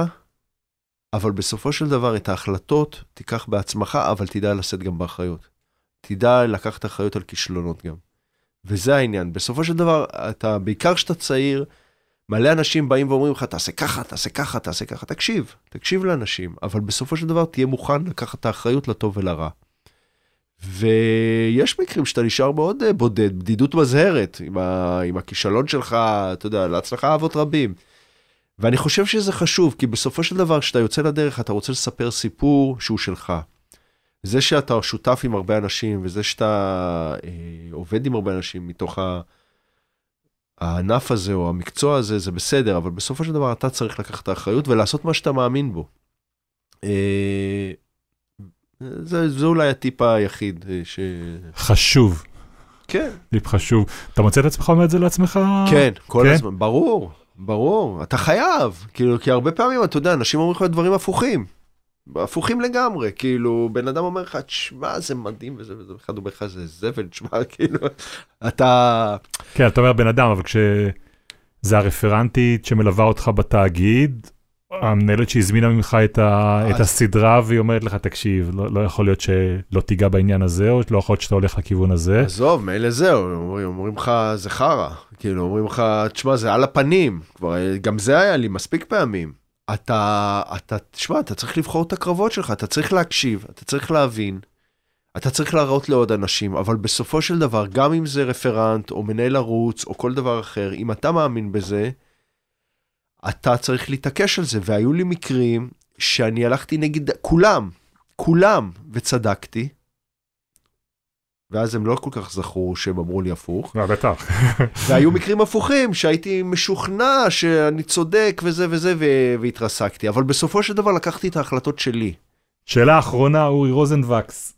אבל בסופו של דבר את ההחלטות תיקח בעצמך, אבל תדע לשאת גם באחריות. תדע לקחת אחריות על כישלונות גם. וזה העניין. בסופו של דבר, אתה, בעיקר כשאתה צעיר, מלא אנשים באים ואומרים לך, תעשה ככה, תעשה ככה, תעשה ככה. תקשיב, תקשיב לאנשים, אבל בסופו של דבר תהיה מוכן לקחת את האחריות לטוב ולרע. ויש מקרים שאתה נשאר מאוד אה, בודד, בדידות מזהרת, עם, ה... עם הכישלון שלך, אתה יודע, להצלחה אבות רבים. ואני חושב שזה חשוב, כי בסופו של דבר, כשאתה יוצא לדרך, אתה רוצה לספר סיפור שהוא שלך. זה שאתה שותף עם הרבה אנשים, וזה שאתה אה, עובד עם הרבה אנשים מתוך ה... הענף הזה או המקצוע הזה, זה בסדר, אבל בסופו של דבר אתה צריך לקחת את האחריות ולעשות מה שאתה מאמין בו. אה, זה, זה אולי הטיפ היחיד אה, ש... חשוב, כן. טיפ חשוב. אתה מוצא את עצמך אומר את זה לעצמך? כן, כל כן? הזמן, ברור, ברור, אתה חייב, כאילו, כי הרבה פעמים, אתה יודע, אנשים אומרים לך דברים הפוכים, הפוכים לגמרי, כאילו, בן אדם אומר לך, תשמע, זה מדהים וזה וזה, אחד אומר לך, זה זבל, תשמע, [LAUGHS] כאילו, אתה, כן, אתה אומר בן אדם, אבל כשזה הרפרנטית שמלווה אותך בתאגיד, המנהלת שהזמינה ממך את, ה... את הסדרה והיא אומרת לך, תקשיב, לא, לא יכול להיות שלא תיגע בעניין הזה, או לא יכול להיות שאתה הולך לכיוון הזה. עזוב, מילא זהו, אומרים, אומרים לך, זה חרא, כאילו, אומרים לך, תשמע, זה על הפנים, כבר, גם זה היה לי מספיק פעמים. אתה, אתה, תשמע, אתה צריך לבחור את הקרבות שלך, אתה צריך להקשיב, אתה צריך להבין, אתה צריך להראות לעוד אנשים, אבל בסופו של דבר, גם אם זה רפרנט, או מנהל ערוץ, או כל דבר אחר, אם אתה מאמין בזה, אתה צריך להתעקש על זה, והיו לי מקרים שאני הלכתי נגד כולם, כולם, וצדקתי, ואז הם לא כל כך זכרו שהם אמרו לי הפוך. לא, בטח. [LAUGHS] והיו מקרים הפוכים שהייתי משוכנע שאני צודק וזה וזה ו- והתרסקתי, אבל בסופו של דבר לקחתי את ההחלטות שלי. שאלה אחרונה, אורי רוזנבקס,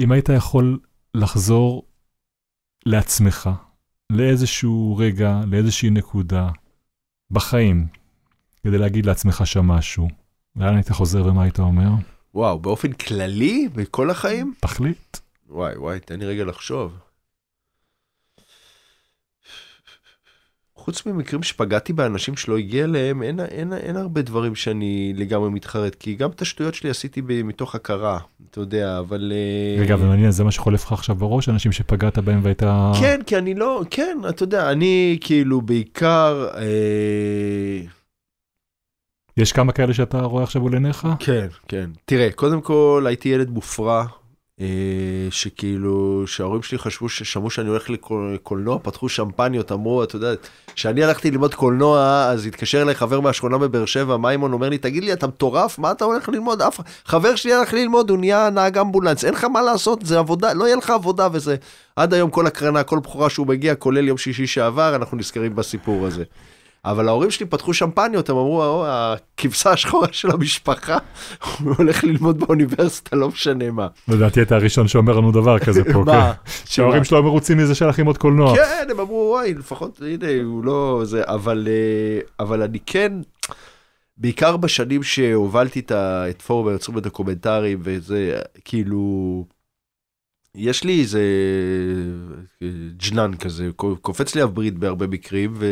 אם היית יכול לחזור לעצמך, לאיזשהו רגע, לאיזושהי נקודה בחיים, כדי להגיד לעצמך שם משהו, לאן היית חוזר ומה היית אומר? וואו, באופן כללי, בכל החיים? תחליט. וואי וואי, תן לי רגע לחשוב. חוץ ממקרים שפגעתי באנשים שלא הגיע אליהם, אין, אין, אין הרבה דברים שאני לגמרי מתחרט, כי גם את השטויות שלי עשיתי ב- מתוך הכרה, אתה יודע, אבל... אה, רגע, ומעניין, זה מה שחולף לך עכשיו בראש, אנשים שפגעת בהם והיית... כן, כי אני לא, כן, אתה יודע, אני כאילו בעיקר, אה, יש כמה כאלה שאתה רואה עכשיו מול עיניך? כן, כן. תראה, קודם כל הייתי ילד מופרע, שכאילו, שההורים שלי חשבו, ששמעו שאני הולך לקולנוע, פתחו שמפניות, אמרו, אתה יודע, כשאני הלכתי ללמוד קולנוע, אז התקשר אליי חבר מהשכונה בבאר שבע, מימון אומר לי, תגיד לי, אתה מטורף? מה אתה הולך ללמוד? אף חבר שלי הלך ללמוד, הוא נהיה נהג אמבולנס, אין לך מה לעשות, זה עבודה, לא יהיה לך עבודה וזה. עד היום כל הקרנה, כל בחורה שהוא מגיע, כולל יום שישי שעבר, אנחנו נזכרים בסיפור הזה. אבל ההורים שלי פתחו שמפניות, הם אמרו, "או, הכבשה השחורה של המשפחה, הוא הולך ללמוד באוניברסיטה, לא משנה מה. לדעתי אתה הראשון שאומר לנו דבר כזה פה. [LAUGHS] מה? כן. שההורים שלו מרוצים מזה שהלך ללמוד קולנוע. כן, הם אמרו, וואי, לפחות, הנה, הוא לא... זה, אבל, אה, אבל אני כן, בעיקר בשנים שהובלתי את, פורום היוצרים הדוקומנטריים, וזה, כאילו, יש לי איזה אה, ג'נן כזה, קופץ לי הברית בהרבה מקרים, ו...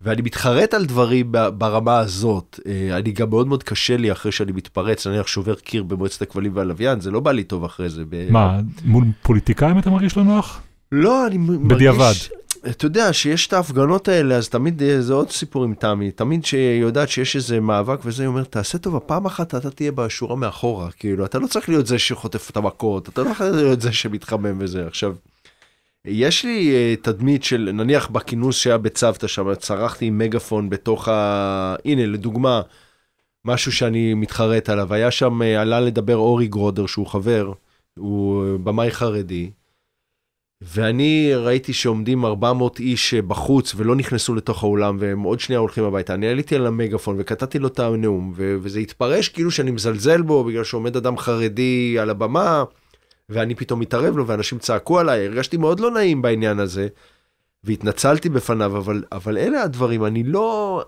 ואני מתחרט על דברים ברמה הזאת. אה, אני גם מאוד מאוד קשה לי אחרי שאני מתפרץ, נניח שובר קיר במועצת הכבלים והלוויין, זה לא בא לי טוב אחרי זה. מה, מול פוליטיקאים אתה מרגיש לא נוח? לא, אני מ- בדיעבד. מרגיש... אתה יודע, שיש את ההפגנות האלה, אז תמיד אה, זה עוד סיפור עם תמי. תמיד שהיא יודעת שיש איזה מאבק וזה, היא אומרת, תעשה טובה, פעם אחת אתה תהיה בשורה מאחורה. כאילו, אתה לא צריך להיות זה שחוטף את המכות, אתה לא יכול להיות זה שמתחמם וזה. עכשיו, יש לי uh, תדמית של, נניח בכינוס שהיה בצוותא שם, צרחתי עם מגפון בתוך ה... הנה, לדוגמה, משהו שאני מתחרט עליו. היה שם, uh, עלה לדבר אורי גרודר, שהוא חבר, הוא uh, במאי חרדי. ואני ראיתי שעומדים 400 איש אה, בחוץ ולא נכנסו לתוך האולם והם עוד שנייה הולכים הביתה. אני עליתי על המגפון וקטעתי לו את הנאום ו- וזה התפרש כאילו שאני מזלזל בו בגלל שעומד אדם חרדי על הבמה ואני פתאום מתערב לו ואנשים צעקו עליי, הרגשתי מאוד לא נעים בעניין הזה והתנצלתי בפניו, אבל, אבל אלה הדברים, אני לא...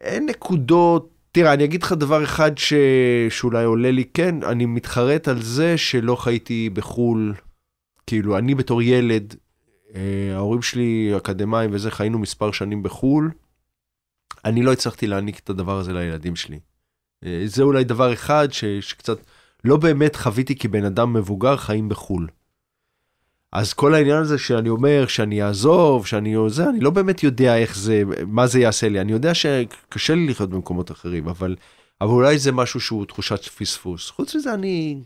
אין נקודות, תראה, אני אגיד לך דבר אחד ש... שאולי עולה לי, כן, אני מתחרט על זה שלא חייתי בחו"ל. כאילו, אני בתור ילד, אה, ההורים שלי אקדמאים וזה, חיינו מספר שנים בחו"ל. אני לא הצלחתי להעניק את הדבר הזה לילדים שלי. אה, זה אולי דבר אחד ש... שקצת לא באמת חוויתי כבן אדם מבוגר חיים בחו"ל. אז כל העניין הזה שאני אומר שאני אעזוב, שאני זה, אני לא באמת יודע איך זה, מה זה יעשה לי. אני יודע שקשה לי לחיות במקומות אחרים, אבל, אבל אולי זה משהו שהוא תחושת פספוס. חוץ מזה, אני,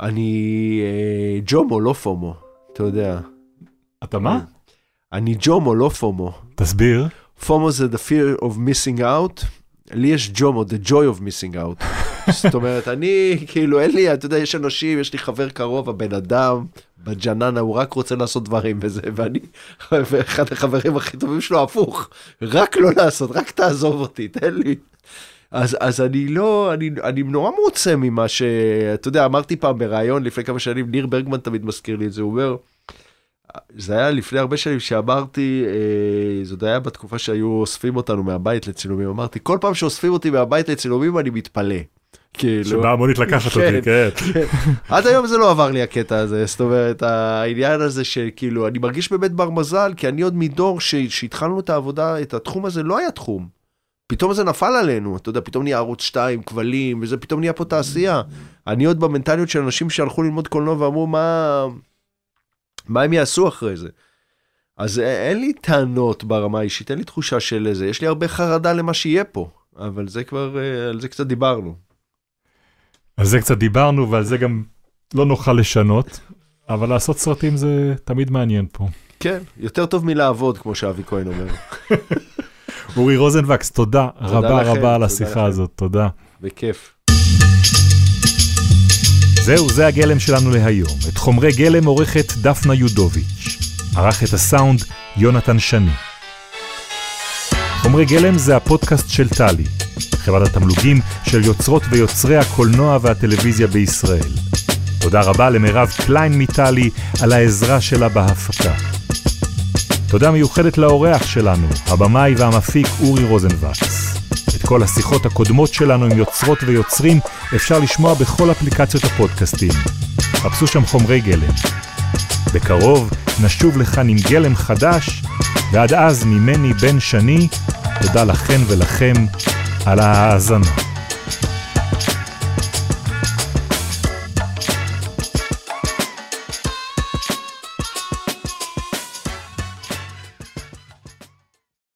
אני אה, ג'ומו, לא פומו, אתה יודע. אתה מה? אני ג'ומו, לא פומו. תסביר. פומו זה the fear of missing out, לי יש ג'ומו, the joy of missing out. [LAUGHS] זאת אומרת, אני, כאילו, אין לי, אתה יודע, יש אנשים, יש לי חבר קרוב, הבן אדם, בג'ננה, הוא רק רוצה לעשות דברים וזה, ואני, ואחד החברים הכי טובים שלו הפוך, רק לא לעשות, רק תעזוב אותי, תן לי. אז, אז אני לא, אני, אני נורא מרוצה ממה ש... אתה יודע, אמרתי פעם בריאיון לפני כמה שנים, ניר ברגמן תמיד מזכיר לי את זה, הוא אומר, זה היה לפני הרבה שנים שאמרתי, אה, זאת היה בתקופה שהיו אוספים אותנו מהבית לצילומים, אמרתי, כל פעם שאוספים אותי מהבית לצילומים אני מתפלא. כאילו, שבאה המונית לקחת כן, אותי, כן. כן. עד היום זה לא עבר לי הקטע הזה, זאת אומרת, העניין הזה שכאילו, אני מרגיש באמת בר מזל, כי אני עוד מדור שהתחלנו את העבודה, את התחום הזה, לא היה תחום. פתאום זה נפל עלינו, אתה יודע, פתאום נהיה ערוץ 2, כבלים, וזה פתאום נהיה פה תעשייה. אני עוד במנטליות של אנשים שהלכו ללמוד קולנוע ואמרו, מה, מה הם יעשו אחרי זה? אז אין לי טענות ברמה האישית, אין לי תחושה של איזה, יש לי הרבה חרדה למה שיהיה פה, אבל זה כבר, על זה קצת דיברנו. על זה קצת דיברנו ועל זה גם לא נוכל לשנות, אבל לעשות סרטים זה תמיד מעניין פה. כן, יותר טוב מלעבוד, כמו שאבי כהן אומר. [LAUGHS] אורי רוזנבקס, תודה רבה לכם, רבה על תודה השיחה לכם. הזאת, תודה. בכיף. זהו, זה הגלם שלנו להיום. את חומרי גלם עורכת דפנה יודוביץ'. ערך את הסאונד יונתן שני. חומרי גלם זה הפודקאסט של טלי, חברת התמלוגים של יוצרות ויוצרי הקולנוע והטלוויזיה בישראל. תודה רבה למירב קליין מטלי על העזרה שלה בהפקה. תודה מיוחדת לאורח שלנו, הבמאי והמפיק אורי רוזנבקס. כל השיחות הקודמות שלנו עם יוצרות ויוצרים אפשר לשמוע בכל אפליקציות הפודקאסטים. חפשו שם חומרי גלם. בקרוב נשוב לכאן עם גלם חדש, ועד אז ממני בן שני, תודה לכן ולכם על ההאזנה.